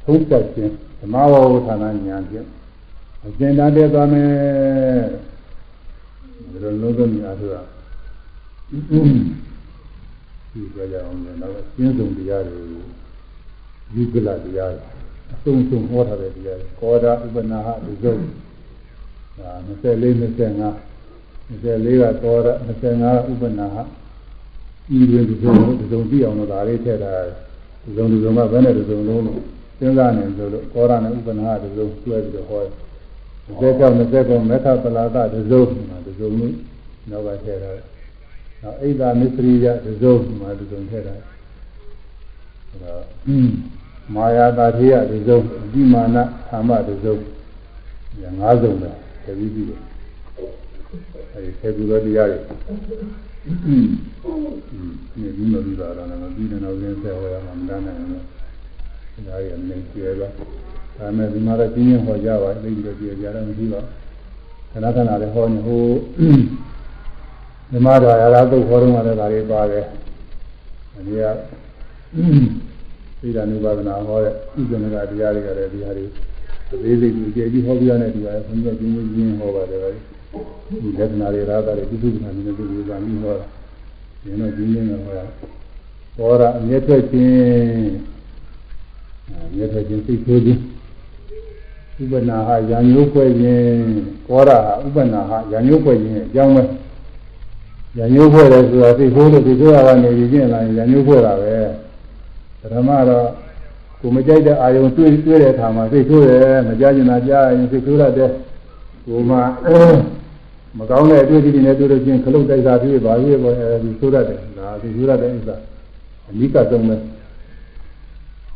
S1: သုံးချက်ခြင်းဓမ္မဝဝဌာနညာဖြင့်အကျဉ်းတတ်တဲ့သွားမယ်ဒီလိုလုံးစုံညာဆိုတာဒီကြကြအောင်လည်းတော့ကျင်းစုံတရားတွေယူကလတရားအဆုံးစုံဟောထားတဲ့တရားကောဓာဥပနာဟဒီစုံ ဒါ24 25 24ကတော်ရ25ဥပနာဟဤတွင်ဒီလိုဒီလိုသိအောင်လို့ဒါလေးထည့်တာဒီလိုဒီလိုမှဘယ်နဲ့ဒီလိုလုံးလို့စဉ်းစားနေလို့လို့ကောရနဲ့ဥပနာကဒီလိုတွဲပြီးတော့ဟောတယ်29 29ကိုမေထပလာတဒီလိုမှာဒီလိုမျိုးနောက်ကထည့်တာနောက်အိဒါမစ္စရိယဒီလိုမှာဒီလိုထည့်တာအဲတော့မာယာတာထေယဒီလိုအတိမာနဓမ္မဒီလိုငါးစုံပဲ ဆယ်ပြီးပြီအဲဒီဆယ်ပြီးတော့တရားတွေနေပြီးမပြီးပါတော့လည်းမပြီးတဲ့နောက်ရင်းဆယ်ဟောရမှာမတန်းနိုင်ဘူးဒါရီအနေကျဲပါဒါမဲ့ဒီမှာတော့ပြင်းရင်ဟောကြပါသိပြီးတော့ပြောကြတော့မရှိပါခဏခဏလည်းဟောနေဟိုဒီမှာတော့ရာသာသုတ်ဟောတော့မှလည်းဒါတွေပါတယ်အဲဒီကသိတာနုပါဒနာဟောတဲ့ဥပ္ပန္နကတရားတွေကလည်းတရားတွေ အသေးစိတ်ကိုကြည့်ကြည့်ဟောပြရတဲ့ဒီပါဘုရားကြီးကြီးကြီးဟောပါတယ်ဗျဒီလက္ခဏာတွေရာတာတွေပြုစုခံနေတဲ့သူတွေကပြီးဟောတာဒီတော့ကြီးကြီးနဲ့ဟောတာဟောတာအမျက်ထွက်ခြင်းအမျက်ထွက်ခြင်းစိတ်ဆိုးခြင်းဥပနာဟာရံညိုးဖွဲ့ခြင်းကောရဟာဥပနာဟာရံညိုးဖွဲ့ခြင်းအကြောင်းပဲရံညိုးဖွဲ့တယ်ဆိုတာစိတ်ဆိုးလို့စိတ်ဆိုးရတာနေပြီးကျင့်လာရင်ရံညိုးဖွဲ့တာပဲဓမ္မတော့ ကိုမကြိုက်တဲ့အာယုံတွေ့တွေ့တဲ့အခါမှာစိတ်ဆိုးတယ်မကြကျင်တာကြားရင်စိတ်ဆိုးရတယ်ကိုမှမကောင်းတဲ့အတွေ့အကြုံတွေနဲ့တွေ့လို့ချင်းခလုတ်တိုက်တာဖြစ်ပါရဲ့ပေါ့အဲဒီဆိုးရတယ်ဒါစိတ်ဆိုးရတဲ့ဥစ္စာအနိကဆုံးပဲ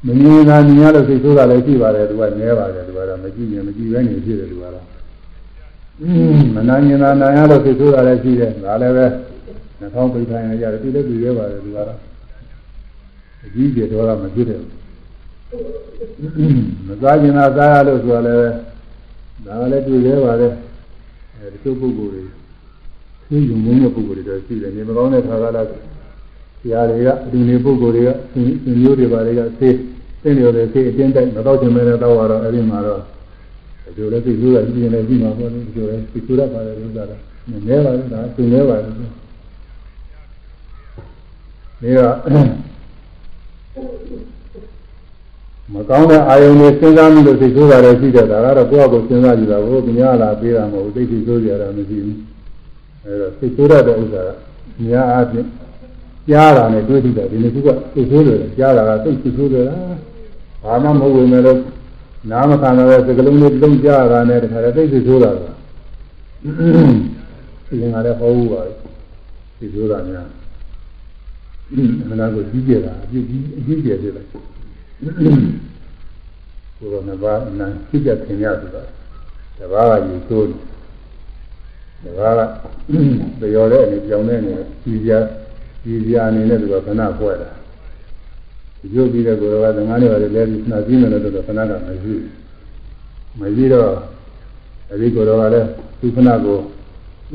S1: မမြင်တာမြင်ရလို့စိတ်ဆိုးတာလည်းရှိပါတယ်သူကနည်းပါတယ်သူကတော့မကြည့်ရင်မကြည့်ပဲနေဖြစ်တယ်သူကတော့မနာမြင်တာနာရလို့စိတ်ဆိုးတာလည်းရှိတယ်ဒါလည်းပဲနှာခေါင်းပိတ်ထိုင်ရရတယ်ဒီလည်းပြီးရဲပါတယ်သူကတော့အကြီးကျယ်တော့မဖြစ်တယ် မစားကျင်တာစားရလို့ဆိုရလဲဒါလည်းတွေ့သေးပါလေအဲဒီလိုပုဂ္ဂိုလ်တွေသိယုံနေတဲ့ပုဂ္ဂိုလ်တွေတော့ရှိတယ်နေမကောင်းတဲ့ခါကလာဆရာတွေကအတူနေပုဂ္ဂိုလ်တွေကသူမျိုးတွေပါတွေကသေသိနေတယ်သေအတင်းတိုက်မတော့ချင်မဲနဲ့တော့တော့အဲ့ဒီမှာတော့ဒီလိုလည်းသိလို့ရည်ရင်လည်းပြီးမှာပေါ့လေဒီလိုလည်းသိဆိုရပါတယ်လို့ဆိုတာနဲပါလေဒါသူနဲပါတယ်ဒီတော့ မကောင်းတဲ့အာယုန်တွေစဉ်းစားမှုလို့သိဆိုးတာလည်းရှိတယ်ဒါကတော့ကိုယ့်အကိုစဉ်းစားကြည့်တာဘို့သူများလာပေးတာမဟုတ်သိသိဆိုးကြတာမရှိဘူးအဲတော့သိဆိုးရတဲ့ဥစ္စာကများအားဖြင့်ကြားတာနဲ့တွေ့ထိတာဒီနေ့ကသိဆိုးတယ်ကြားတာကသိသိဆိုးတယ်ဘာမှမဟုတ်ဝင်လည်းနားမခံတော့တဲ့စကလုံးလေးလုံးကြားတာနဲ့တခါတည်းသိသိဆိုးတာကဒီငါလည်းဟောဘူးပါသိဆိုးတာများမနာကိုကြီးကျယ်တာအပြည့်ကြီးအကြီးကျယ်ဖြစ်လို က်ကိုယ်တော်နှစ်ပါးအနံသိကြခင်ရဆိုတာတပါးကယူဆိုးတယ်တပါးကပြောတဲ့အနေပြောင်းတဲ့အနေကြီးပြကြီးပြအနေနဲ့သူကခဏဖွဲ့တာဒီလိုပြီးတဲ့ကိုယ်တော်ကငါးနှစ်ပါးလည်းလည်းနှာပြီးမယ်လို့တော့ခဏကမရှိမရှိတော့အဲဒီကိုယ်တော်ကလည်းသူခဏကို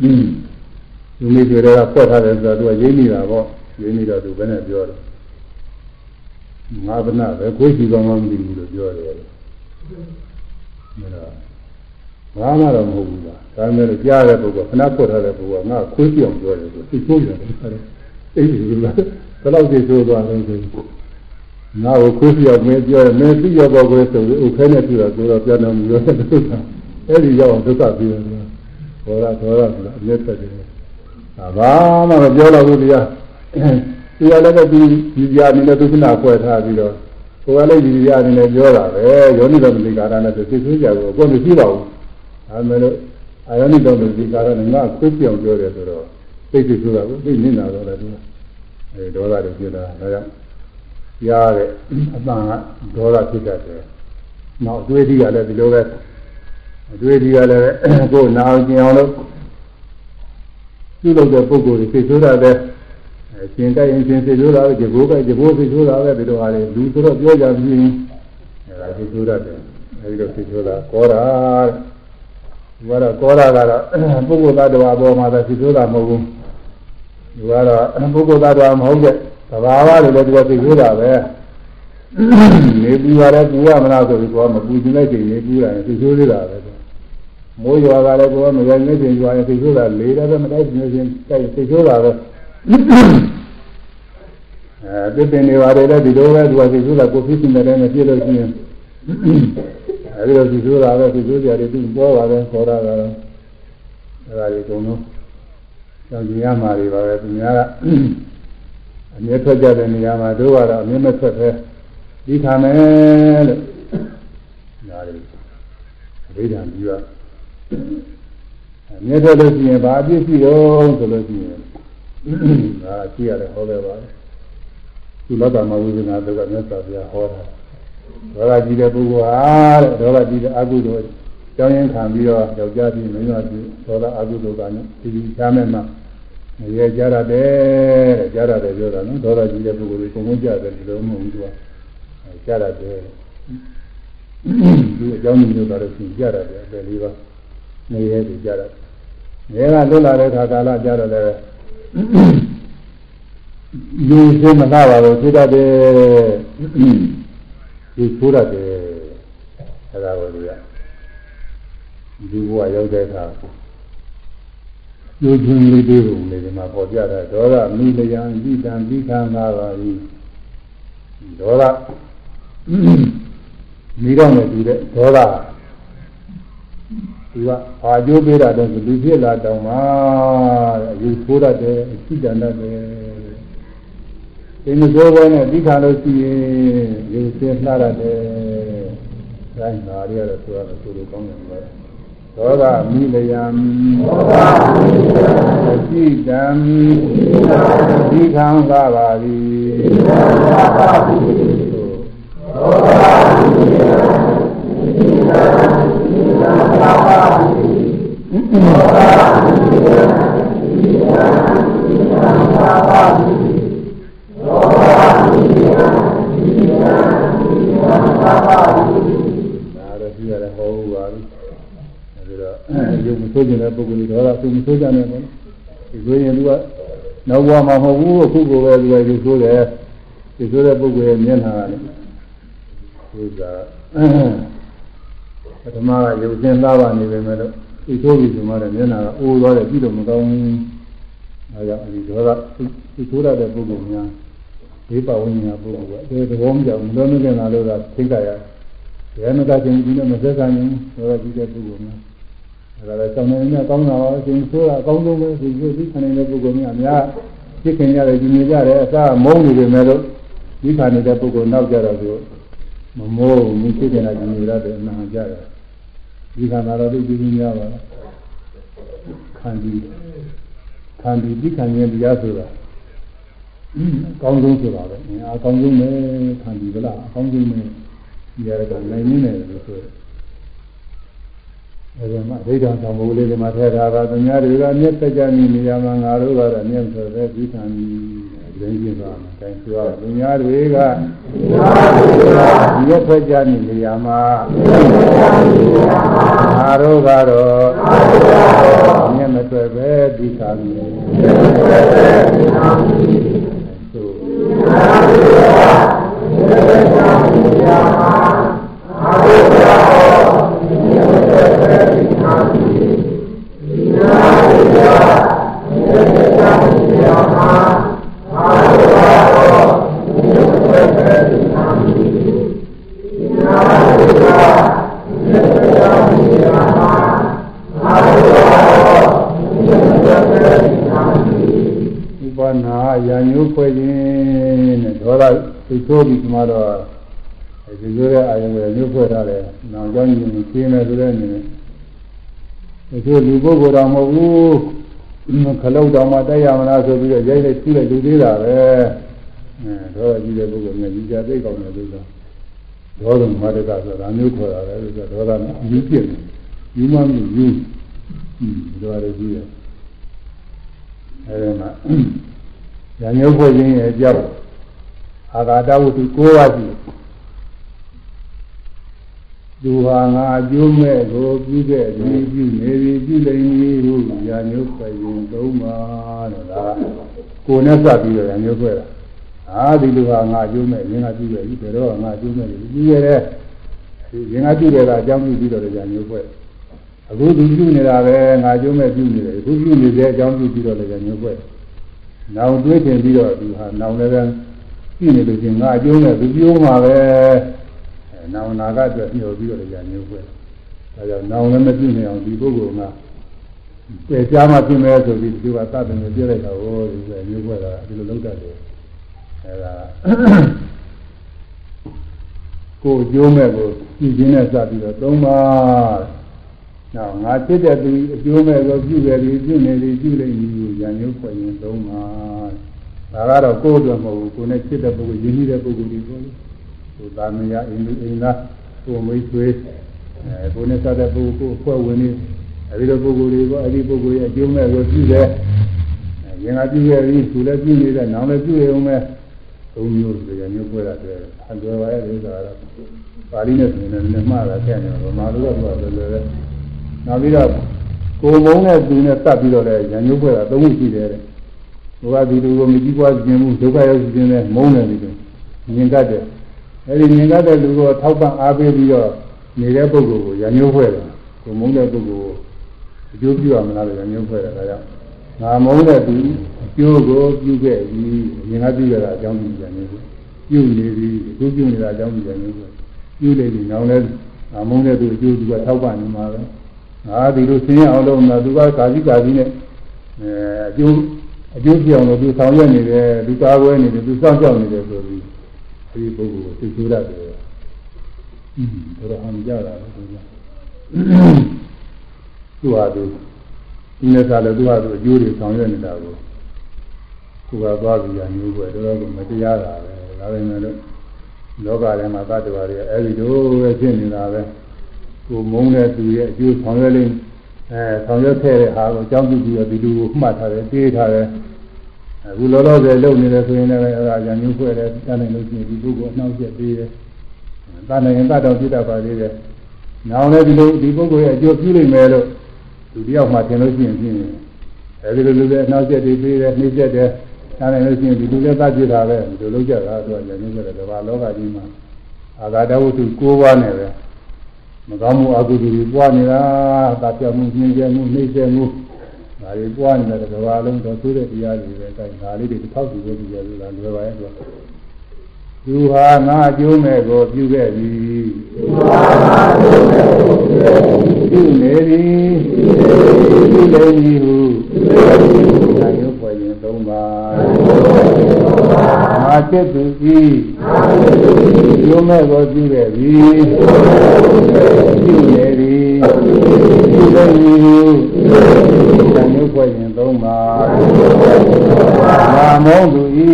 S1: သူမိတွေတော့ဖွဲ့ထားတယ်ဆိုတော့သူကရိမ့်နေတာပေါ့ရိမ့်နေတော့သူဘယ်နဲ့ပြောတယ် ငါဗနာပဲကိုယ်ရှိကောင်းမှမသိဘူးလို့ပြောတယ်။ဒါဘာမှတော့မဟုတ်ဘူးလား။ဒါမဲ့လို့ကြားတဲ့ပုဂ္ဂိုလ်ခဏဖွတ်ထားတဲ့ပုဂ္ဂိုလ်ကငါခွေးပြောင်ပြောတယ်ဆိုသိချိုးရတယ်။အဲ့ဒီလိုလား။ဘယ်လောက်သိချိုးသွားလဲဆိုငါ့ကိုခွေးပြောင်မင်းပြောတယ်မင်းသိရတော့ကိုယ်ဆိုဥခဲနဲ့ပြတော့ကိုတော့ပြန်တော်မူရောတဲ့ဒုက္ခ။အဲ့ဒီရောက်ဒုက္ခပြီးတယ်။ဘောရသောရဆိုတာအမျက်သက်တယ်။ဒါဘာမှမပြောတော့ဘူးတရား။ သူကလည်းသူဒီပြာနေနဲ့သူကနာခွဲထားပြီးတော့ကိုယ်ကလည်းဒီပြာနေနဲ့ပြောတာပဲယောနိတော်မလီကာရနဲ့သူသိသေးကြဘူးကိုယ်မရှိပါဘူးဒါမှမဟုတ်အာယောနိတော်မလီကာရနဲ့ငါခွေးပြောင်ပြောတယ်ဆိုတော့သိသိဆိုတာကိုသိနေတာတော့လည်းသူအဲဒေါသတွေဖြစ်တာဒါကြောင့်ရားတဲ့အပန်းကဒေါသဖြစ်တတ်တယ်နောက်အတွေ့အထိကလည်းဒီလိုပဲအတွေ့အထိကလည်းကိုယ်နာအောင်ကျင်အောင်လို့ပြုလုပ်တဲ့ပုဂ္ဂိုလ်တွေသိဆိုတာတဲ့ ရှင်တိုက်ရင်ရှင်သိဆိုးတာပဲဒီဘိုးကဒီဘိုးသိဆိုးတာပဲဒီလိုဟာလေလူဆိုတော့ပြောကြပြီးအဲဒါသိဆိုးရတယ်အဲဒီလိုသိဆိုးတာကောတာဒီကတော့ကောတာကတော့ပုဂ္ဂိုလ်သတ္တဝါပေါ်မှာသာသိဆိုးတာမဟုတ်ဘူးဒီကတော့ပုဂ္ဂိုလ်သတ္တဝါမဟုတ်တဲ့သဘာဝတွေလည်းသူကသိဆိုးတာပဲနေပူရတယ်ပူရမလားဆိုပြီးကောမပူခြင်းလိုက်ချိန်နေပူရတယ်သိဆိုးသေးတာပဲမိုးရွာကလည်းကောမရနေချိန်ရွာရင်သိဆိုးတာလေတယ်မတိုက်ခြင်းချင်းတိုက်သိဆိုးတာပဲ အဲပြည့်တင်နေပါတယ်လေဒီလိုပဲသူကသိဆိုတာကိုဖြစ်နေတယ်မပြည့်လို့ရှိရင်အဲဒီလိုသိဆိုတာပဲသိဆိုကြတယ်သူပေါ်ပါတယ်ခေါ်တာကတော့အဲဒါကြီးအကုန်လုံးကြောင်ကြည့်ရမှာတွေပါပဲသူများကအမြဲထွက်ကြတဲ့နေရာမှာတို့ကတော့အမြဲမထွက်ပဲဒီခါမယ်လို့ဒါတွေအဘိဓမ္မာပြီးတော့အမြဲထွက်လို့ရှိရင်ဘာအပြစ်ရှိတော့ဆိုလို့ရှိရင်ဒါကြည့်ရတယ်ဟောခဲ့ပါလေ သုလတ္တမဝိဇ္ဇနာတို့ကမြတ်စွာဘုရားဟောတာဒေါသကြီးတဲ့ပုဂ္ဂိုလ်ဟာတဲ့ဒေါသကြီးတဲ့အကုသိုလ်ကြောင်းရင်ခံပြီးတော့ယောက်ျားကြီးမိန်းမကြီးဒေါသအကုသိုလ်ကလည်းဒီဒီချားမဲ့မှရဲကြရတယ်တဲ့ကြရတယ်ပြောတာနော်ဒေါသကြီးတဲ့ပုဂ္ဂိုလ်ကိုကုန်ကုန်ကြတယ်ဒီလိုမဟုတ်ဘူးသူကကြရတယ်ဒီအကြောင်းမျိုးတော့ရှိကြရတယ်အပယ်လေးပါနေရဲကြရတယ်ရဲကလွတ်လာတဲ့ခါကာလကြတော့လ ည်းလူစင်းမနာပါဘူးသိတတ်တယ်ဒီဆိုရတယ်အဲဒါကိုလူရဒီဘဝရောက်တဲ့အခါလူချင်းလေးတွေပုံလေးဒီမှာပေါ်ပြတာဒေါသမိလျံဣတံဣခံသာပါ၏ဒေါသမိတော့နေတူတဲ့ဒေါသသူကအာကျိုးပေးတာတော့လူဖြစ်လာတောင်မှအယူဆိုးတတ်တယ်အရှိတန်တတ်တယ် ဒီမစိုးဘဲနဲ့ပြီးခါလို့ရှိရင်ယူစင်းလှရတယ်။ဒါနာရီရတော့ဆိုရတော့ဆိုလိုကောင်းတယ်ပဲ။သောတာမိလယံသောတာမိလယံအရှိတံဒီခံသာပါသည်ဒီခံသာပါသည်သောတာမိလယံဒီခံဒီခံသာပါသည်သောတာ ဆိုးကျင်တဲ့ပုဂ္ဂိုလ်တွေတော့သူမဆိုးကြနဲ့ပေါ့ဒီလိုရင်သူကနောက်ဘဝမှာမဟုတ်ဘူးအခုကိုပဲသူကယူဆိုးတယ်ယူဆိုးတဲ့ပုဂ္ဂိုလ်ရဲ့မျက်နှာကလည်းသူကပထမကရုပ်သင်သားပါနေပေမဲ့လို့ဒီဆိုးပြီဆိုမှလည်းမျက်နှာကအိုးသွားတယ်ပြီးတော့မကောင်းဘူးအဲကြောင့်ဒီဒေါသဒီဆိုးရတဲ့ပုဂ္ဂိုလ်များဒီပဝိညာဉ်ပုဂ္ဂိုလ်ကအဲဒီသဘောမကြောက်ဘူးလုံးလုံးလာလို့ကသိကြရတယ်ဘယ်မှာကချင်းဒီနဲ့မဆက်ဆံရင်ဆိုတော့ဒီတဲ့ပုဂ္ဂိုလ်များအဲ ဒါလည်းစောင့်နေနေကောင်းတာပါအရှင်ဆိုးတာအကောင်းဆုံးပဲဒီလိုသိခံနေတဲ့ပုဂ္ဂိုလ်များအများဖြစ်ခင်ရတယ်ဒီနေကြတယ်အစားမုန်းနေပေမဲ့လို့ဒီခံနေတဲ့ပုဂ္ဂိုလ်နောက်ကြတော့သူမမိုးဘူးဖြစ်နေတာဒီနေရတယ်အမှန်ကြတယ်ဒီခံတာတော့သိပြီးများပါခံပြီးခံပြီးဒီခံရင်တရားဆိုတာအကောင်းဆုံးဆိုတာပဲအကောင်းဆုံးပဲခံပြီးဗလားအကောင်းဆုံးပဲဒီရတဲ့နိုင်နေတယ်လို့ဆိုတယ် အဲဒီမှာဒိဋ္ဌံသံဃာလေးတွေမှာထည့်ထားတာသူများတွေကအမျက်တက်ကြနေနေရမှာငါတို့ကတော့အမျက်ဆိုတဲ့ဒီခံပြီးရင်းကျင်သွားမှာတိုင်ဆိုရသူများတွေကဒီရက်ထွက်ကြနေနေရမှာငါတို့ကတော့အမျက်မထွက်ပဲဒီခံပြီးဥ သသိဆိုးပြီးဒီမှာတော့ဒီလိုတဲ့အာယုံတွေညှို့ဖွဲ့ထားတယ်။နောက်ကြောင်းကြီးကိုရှင်းမယ်ဆိုတဲ့အနေနဲ့ဒီလိုလူပုဂ္ဂိုလ်တော်မဟုတ်ဘူးခလုတ်တော်မှတက်ရမလားဆိုပြီးတော့ရိုက်လိုက်ကြည့်လိုက်လူသေးတာပဲ။အဲဒေါသကြီးတဲ့ပုဂ္ဂိုလ်မျိုးကြီးကြသိကောင်းတယ်လို့ဆိုဒေါသမတ္တကဆိုတာမျိုးခေါ်တာလေဆိုတော့ဒေါသယူပြည့်တယ်။ယူမှမယူ။อืมဒေါသကြီးတယ်။အဲဒီမှာညာညုတ်ဖွဲ့ခြင်းရဲ့အကြောင်း အာဂါတဝတ္ထု၉ပါးရှိတယ်သူဟာငါအကျိုးမဲ့ကိုပြုတဲ့ဒီပြုနေပြီပြုလိမ့်မည်ဟုညာညုတ်ဖွဲ့ခြင်းသုံးပါတဲ့ဒါကိုယ်နဲ့စပ်ပြီးတော့ညာညုတ်ဖွဲ့တာအာဒီလူဟာငါအကျိုးမဲ့ရင်ကပြုခဲ့ပြီဘယ်တော့ငါအကျိုးမဲ့ပြုခဲ့တယ်ရင်ကပြုတယ်ကအကြောင်းပြုပြီးတော့ညာညုတ်ဖွဲ့အခုသူပြုနေတာပဲငါကျုံးမဲ့ပြုနေတယ်အခုပြုနေတဲ့အကြောင်းပြုပြီးတော့လည်းညှို့ပွဲ။နောင်တွေးတင်ပြီးတော့သူဟာနောင်လည်းပဲ ပြုနေလို့ချင်းငါအကျုံးမဲ့သူပြုံးမှာပဲ။အဲနောင်နာကအတွက်ညှို့ပြီးတော့လည်းညှို့ပွဲ။ဒါကြောင့်နောင်လည်းမပြုနေအောင်ဒီပုဂ္ဂိုလ်ကပေချာမှပြုမယ်ဆိုပြီးသူကသတ်တယ်ပြောလိုက်တာဟောဒီကညှို့ပွဲတာဒီလိုလုပ်တတ်တယ်။အဲဒါကိုအကျိုးမဲ့ကိုကြည့်ခြင်းနဲ့စပြီးတော့သုံးပါ။နောက်ငါဖြစ်တဲ့သူအကျိုးမဲ့ကိုပြုတယ်ဒီပြုနေဒီပြုလိမ့်မည်ကိုညာညုတ်ဖွင့်ရင်သုံးပါ။ ဒါကတော့ကိုယ်အတွက်မဟုတ်ဘူးကိုယ်နဲ့ဖြစ်တဲ့ပုဂ္ဂိုလ်ယဉ်ကျေးတဲ့ပုဂ္ဂိုလ်တွေကိုကိုသာမယအိန္ဒိအိန္ဒကိုမိတ်ဆွေအဲကိုယ်နဲ့စတဲ့ပုဂ္ဂိုလ်ကိုဖွဲ့ဝင်နေအဲဒီလိုပုဂ္ဂိုလ်တွေကအဲဒီပုဂ္ဂိုလ်ရဲ့အကျိုးမဲ့ကိုပြုတယ်။ရင်ကပြုရပြီးသူလည်းပြုနေတဲ့နောင်လည်းပြုရအောင်မဲ့သုံးမျိုးဆိုရမျိုးပွဲတာတွေ့တယ်။အလွယ်ပါရဲ့ဥစ္စာကတော့ပါဠိနဲ့ဆိုရင်လည်းမှားတာတဲ့တယ်ဗမာလိုကတော့လွယ်လွယ်ပဲ။နောက်ပြီးတော့ကိုယ်မုံနဲ့သူနဲ့တတ်ပြီးတော့လည်းရံမျိုးပွဲတာသုံးခုရှိတယ်တဲ့။ ဘုရားဒီလိုကိုမကြည့်ပွားခြင်းဘူးဒုက္ခရောက်ခြင်းနဲ့မုံတယ်ဒီလိုမြင်တတ်တယ်။အဲဒီမြင်တတ်တဲ့လူကိုထောက်ပံ့အားပေးပြီးတော့နေတဲ့ပုဂ္ဂိုလ်ကိုရံမျိုးပွဲတာကိုမုံတဲ့ပုဂ္ဂိုလ်ကိုအကျိုးပြုရမလားလို့ရံမျိုးပွဲတာဒါကြောင့်ငါမုန်းတဲ့သူအကျိုးကိုပြုခဲ့ပြီးအရင်ကပြုရတာအကြောင်းပြုကြနေပြီပြုနေပြီအခုပြုနေတာအကြောင်းပြုကြနေပြီပြုနေပြီနောက်လဲငါမုန်းတဲ့သူအကျိုးသူကထောက်ပံ့နေမှာပဲငါဒီလိုဆင်းရအောင်လုပ်နေတာသူကကာကြီးကာကြီးနဲ့အဲအကျိုး အကျိုးပြောင်းလို့သူဆောင်ရွက်နေတယ်သူကာကွယ်နေတယ်သူစောင့်ကြောက်နေတယ်ဆိုပြီးဒီပုဂ္ဂိုလ်ကိုသိဆိုရတယ်อืมဒါတော့ဟန်ကြတာလေသူကသူဟာသူဒီနေ့ကလည်းသူကသူအကျိုးတွေဆောင်ရွက်နေတာကိုကိုယ်ကသွားပြီးရမျိုးပဲတော်တော်ကမတရားတာပဲဒါပေမဲ့လို့လောကထဲမှာသတ္တဝါတွေအဲဒီလိုပဲဖြစ်နေတာပဲကိုမုန်းတဲ့သူရဲ့အကျိုးဆောင်ရွက်လိမ့်အဲဆောင်ရွက်ခဲ့တဲ့ဟာကိုအကြောင်းပြုပြီးတော့ဒီလိုကိုမှတ်ထားတယ်သိထားတယ် အခုလောလောဆယ်လုပ်နေတယ်ဆိုရင်လည်းအဲဒါရမျိုးဖွဲ့တယ်တတ်နိုင်လို့ရှိရင်ဒီပုဂ္ဂိုလ်အနှောက်အယှက်ပေးတယ်တတ်နိုင်ရင်တတ်တော်ပြတတ်ပါသေးတယ်နောက်လည်းဒီလိုဒီပုဂ္ဂိုလ်ရဲ့အကျိုးပြုလိမ့်မယ်လို့လူတယောက်မှသင်လို့ရှိရင်ဖြင့်အဲအဲဒီလိုလူလည်းနောက်ချက်တွေပြီးတယ်နှိမ့်ချက်တယ်ဒါနဲ့လို့ရှိရင်ဒီလူလည်းသတ်ပြတာပဲဒီလိုလုပ်ကြတာဆိုတော့လည်းနေကြတယ်ကမ္ဘာလောကကြီးမှာအာဂါတဝတ္ထု၉ပါးနဲ့ပဲမကောင်းမှုအကုသိုလ်တွေပွားနေတာတာပြောင်းမှုညှင်းကျဲမှုနှိမ့်ကျဲမှု ဒါတွေပွားနေတဲ့ကမ္ဘာလုံးတော့သိတဲ့တရားတွေပဲအဲဒါလေးတွေတစ်ထောက်ကြည့်လို့ကြည့်ရလို့လားလွယ်ပါရဲ့ဆိုသူဟာငါအကျိုးမဲ့ကိုပြုခဲ့ပြီပြုနေသည်ပြုနေသည်ဟုသာယုပွင့်ရင်သုံးပါငါจิตသူဤကျိုးမဲ့ကိုပြုခဲ့ပြီပြုနေသည်ပြုနေသည် ဟုသာယုပွင့်ရင်သုံးပါငါမောင်းသူဤ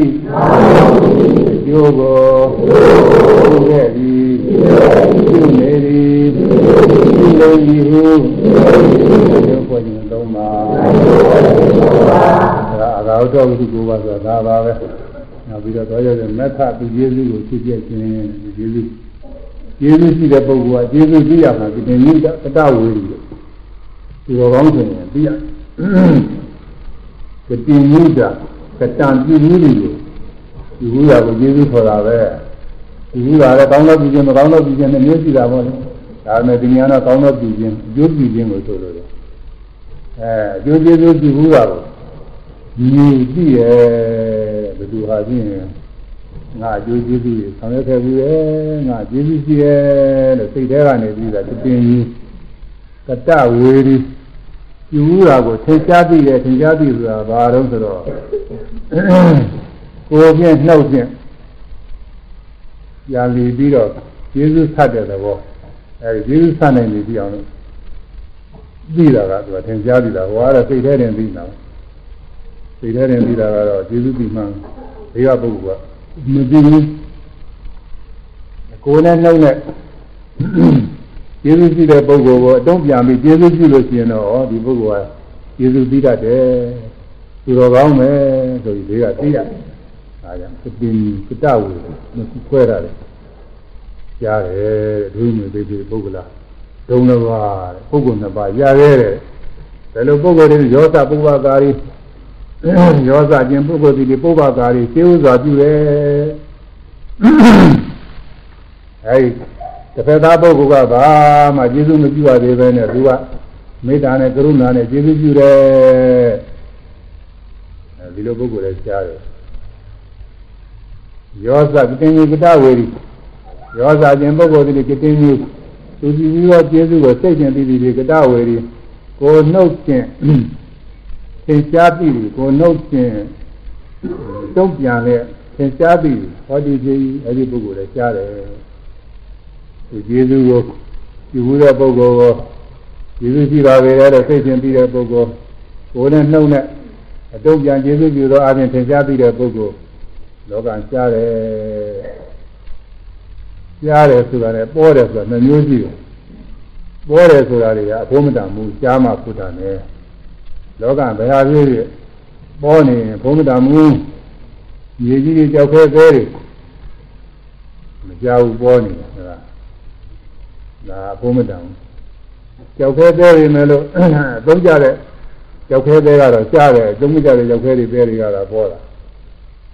S1: ကျိုးကိုပြုခဲ့ပြီပြုနေသည်ပြုနေသည်ဟုရုပ်ပေါ်ခြင်းသုံးပါဒါအကောတော်ဝိသုကိုပါဆိုတာဒါပါပဲနောက်ပြီးတော့တော်ရတဲ့မက်ခသူယေရှုကိုဖြစ်ပြခြင်းယေရှု ယေရှုရှိတဲ့ပုဂ္ဂိုလ်ကယေရှုသိရမှာဒီတင်ကြီးတတဝေရီဒီတော်ကောင်းဆိုရင်သိရကတိမူတာကတံပြုမှုတွေကိုဒီဘူးရကိုကျေးဇူးခေါ်တာပဲဒီဘူးရလည်းကောင်းတော့ပြုခြင်းမကောင်းတော့ပြုခြင်းနဲ့မျိုးရှိတာပေါ့လေဒါပေမဲ့ဒီညာတော့ကောင်းတော့ပြုခြင်းအကျိုးပြုခြင်းကိုဆိုလို့တယ်အဲအကျိုးကျေးဇူးပြုဘူးရကိုညီသိရဲ့ဘယ်သူဟာချင်း ငါအကျိုးကျေးဇူးကိုဆောင်ရွက်ခဲ့ဘူးရဲ့ငါကျေးဇူးရှိရဲ့လို့စိတ်ထဲကနေပြီးတာတင်ကြီးကတဝေရီယူတာကိုထင်ရှားသိတယ်ထင်ရှားသိဆိုတာဘာတော့ဆိုတော့ကိုယ်ဖြင့်နှုတ်ဖြင့်ရံလီပြီးတော့ယေရှုဆတ်တဲ့သဘောအဲဒီယေရှုဆတ်နိုင်ပြီပြီးအောင်လို့သိတာကသူကထင်ရှားသိတာဟောရစိတ်ထဲတင်သိတာစိတ်ထဲတင်သိတာကတော့ယေရှုသိမှန်ဘေးကပုဂ္ဂိုလ်က မသိဘူးကိုယ်နဲ့နှုတ်နဲ့ယေရှုရှိတဲ့ပုဂ္ဂိုလ်ကိုအတုံးပြန်ပြီးယေရှုရှိလို့ရှိရင်တော့ဒီပုဂ္ဂိုလ်ကယေရှုသိတတ်တယ်သူတော်ကောင်းမယ်ဆိုပြီးဘေးကသိရတယ်ဒါကြောင့်သတိကတဝေမခွဲရတယ်ကြားတယ်ဒုမေသေးသေးပုဂ္ဂလာဒုံတစ်ပါးပုဂ္ဂိုလ်နှစ်ပါးရခဲ့တယ်ဘယ်လိုပုဂ္ဂိုလ်တွေရောသပုဗ္ဗကာရီ ရောသခြင်းပုဂ္ဂိုလ်တွေပုဗ္ဗကာရီသေဥစွာပြုတယ်အဲဒီတစ်ဖက်သားပုဂ္ဂိုလ်ကဘာမှကျေးဇူးမပြုရသေးပဲနဲ့သူကမေတ္တာနဲ့ကရုဏာနဲ့ကျေးဇူးပြုတယ်အဲဒီလိုပုဂ္ဂိုလ်လည်းကြားတယ်ယောဇကတင်ကြီးကတဝေရီယောဇခြင်းပုဂ္ဂိုလ်တွေကတင်ကြီးသူကြည့်ပြီးတော့ကျေးဇူးကိုစိတ်ချင်းပြီးပြီးကတဝေရီကိုနှုတ်ခြင်း သင်ရှားပြီးကိုနှုတ်ခြင်းတုံ့ပြန်တဲ့သင်ရှားပြီးဟောဒီကြီးအဲ့ဒီပုဂ္ဂိုလ်လည်းရှားတယ်သူကျေးဇူးကိုယူဘူးတဲ့ပုဂ္ဂိုလ်ကိုကျေးဇူးရှိပါပဲတဲ့စိတ်ချင်းပြီးတဲ့ပုဂ္ဂိုလ်ကိုယ်နဲ့နှုတ်နဲ့အတုံ့ပြန်ကျေးဇူးပြုသောအပြင်သင်ရှားပြီးတဲ့ပုဂ္ဂိုလ်လောကရှားတယ်ရှားတယ်ဆိုတာနဲ့ပေါ်တယ်ဆိုတာနှမျိုးရှိတယ်ပေါ်တယ်ဆိုတာတွေကအဖို့မတန်ဘူးရှားမှဖုတာနဲ့ လောကဘယ်ဟာဖြစ်ဖြစ်ပေါ်နေရင်ဘုံမတန်ဘူးမြေကြီးတွေကြောက်ခဲသေးတယ်မကြောက်ဘူးပေါ်နေတယ်ဆိုတာဒါအဖို့မတန်ဘူးကြောက်ခဲသေးတယ်မယ်လို့သုံးကြတဲ့ကြောက်ခဲသေးကတော့ရှားတယ်သုံးမကြတဲ့ကြောက်ခဲတွေပဲတွေကတော့ပေါ်တာ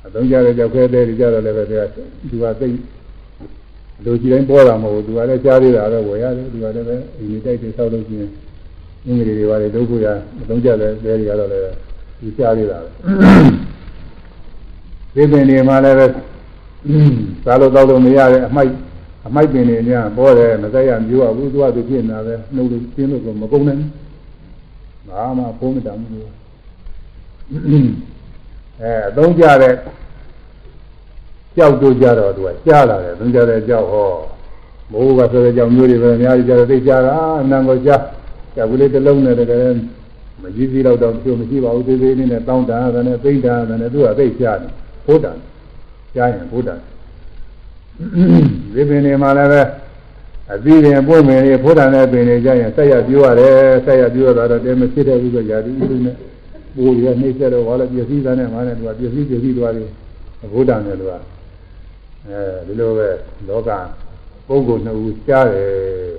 S1: အသုံးကြတဲ့ကြောက်ခဲတဲ့ကြတော့လည်းပဲသူကသူကသိလူကြီးတိုင်းပေါ်တာမဟုတ်ဘူးသူကလည်းကြားသေးတာတော့ဝယ်ရတယ်သူကလည်းပဲအရင်တိုက်တွေဆောက်လို့ရှိရင် အင်္ဂလိပ်တွေပါလေဒုက္ခရအသုံးကြတဲ့တဲတွေကတော့လည်းသူကြားသေးတာပဲဒီပင်တွေမှာလည်းပဲစားလို့တောက်လို့မရတဲ့အမိုက်အမိုက်ပင်တွေညာပေါ်တယ်မသက်ရမျိုးอ่ะဘူးသူကသူဖြစ်နေတာပဲနှုတ်လို့ပြင်းလို့ကမကုန်နိုင်ဘူးဘာမှဖုံးမတတ်ဘူးအဲအသုံးကြတဲ့ကြောက်တို့ကြတော့သူကကြားလာတယ်သုံးကြတဲ့ကြောက်ဟောမိုးကဆိုတဲ့ကြောက်မျိုးတွေပဲအများကြီးကြတော့သိကြတာအနံကိုကြား ကြောက်ကလေးတစ်လုံးနဲ့တကယ်မကြီးကြီးတော့တော့သူမရှိပါဘူးသေးသေးလေးနဲ့တောင်းတာတယ်နဲ့သိတာတယ်နဲ့သူကသိကြားတယ်ဘုဒ္ဓကြားရင်ဘုဒ္ဓဒီပင်တွေမှာလည်းပဲအသီးပင်ပွင့်ပင်တွေဘုဒ္ဓနဲ့ပင်တွေကြားရင်ဆက်ရပြောရတယ်ဆက်ရပြောတာတော့တဲမဖြစ်တဲ့ဥစ္စာရာဒီဥစ္စာနဲ့ပိုးရနှိမ့်ဆက်တော့ဘာလဲပြည့်စည်သားနဲ့မှလည်းသူကပြည့်စည်ပြည့်စည်သွားတယ်ဘုဒ္ဓနဲ့သူကအဲဒီလိုပဲလောကပုဂ္ဂိုလ်နှစ်ဦးကြားတယ်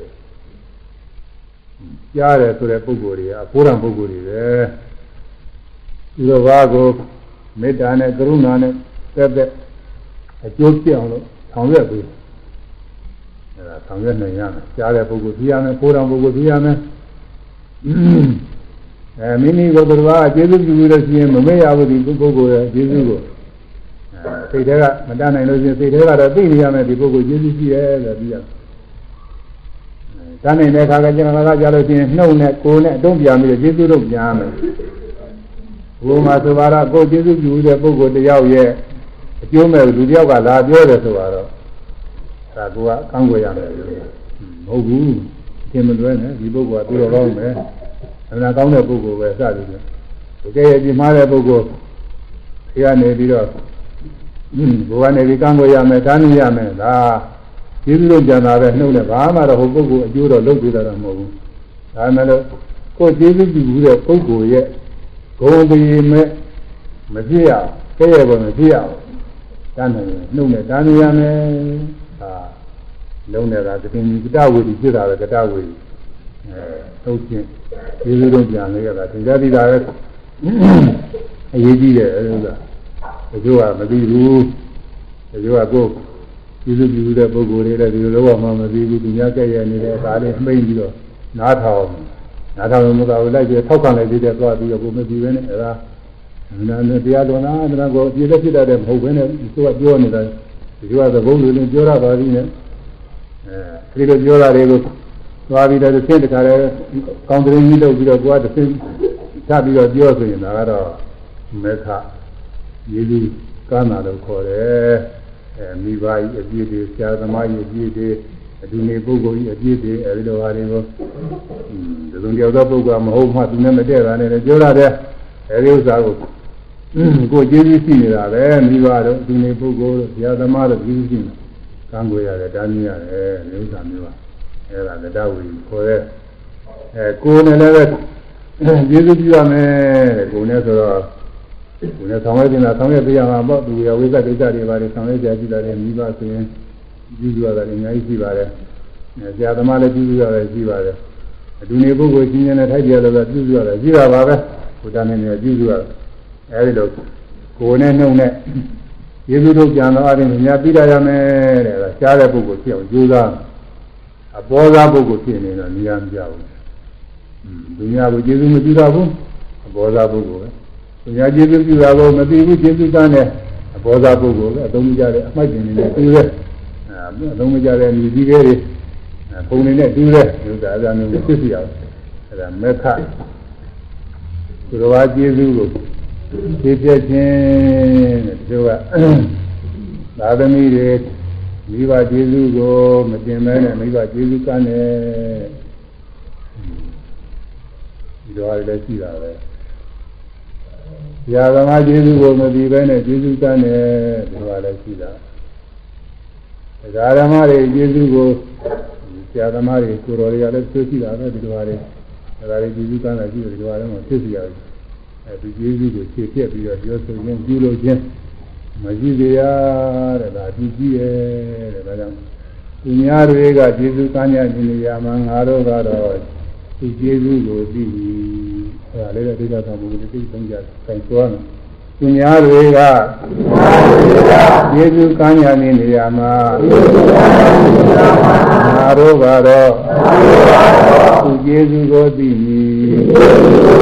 S1: ကြားတယ်ဆိုတဲ့ပုဂ္ဂိုလ်တွေကဘုရားပုဂ္ဂိုလ်တွေပဲဒီလိုဘာကိုမေတ္တာနဲ့ကရုဏာနဲ့သက်သက်အကျိုးပြအောင်လို့ဆောင်ရွက်ပြီးအဲဒါဆောင်ရွက်နိုင်ရမယ်ကြားတဲ့ပုဂ္ဂိုလ်သိရမယ်ကိုယ်တော်ပုဂ္ဂိုလ်သိရမယ်အဲမိမိကိုယ်တော်ကကျေးဇူးပြုလို့ရှိရင်မမေ့ရဘူးဒီပုဂ္ဂိုလ်ရဲ့ကျေးဇူးကိုအဲစိတ်ထဲကမတတ်နိုင်လို့ရှိရင်စိတ်ထဲကတော့သိနေရမယ်ဒီပုဂ္ဂိုလ်ကျေးဇူးရှိရဲ့လို့ပြီးရတယ် တန်းနေတဲ့အခါကကျန်တာကကြားလို့ရှိရင်နှုတ်နဲ့ကိုယ်နဲ့အတုံးပြပြီးကျေးဇူးတော့ပြန်မယ်ဘုမှာဆိုပါတော့ကိုယ်ကျေးဇူးပြုတဲ့ပုဂ္ဂိုလ်တယောက်ရဲ့အကျိုးမဲ့လူတယောက်ကလာပြောတယ်ဆိုတော့ဒါကကကောင်းွယ်ရမယ်မဟုတ်ဘူးသင်မလွဲနဲ့ဒီပုဂ္ဂိုလ်ကသူတော်ကောင်းမယ်အမှန်ကောင်းတဲ့ပုဂ္ဂိုလ်ပဲစသည်ဖြင့်တကယ်ရဲ့ဒီမှားတဲ့ပုဂ္ဂိုလ်ခေကနေပြီးတော့ဘုရားနေပြီးကံကိုရမယ်တားနေရမယ်ဒါ ကျေးဇူးတော်ကြံတာပဲနှုတ်နဲ့ဘာမှတော့ဟိုပုဂ္ဂိုလ်အကျိုးတော့လုပ်ပြတာတော့မဟုတ်ဘူးဒါမှလည်းကိုယ်ကျေးဇူးပြုတဲ့ပုဂ္ဂိုလ်ရဲ့ဂုဏ်တည်မဲ့မပြည့်ရအောင်ကဲ့ရဲ့ပေါ်မပြည့်ရအောင်တန်းနေနှုတ်နဲ့တားနေရမယ်ဟာလုံးနေတာသခင်ကြီးကတဝေဒီဖြစ်တာပဲကတဝေဒီအဲသုတ်ချင်းကျေးဇူးတော်ကြံလေးရတာသင်္ကြန်ဒီတာပဲအရေးကြီးတယ်အဲဒါတချို့ကမသိဘူးတချို့ကကိုယ် ကျေးဇူးပြုတဲ့ပုဂ္ဂိုလ်တွေလည်းဒီလိုတော့မှမသိဘူးသူများကြက်ရနေတဲ့အခါလေးမှိတ်ပြီးတော့နားထောင်နားထောင်လို့မကဘူးလိုက်ပြီးထောက်ခံလိုက်သေးတယ်သွားပြီးတော့ကိုမပြီးပဲနဲ့အဲဒါနာနဲ့တရားတော်နာတရားကိုပြည့်လက်ဖြစ်တတ်တဲ့မဟုတ်ဘဲနဲ့သူကပြောနေတာဒီကသဘုံလူလည်းပြောရပါသေးတယ်အဲဒီလိုပြောတာတွေကိုသွားပြီးတော့တစ်ဆင့်တခါလဲကောင်းတဲ့ကြီးလုပ်ပြီးတော့ကိုကတစ်ဆင့်ထပ်ပြီးတော့ပြောဆိုရင်ဒါကတော့မေခယေလူကာနာလို့ခေါ်တယ် အဲမိဘကြီးအပြည့်တွေဆရာသမားကြီးအပြည့်တွေအတူနေပုဂ္ဂိုလ်ကြီးအပြည့်တွေအဲဒီလိုဟာတွေကိုဒီလိုတယောက်သောပုဂ္ဂိုလ်မဟုတ်မှသူနဲ့မတည့်တာနဲ့ပြောရတဲ့အဲဒီဥစ္စာကိုကိုကျေးဇူးရှိနေတာပဲမိဘတို့ဒီနေပုဂ္ဂိုလ်ဆရာသမားတို့ကျေးဇူးရှိနေကံကိုရတယ်တားမြင်ရတယ်ဒီဥစ္စာမျိုးပါအဲဒါလက်ဝီခေါ်တဲ့အဲကိုယ်နဲ့လည်းပဲကျေးဇူးပြုရမယ်တဲ့ကိုယ်နဲ့ဆိုတော့ ကိုယ်နဲ့ဆောင်ရွက်နေတာဆောင်ရွက်ပြရမှာပေါ့သူရဝိသကိစ္စတွေပါလေဆောင်ရွက်ကြကြည့်တယ်မိဘဆိုရင်ကျေးဇူးရတယ်အများကြီးရှိပါတယ်ဆရာသမားလည်းကျေးဇူးရတယ်ရှိပါတယ်အတူနေပုဂ္ဂိုလ်ချင်းချင်းနဲ့ထိုက်ကြတယ်ဆိုကျေးဇူးရတယ်ရှိတာပါပဲဘုရားနဲ့လည်းကျေးဇူးရတယ်အဲဒီလိုကိုယ်နဲ့နှုတ်နဲ့ယေရှုတို့ပြန်တော့အရင်ညာပြီးရရမယ်တဲ့အဲဒါရှားတဲ့ပုဂ္ဂိုလ်ဖြစ်အောင်ကြိုးစားအပေါ်သားပုဂ္ဂိုလ်ဖြစ်နေတော့နေရာမပြဘူး။ဒုညာကိုကျေးဇူးမပြုတော့ဘူးအပေါ်သားပုဂ္ဂိုလ် ပဲ။ဒုညာကျေးဇူးပြုတာကိုမသိဘူးကျေးဇူးတန်းတဲ့အပေါ်သားပုဂ္ဂိုလ်ပဲအသုံးမကျတဲ့အမိုက်တင်နေတဲ့တူတဲ့အဲအသုံးမကျတဲ့လူကြီးတွေပုံနေနဲ့တူတဲ့ဒီဥစ္စာအကြမ်းမျိုးဖြစ်စီအောင်အဲဒါမေခသူတော်ဘာကျေးဇူးကိုဖြည့်ပြခြင်းတဲ့သူကသာသမီတွေမိဘကျေးဇူးကိုမတင်မဲနဲ့မိဘကျေးဇူးကမ်းတယ်ဒီလိုအားလည်းရှိတာပဲ ဆရာသမားကျေးဇူးကိုမပြီးပဲနဲ့ကျေးဇူးကမ်းတယ်ဒီလိုအားလည်းရှိတာဆရာသမားတွေကျေးဇူးကိုဆရာသမားတွေကိုယ်တော်တွေကလည်းသိရှိတာပဲဒီလိုအားလည်းဒါတွေကျေးဇူးကမ်းတာရှိတယ်ဒီလိုအားလည်းမသိစီရတယ်အဲဒီကျေးဇူးကိုဖြည့်ပြပြီးတော့ပြောဆိုရင်ပြုလို့ချင်းမရှိသေးရတဲ့ဒါကြည့်ကြည့်ရဲ့တဲ့ဒါကြောင့်သူများတွေကကျေးဇူးကမ်းကြခြင်းရာမှာငါတို့ကတော့ဒီကျေးဇူးကိုသိပြီ အဲဒါလေးတဲ့ဒိဋ္ဌသံဃာဘုရားသိဆုံးကြဆိုင်သွားတယ်သူများတွေကကျေးဇူးကမ်းကြခြင်းနေရာမှာငါတို့ကတော့သူကျေးဇူးကိုသိပြီ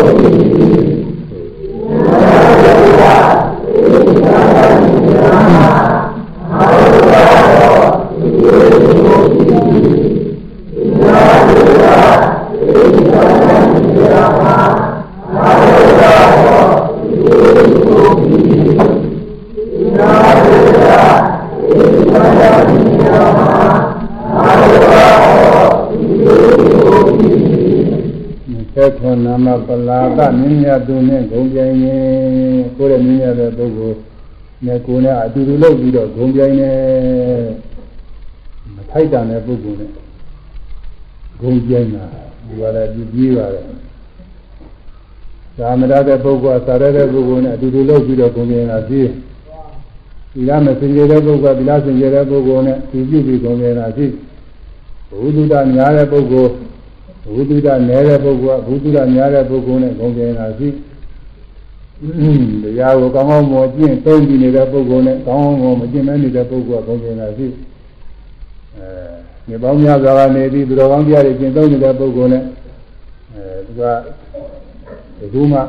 S1: ကမြင့်မြတ်သူနဲ့ဂုံပြိုင်နေကိုယ်ရဲ့မြင့်မြတ်တဲ့ပုဂ္ဂိုလ်နဲ့ကိုယ်နဲ့အတူတူလုပ်ပြီးတော့ဂုံပြိုင်နေမထိုက်တန်တဲ့ပုဂ္ဂိုလ်နဲ့ဂုံပြိုင်တာဒီကလည်းပြပြီးပါတယ်သာမရတဲ့ပုဂ္ဂိုလ်ကသာရတဲ့ပုဂ္ဂိုလ်နဲ့အတူတူလုပ်ပြီးတော့ဂုံပြိုင်တာပြီးဒီလားမစင်ကြတဲ့ပုဂ္ဂိုလ်ကဒီလားစင်ကြတဲ့ပုဂ္ဂိုလ်နဲ့ဒီပြုပြီးဂုံပြိုင်တာရှိဘုဒ္ဓတာများတဲ့ပုဂ္ဂိုလ် ဘုဒ္ဓတာနည်းတဲ့ပုဂ္ဂိုလ်ကဘုဒ္ဓတာများတဲ့ပုဂ္ဂိုလ်နဲ့ဂုံပြိုင်တာရှိတရားကိုကောင်းကောင်းမကျင့်သုံးပြီးနေတဲ့ပုဂ္ဂိုလ်နဲ့ကောင်းကောင်းမကျင့်မဲနေတဲ့ပုဂ္ဂိုလ်ကဘုံကျင်တာရှိအဲမြေပေါင်းများစွာကနေပြီးသူတော်ကောင်းတရားတွေကျင့်သုံးနေတဲ့ပုဂ္ဂိုလ်နဲ့အဲသူကဒီကူမှ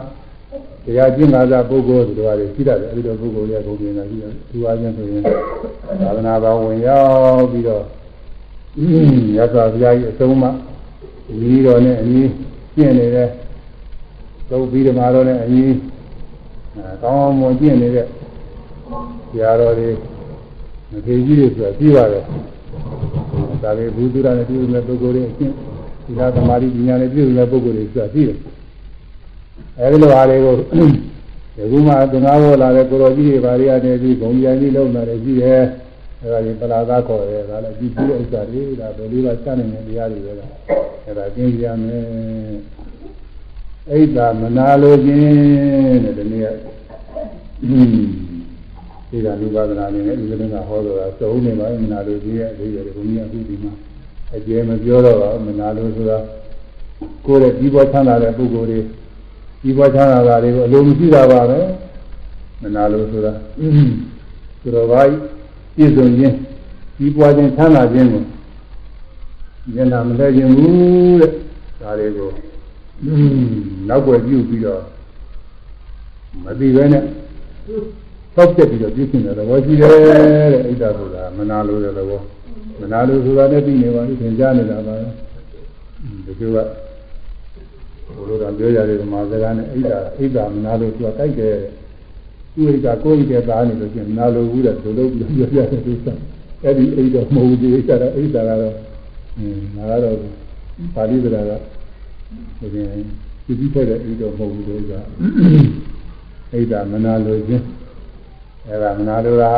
S1: တရားကျင့်လာတဲ့ပုဂ္ဂိုလ်တွေတော်တယ်ရှိတယ်အဲဒီတော့ပုဂ္ဂိုလ်ရဲ့ဘုံကျင်တာရှိတယ်သူအားချင်းဆိုရင်သာသနာ့ဘောင်ဝင်ရောက်ပြီးတော့ရသော်ဘုရားကြီးအဆုံးမှ ဝီတော်နဲ့အညီကျင့်နေတဲ့သုတ်ပြီးဓမ္မတော်နဲ့အညီအဲကောင်းအောင်မွန်ကျင့်နေတဲ့ဆရာတော်တွေမထေကြီးတွေဆိုတာပြီးပါတယ်ဒါပေဘူးသူရနဲ့ပြုနေတဲ့ပုဂ္ဂိုလ်တွေအကျင့်ဒီလားသမာဓိပညာနဲ့ပြုနေတဲ့ပုဂ္ဂိုလ်တွေဆိုတာပြီးတယ်အဲဒီလိုအားတွေကိုဒီကုမှသင်္ဃဘောလာတဲ့ကိုရောကြီးတွေဘာတွေအနေပြီးဂုံပြန်ကြီးလုံးလာတယ်ရှိတယ် အဲဒါကြီးပလာသာခေါ်တယ်ဒါလည်းဒီပြည့်ဥစ္စာတွေဒါဘယ်လိုပါစနေတဲ့တရားတွေပဲလားအဲဒါကျင်းပြရမယ်အိတ်သာမနာလိုခြင်းတဲ့ဒီနေ့ကอืมဒီကလူပါဒနာနေနဲ့ဒီကနေ့ကဟောတော့သုံးနေပါမနာလိုခြင်းရဲ့အသေးတွေဘုရားအခုဒီမှာအကျယ်မပြောတော့ပါမနာလိုဆိုတာကိုယ်ရဲ့ဒီဘောချမ်းသာတဲ့ပုဂ္ဂိုလ်တွေဒီဘောချမ်းသာတာတွေကိုအလိုမရှိတာပါပဲမနာလိုဆိုတာသူတော်ဘာ ပြည့်စုံခြင်းဒီပွားခြင်းချမ်းသာခြင်းကိုဉာဏ်နာမလဲခြင်းဘူးတဲ့ဒါတွေကိုနောက်ွယ်ပြုပြီးတော့မသိပဲနဲ့သောက်ပြက်ပြီးတော့ပြည့်စုံတဲ့သဘောရှိတယ်တဲ့အိဒါဆိုတာမနာလိုတဲ့သဘောမနာလိုဆိုတာနဲ့ပြီးနေပါလိမ့်သင်ကြားနေတာပါပဲဒီလိုကဘုလိုတော်ပြောရတယ်ဓမ္မစကားနဲ့အိဒါအိဒါမနာလိုသူကတိုက်တယ် သူ့အိဒါကိုယ်အိဒါသားနေလို့ရှိရင်မနာလိုဘူးတဲ့ဒုလို့ပြောပြရတယ်သူကအဲ့ဒီအိဒါမဟုတ်ဘူးအိဒါကအိဒါကတော့အင်းငါကတော့ပါဠိစကားကဒီရင်ဒီပြီးဖက်တဲ့အိတော့မဟုတ်ဘူးလို့ကအိဒါမနာလိုခြင်းအဲ့ဒါမနာလိုတာ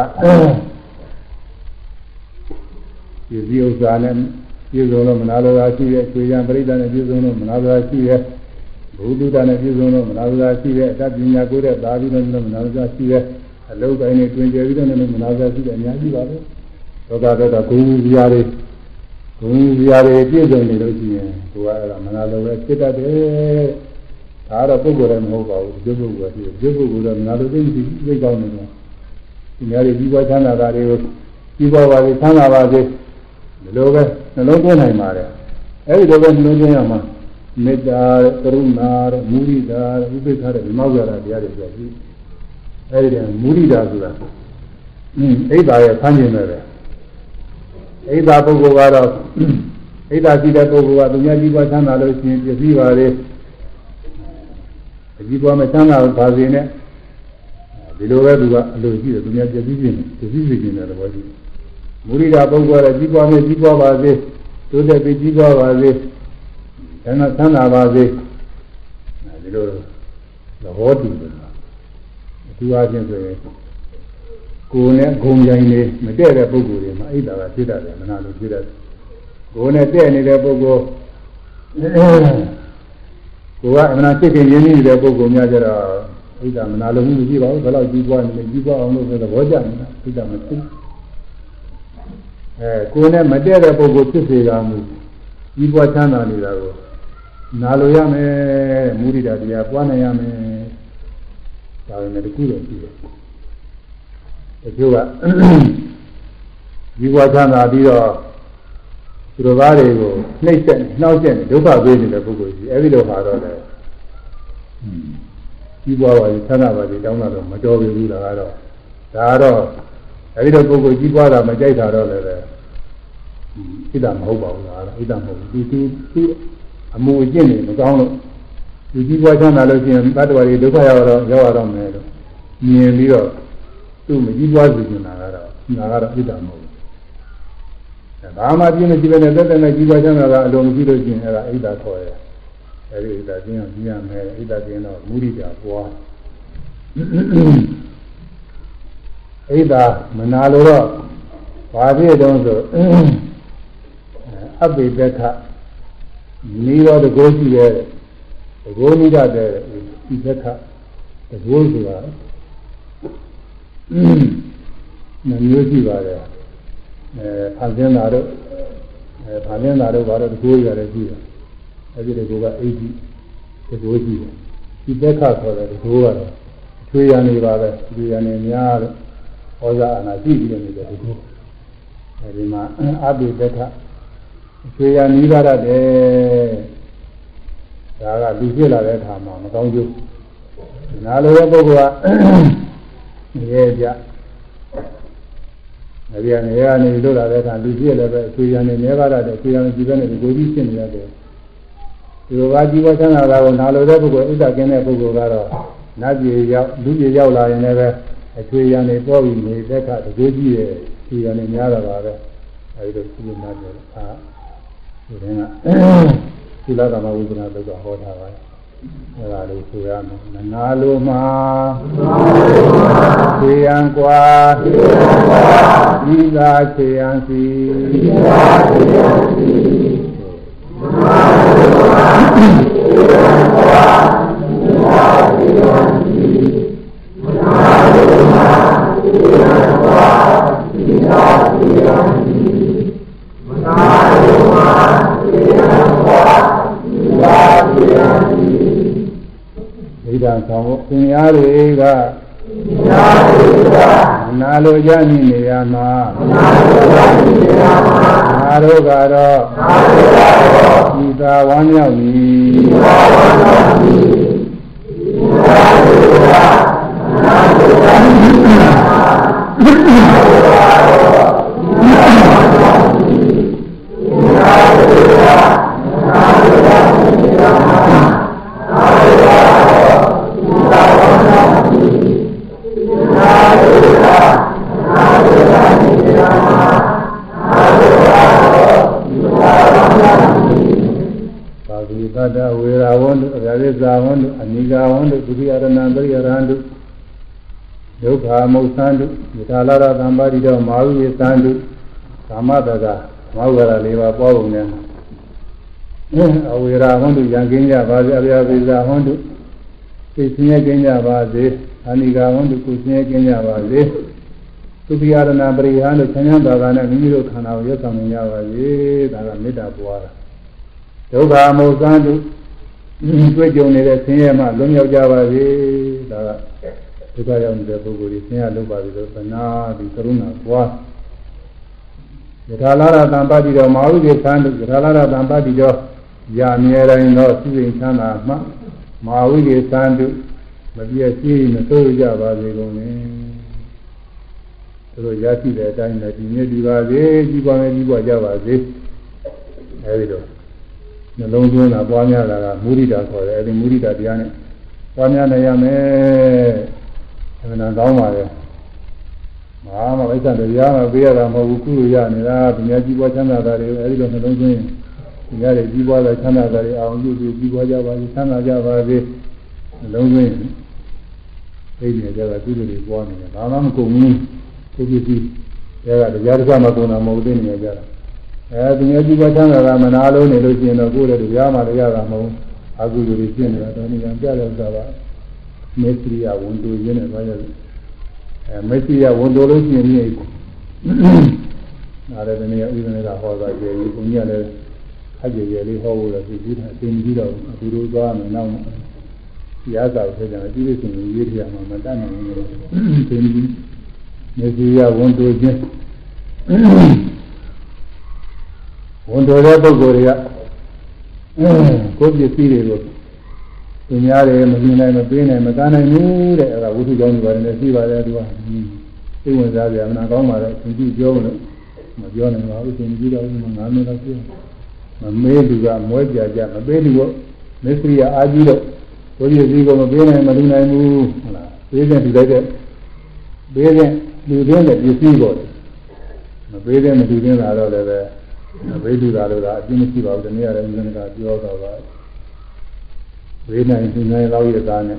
S1: ဒီဒီဥစ္စာနဲ့ပြည့်စုံလို့မနာလိုတာရှိရဲ့၊ကျွေရန်ပရိသတ်နဲ့ပြည့်စုံလို့မနာလိုတာရှိရဲ့ ဘုဒ္ဓတာနဲ့ပြည့်စုံလို့မနာလိုတာရှိရဲ့အတတ်ပညာကိုယ်တဲ့သာပြီးတော့မနာလိုတာရှိရဲ့အလုတ်တိုင်းနဲ့တွင်ကျယ်ပြီးတော့လည်းမနာလိုတာရှိတဲ့အများကြီးပါပဲသောတာတော့ဂုဏ်ကြီးရာတွေဂုဏ်ကြီးရာတွေပြည့်စုံနေလို့ရှိရင်ကိုယ်ကအဲ့ဒါမနာလိုပဲဖြစ်တတ်တယ်ဒါတော့ပုဂ္ဂိုလ်လည်းမဟုတ်ပါဘူးဒီပုဂ္ဂိုလ်ကဒီပုဂ္ဂိုလ်ကမနာလိုသိသိသိကောင်းနေတယ်ဒီများတွေပြီးပွားချမ်းသာတာတွေကိုပြီးပွားပါစေချမ်းသာပါစေဒီလိုပဲနှလုံးသွင်းနိုင်ပါတယ်အဲဒီလိုပဲနှလုံးသွင်းရမှာ မေတ္တာကရုဏာမုဒိတာဥပိ္ပခတဲ့မောက္ခရာတရားတွေဆိုပြီးအဲဒီတည်းမုဒိတာဆိုတာအင်းအိဒါရဲ့ဆန်းကျင်တယ်ပဲအိဒါပုဂ္ဂိုလ်ကတော့အိဒါရှိတဲ့ပုဂ္ဂိုလ်ကသူများကြီးပွားချမ်းသာလို့ရှိရင်ပြည့်စည်ပါလေအကြီးပွားမချမ်းသာပါစေနဲ့ဒီလိုပဲသူကအလိုရှိတယ်သူများပြည့်စည်ခြင်းပြည့်စည်ခြင်းတဲ့သဘောရှိတယ်မုရိဒာပုဂ္ဂိုလ်ရဲ့ကြီးပွားမယ်ကြီးပွားပါစေတိုးတက်ပြီးကြီးပွားပါစေ ဒါနဲ့သမ်းသာပါစေဒီလိုသဘောတူတယ်အထူးအားဖြင့်ဆိုရင်ကိုယ်နဲ့ဂုံကြိုင်နေမတည့်တဲ့ပုဂ္ဂိုလ်တွေမှာအိဒါကဖြစ်တတ်တယ်မနာလို့ဖြစ်တတ်တယ်ကိုယ်နဲ့တည့်နေတဲ့ပုဂ္ဂိုလ်ကိုယ်ကအမှန်စိတ်ကရင်းနေတဲ့ပုဂ္ဂိုလ်များကြတော့အိဒါမနာလို့မရှိပါဘူးဘယ်တော့ကြီးပွားနေလဲကြီးပွားအောင်လို့ဆိုသဘောကျနေတာအိဒါမဖြစ်အဲကိုယ်နဲ့မတည့်တဲ့ပုဂ္ဂိုလ်ဖြစ်စေတာမူကြီးပွားချမ်းသာနေတာကို နာလိုရမယ်မူရိတာတရားပွားနိုင်ရမယ်ဒါပေမဲ့တခုတော့ရှိတယ်တချို့ကကြီးပွားချမ်းသာပြီးတော့သူတော်သားတွေကိုနှိမ့်ဆက်နှောက်ဆက်ဒုက္ခပေးနေတဲ့ပုဂ္ဂိုလ်ကြီးအဲဒီလိုဟာတော့လေကြီးပွားပါရင်ချမ်းသာပါစေတောင်းတာတော့မတော်ဘူးလားကတော့ဒါကတော့အဲဒီတော့ပုဂ္ဂိုလ်ကြီးပွားတာမကြိုက်တာတော့လည်းပဲဣဒ္ဓမဟုတ်ပါဘူးလားဣဒ္ဓမဟုတ်ဘူးသူသူ အမှုအကျင့်တွေမကောင်းလို့သူကြီးပွားချမ်းသာလို့ရှိရင်တတ္တဝါတွေဒုက္ခရောက်တော့ရောက်ရတော့မယ်လို့မြင်ပြီးတော့သူ့မကြီးပွားစီနေတာကတော့ဒါကတော့ဣဒ္ဓမဟုတ်ဘူးဘာမှပြင်းနေကြည့်ပဲနဲ့တက်တက်နဲ့ကြီးပွားချမ်းသာတာအလုံးမရှိလို့ရှိရင်အဲ့ဒါဣဒ္ဓခေါ်တယ်အဲဒီဣဒ္ဓကျင်းအောင်ကြည့်ရမယ်ဣဒ္ဓကျင်းတော့မူရိတာပွားဣဒ္ဓမနာလို့တော့ဘာဖြစ်တုံးဆိုအပိပက္ခ နိရောဓကိုရှိရဲ့တကိုးနိဒတဲ့ဒီပက္ခတကိုးဆိုတာနှမျိုးရှိပါတယ်အဲဖန်ဆင်းတာတို့အဲဖန်ဆင်းတာတို့ဘာလို့တကိုးရတယ်ရှိတယ်အဲဒီတကိုးကအိဋ္ဌိတကိုးရှိတယ်ဒီပက္ခဆိုတဲ့တကိုးကတော့ချွေရနေပါပဲချွေရနေများလို့ဟောဇာအနာရှိပြီးနေတယ်ဒီကိုအဲဒီမှာအဘိဓကချွေ ရနီးပါရတယ်ဒါကလူဖြစ်လာတဲ့အခါမှာမကောင်းကျိုးနာလိုတဲ့ပုဂ္ဂိုလ်ကရဲကြအဲဒီကနေကနေလို့လာတဲ့အခါလူဖြစ်လည်းပဲချွေရနေနေပါရတယ်ချွေရနေကြည့်ပဲနေဒီကိုကြီးဖြစ်နေရတယ်ဒီလိုကជីវချမ်းသာတာကိုနာလိုတဲ့ပုဂ္ဂိုလ်ဥစ္စာကင်းတဲ့ပုဂ္ဂိုလ်ကတော့နတ်ပြည်ရောက်လူပြည်ရောက်လာရင်လည်းအချွေရံနေပေါ်ပြီးနေတဲ့အခါတကူကြီးရဲ့ချွေရံနေများတာပါပဲအဲဒီလိုကုလနာပြောအာ ဒီထဲကသီလကမ္မဝိပဿနာလောကဟောထားပါတယ်အဲဒါလေးဆိုရမယ်နနာလိုမှာသေယံကွာသေယံကွာဤသာသေယံစီသေယံစီ သင်ရားတွေကမနာလိုကြမိနေရမှာမနာလိုကြမိနေရမှာငါတို့ကတော့ငါတို့ကတော့ဤသာဝမ်းမြောက်မည်ဤသာဝမ်းမြောက်မည်ဤသာတို့ကနာတို့ကမိနာငါတို့ကတော့ဤသာဝမ်းမြောက်မည်ဤသာတို့ကနာတို့ကမိနာငါတို့ကတော့ပါတိတတဝေရာဝန္တုအရာရိဇာဝန္တုအနိဂာဝန္တုဒုတိယရဏံပရိယရန္တုဒုက္ခ မုတ်သန္တုယထာလာရသံပါတိတော်မာဝိသန္တုကာမတကမောဂရလေးပါပေါ်ပုံနဲ့အဝေရာဝန္တုယံကင်းကြပါစေအရာရိဇာဝန္တုသိစင်းရကင်းကြပါစေအနိဂာဝန္တုကုစင်းရကင်းကြပါစေသုတိယရဏပရိဟာလို့ဆញ្ញံတော်ကနဲ့မိမိတို့ခန္ဓာကိုရွတ်ဆောင်နေကြပါစေဒါကမေတ္တာပွားတာဒုက္ခမုသံတုတွေ့ကြုံနေတဲ့ဆင်းရဲမှလွတ်မြောက်ကြပါစေဒါကဒု က္ခရောက်နေတဲ့ပုဂ္ဂိုလ်ကြီးဆင်းရဲလုပ်ပါပြီလို့သနာဒီကရုဏာပွားယထာလာရတံပါတိတော်မဟာဝိဇ္ဇသံတုယထာလာရတံပါတိတော်ယာမြဲတိုင်းသောစိစိမ်ချမ်းသာမှမဟာဝိဇ္ဇသံတုမပြည့်စည်မဆိုးကြပါစေကုန်နဲ့သူတို့ရရှိတဲ့အတိုင်းနဲ့ဒီနေ့ဒီပါစေကြီးပွားမယ်ကြီးပွားကြပါစေအဲဒီတော့နှလုံးသွင်းတာပွားများတာကမုရိဒာခေါ်တယ်အဲဒီမုရိဒာတရားနဲ့ပွားများနိုင်ရမယ် အမှန်ကောင်းပါလေမဟာမဝိဇ္ဇာတရားမပေးရတာမဟုတ်ဘူးကုလို့ရနေတာပညာကြီးပွားချမ်းသာတာတွေအဲဒီတော့နှလုံးသွင်းဒီရတဲ့ကြီးပွားတဲ့ချမ်းသာတာတွေအောင်ပြုပြီးကြီးပွားကြပါစေချမ်းသာကြပါစေနှလုံးသွင်းသိနေကြတာကုသိုလ်တွေပွားနေတယ်ဘာမှမကုန်ဘူးကိုပစ္စည်းဒါကတရားတစ်ခါမှကုန်တာမဟုတ်သေးနေကြတာအဲဒီငယ်ကြီးပွားချမ်းသာတာမနာလို့နေလို့ရှိရင်တော့ကိုယ်လည်းတရားမှတရားကမဟုတ်အကုသိုလ်တွေဖြစ်နေတာတော့နေကြတဲ့ဥစ္စာက မေတ္တရိယဝန်တိုရင်းနဲ့ဘာလို့အဲမေတ္တရိယဝန်တိုလို့ရှိရင်ဒီနားလည်းဒီနေ့ဥပဒေကဟောတာကျေကြီးဘုန်းကြီးလည်းအကျေကျေလေးဟောဖို့လည်းဒီဒီအသိကြီးတော့အတူတူသွားမယ်နောက်တရားစာဖြစ်တယ်အကြည့်လို့ရှိရင်ရေးပြမှာမတတ်နိုင်ဘူးလို့သိနေပြီမေတ္တရိယဝန်တိုခြင်းဝန်တော်တဲ့ပုဂ္ဂိုလ်တွေကကိုယ်ပစ္စည်းတွေကို သူများတွေမမြင်နိုင်မပေးနိုင်မကမ်းနိုင်ဘူးတဲ့အဲဒါဝိသုကြောင့်ဒီပါတယ်နဲ့ရှိပါတယ်သူကသိဝင်စားကြမနာကောင်းပါတော့သူကြည့်ပြောလို့မပြောနိုင်ပါဘူးသင်ကြည့်တော့ငါးမိနစ်လောက်ပြောမမေးသူကမွဲကြကြမပေးသူကမစ္စရိယအာကြီးတော့ကိုယ်ပစ္စည်းကိုမပေးနိုင်မလူနိုင်ဘူးဟုတ်လားပေးတဲ့သူလိုက်တဲ့ပေးတဲ့လူတွေနဲ့ပစ္စည်းပေါ်တယ်မပေးတဲ့မလူတဲ့လာတော့လည်းပဲဘိဓုသာလို့ကအပြင်းမရှိပါဘူးတနည်းအားဖြင့်ဉာဏ်ကပြောတော့ပါ ဝေနိုင်သူနိုင်လောက်ရတာနဲ့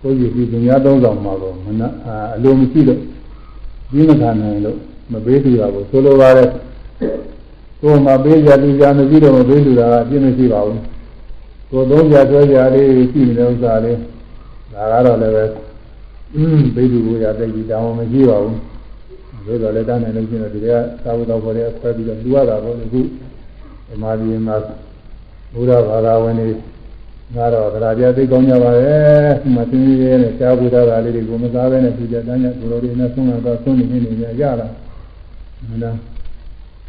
S1: ကိုယ်ကြည့်ပြီးသူများသုံးဆောင်မှာတော့မနအလိုမရှိလို့ပြီးမခံနိုင်လို့မပေးသူတာကိုဆိုလိုပါတယ်ကိုယ်မှာပေးကြလူကြမရှိတော့မပေးသူတာကအပြင်းမရှိပါဘူးကိုယ်သုံးကြဆွဲကြလေးရှိနေတဲ့ဥစ္စာလေးဒါကတော့လည်းပဲဘိဓုကိုရတဲ့ကြီးတောင်းမရှိပါဘူးဘယ်တော့လဲတန်းနိုင်လို့ရှိရင်ဒီကသာဝတ္တဘောတွေဆွဲပြီးတော့လူရတာပေါ့အခုဓမ္မဒီမှာဘုရားဘာသာဝင်တွေ ငါတော့ဗလာပြသိကောင်းကြပါရဲ့ဒီမှာသင်ကြီးရဲ့ရှားပူတာလေးတွေကိုမစားဘဲနဲ့ပြကြတန်းကြသူတို့တွေနဲ့ဆုံးလာတော့ဆုံးနေနေနေရတာမလား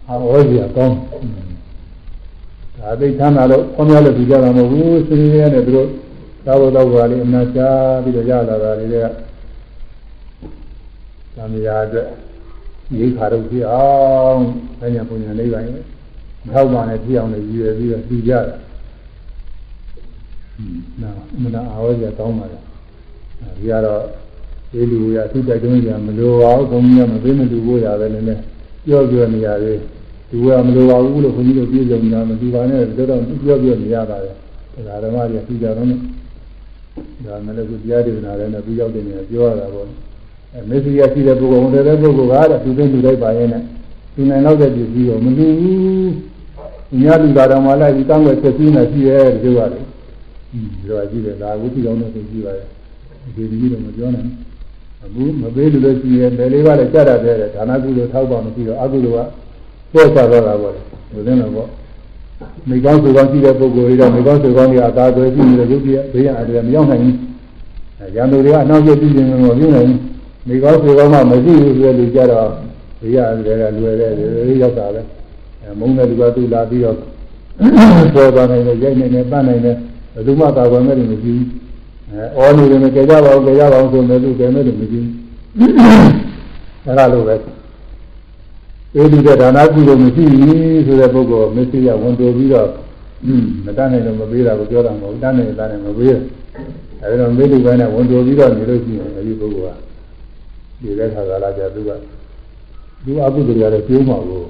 S1: အာဝေါ်ကြီးကောင်းဒါသိချမ်းသာတော့ခေါင်းများလို့ပြကြတာမဟုတ်ဘူးသင်ကြီးရဲ့နဲ့သူတို့သာဝတ္တဝါလေးအနာရှားပြီးတော့ရလာတာတွေကသံဃာအတွက်ရိခါတော့ပြအောင်ဘယ်ညာပုံညာလေးပါရင်ထောက်ပါနဲ့ပြအောင်လည်းရည်ရွယ်ပြီးတော့ပြကြတာ နာအမှန်တရားအားရကောင်းပါလားဒီကတော့ဒီလူရသူတိုက်တွန်းကြမလိုပါဘူးဘုန်းကြီးကမပေးမလူဖို့ရပဲနည်းနည်းပြောပြောနေရသေးသူကမလိုပါဘူးလို့ခွန်ကြီးတို့ပြေကြုံတာမသူပါနဲ့တော့တော့ပြောပြောနေရပါတယ်ဒါဓမ္မကြီးပြီးကြတော့ဒါမှလည်းကိုတရားဒေသနာလည်းနဲ့ပြီးရောက်တယ်နေပြောရတာပေါ့အဲမေစီယာရှိတဲ့ပုဂ္ဂိုလ်ဝန်တဲ့ပုဂ္ဂိုလ်ကတော့သူသိလူလိုက်ပါရဲ့နဲ့သူနိုင်တော့တဲ့ပြည်ပြီးတော့မလူဘူးညလူတာတော်မှလိုက်ပြီးတောင်းွယ်ချက်ပြီးနေရှိရဲဒီလိုရတယ် ဒီလိုကြည့်တယ်ဒါဝိသိကောင်းတဲ့သိကြည့်ပါရဲ့ဒီဒီကြီးတော့မပြောနိုင်ဘူးမပေးလို့လို့ရှိရင်ဘယ်လေးပါလဲကြတာတဲ့ဒါနကုသိုလ်ထောက်ပါမရှိတော့အကုသိုလ်ကပို့ချတော့တာပေါ့လေဘယ်လိုလဲပေါ့မိကောင်းစုကောင်းရှိတဲ့ပုဂ္ဂိုလ်တွေကမိကောင်းစုကောင်းတွေအသာသွဲရှိနေတဲ့ရုပ်ကြီးဘေးရအတည်းမရောက်နိုင်ဘူးရန်သူတွေကအနောက်ကျပြည်နေမှာမပြုနိုင်ဘူးမိကောင်းစုကောင်းမှမရှိဘူးဆိုတဲ့လူကြတော့ဘေးရအတည်းကလွယ်တဲ့လူရောက်တာပဲမုန်းတဲ့လူကသူ့လာပြီးတော့ဆွဲသွားနိုင်တယ်ရိုက်နိုင်တယ်ပတ်နိုင်တယ်ဘ ယ်သူမှသာဝန်မဲ့လို့မရှိဘူးအဲအော်နေတယ်ကြကြပါဦးကြကြပါဦးဆိုမဲ့လူတယ်မဲ့လို့မရှိဘူးအဲဒါလိုပဲအေးဒီတဲ့ဒါနကုသိုလ်မရှိဘူးဆိုတဲ့ပုဂ္ဂိုလ်မစ္စည်းရဝန်တိုပြီးတော့မတတ်နိုင်လို့မပေးတာကိုပြောတာမဟုတ်တတ်နိုင်တာနဲ့မပေးဘူးအဲဒီတော့မေတ္တူပိုင်းနဲ့ဝန်တိုပြီးတော့နေလို့ရှိရင်အဲဒီပုဂ္ဂိုလ်ကဒီတဲ့ခါကလာကြသူကသူအကုသိုလ်ရတဲ့ကျိုးမှာကို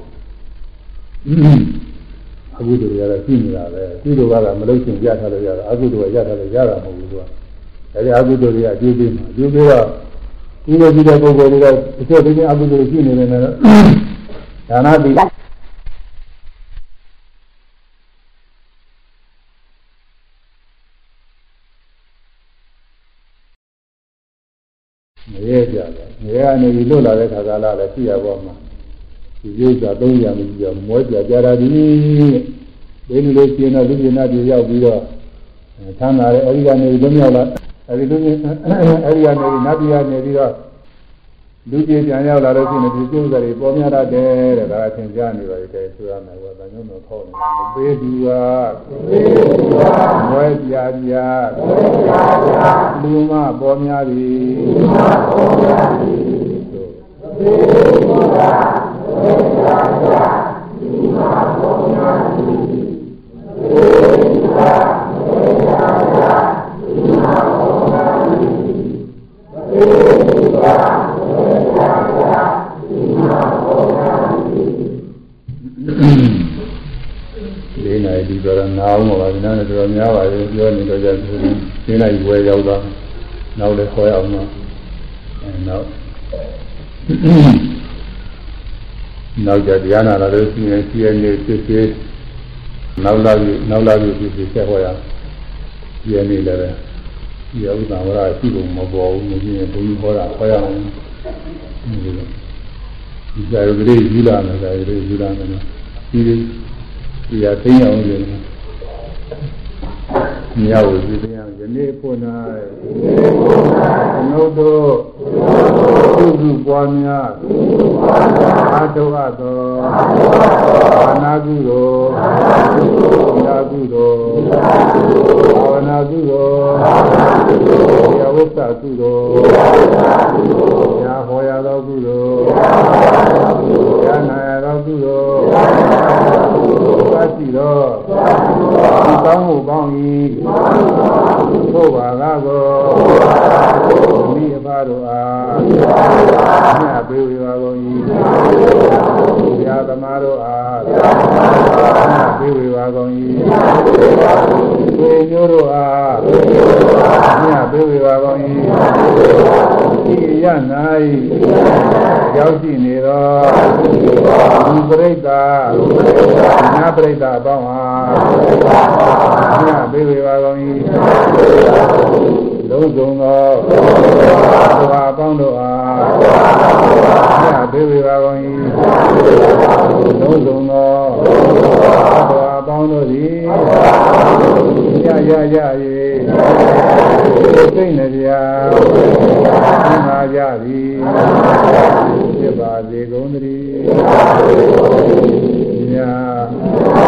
S1: အကုသိုလ်ရတဲ့ရှိနေတာပဲကုသိုလ်ကတော့မလို့ရှင်ရထားလို့ရတာအကုသိုလ်ကရထားလို့ရတာမဟုတ်ဘူးသူကအဲဒီအကုသိုလ်တွေကအကျိုးပေးမှာအကျိုးပေးတော့ဒီလိုကြည့်တဲ့ပုဂ္ဂိုလ်တွေကတစ်ချက်တည်းအကုသိုလ်ရှိနေတယ်နဲ့ဒါနတိမရဲကြတယ်မရဲကနေပြီးလွတ်လာတဲ့ခါကလာလည်းရှိရပေါ်မှာ ဒီဥစ္စာသုံးရမရှိတော့မွဲကြကြတာဒီဒီလိုလေးရှင်းတော့လူကျင်နာပြေရောက်ပြီးတော့သမ်းလာတဲ့အဲဒီကနေလွတ်မြောက်လာအဲဒီလူအဲဒီကနေနတ်ပြည်ကနေပြီးတော့လူကြီးပြန်ရောက်လာလို့ရှိရင်ဒီကျိုးစားတွေပေါ်များတတ်တယ်တဲ့ဒါအထင်ရှားနေပါလေတဲ့ဆိုရမယ်ကွာဒါကြောင့်တော့ခေါ်နေမပေးသူကမွဲပြာပြာလူမပေါ်များသည်လူမပေါ်များသည်မပေးသူကမွဲပြာပြာလူမပေါ်များသည်မပေးသူကမွဲပြာပြာလူမပေါ်များသည်မပေးသူကလေး နိုင်ဒီတော့နာအောင်ပါဒီနားနဲ့တော်များပါလေပြောနေတော့ကြသေးနိုင်ဝယ်ရောက်တော့နောက်လည်းခေါ်ရအောင်တော့အဲနောက် နောက်ကြတရားနာလာလို့ရှိရင်ရှိရနေဖြစ်ဖြစ်နောက်လာပြီးနောက်လာပြီးဖြစ်ဖြစ်ဆက်ဟောရရှိရနေလည်းပဲဒီဥဒ္ဒဝရရှိဖို့မပေါ်ဘူးမင်းဘုန်းကြီးဟောတာခေါ်ရအောင်ဒီလိုဒီဇာယုလေးယူလာမယ်ဇာယုလေးယူလာမယ်ဒီဒီဒီဟာသိအောင်လို့မြောက် ဒီတရားယနေ့ဖို့၌နှုတ်တို့သုစုပွားများအာတုအပ်သောဘာနာကုသိုလ်သာကုသိုလ်ဘာဝနာကုသိုလ်ယဝတ္တကုသိုလ်ညာဟောရသောကုသိုလ်ညာနာရသောကုသိုလ်သတိတော်ဒီ ကောင်းမှုကောင်း၏သို့ပါကားကိုမိအဖတို့အားမြတ်ပေးဝေပါကုန်၏ဘုရားသမားတို့အားမြတ်ပေးဝေပါကုန်၏ကိုမျိုးတို့အားမြတ်ပေးဝေပါကုန်၏ဤရ၌ ရောက်ရှိနေသောဒီပရိသတ်နာပရိသတ်အပေါင်းအားမြတ်ပေးဝေပါကုန်၏လုံးစုံသောဘုရားအပေါင်းတို့အားမြတ်ပေးဝေပါကုန်၏လုံးစုံသောဘုရားအပေါင်းတို့သည်ရရရရေစိတ်နှပြသမာကြသည် ဖြစ်ပါစေကုန်သတည်းမြတ်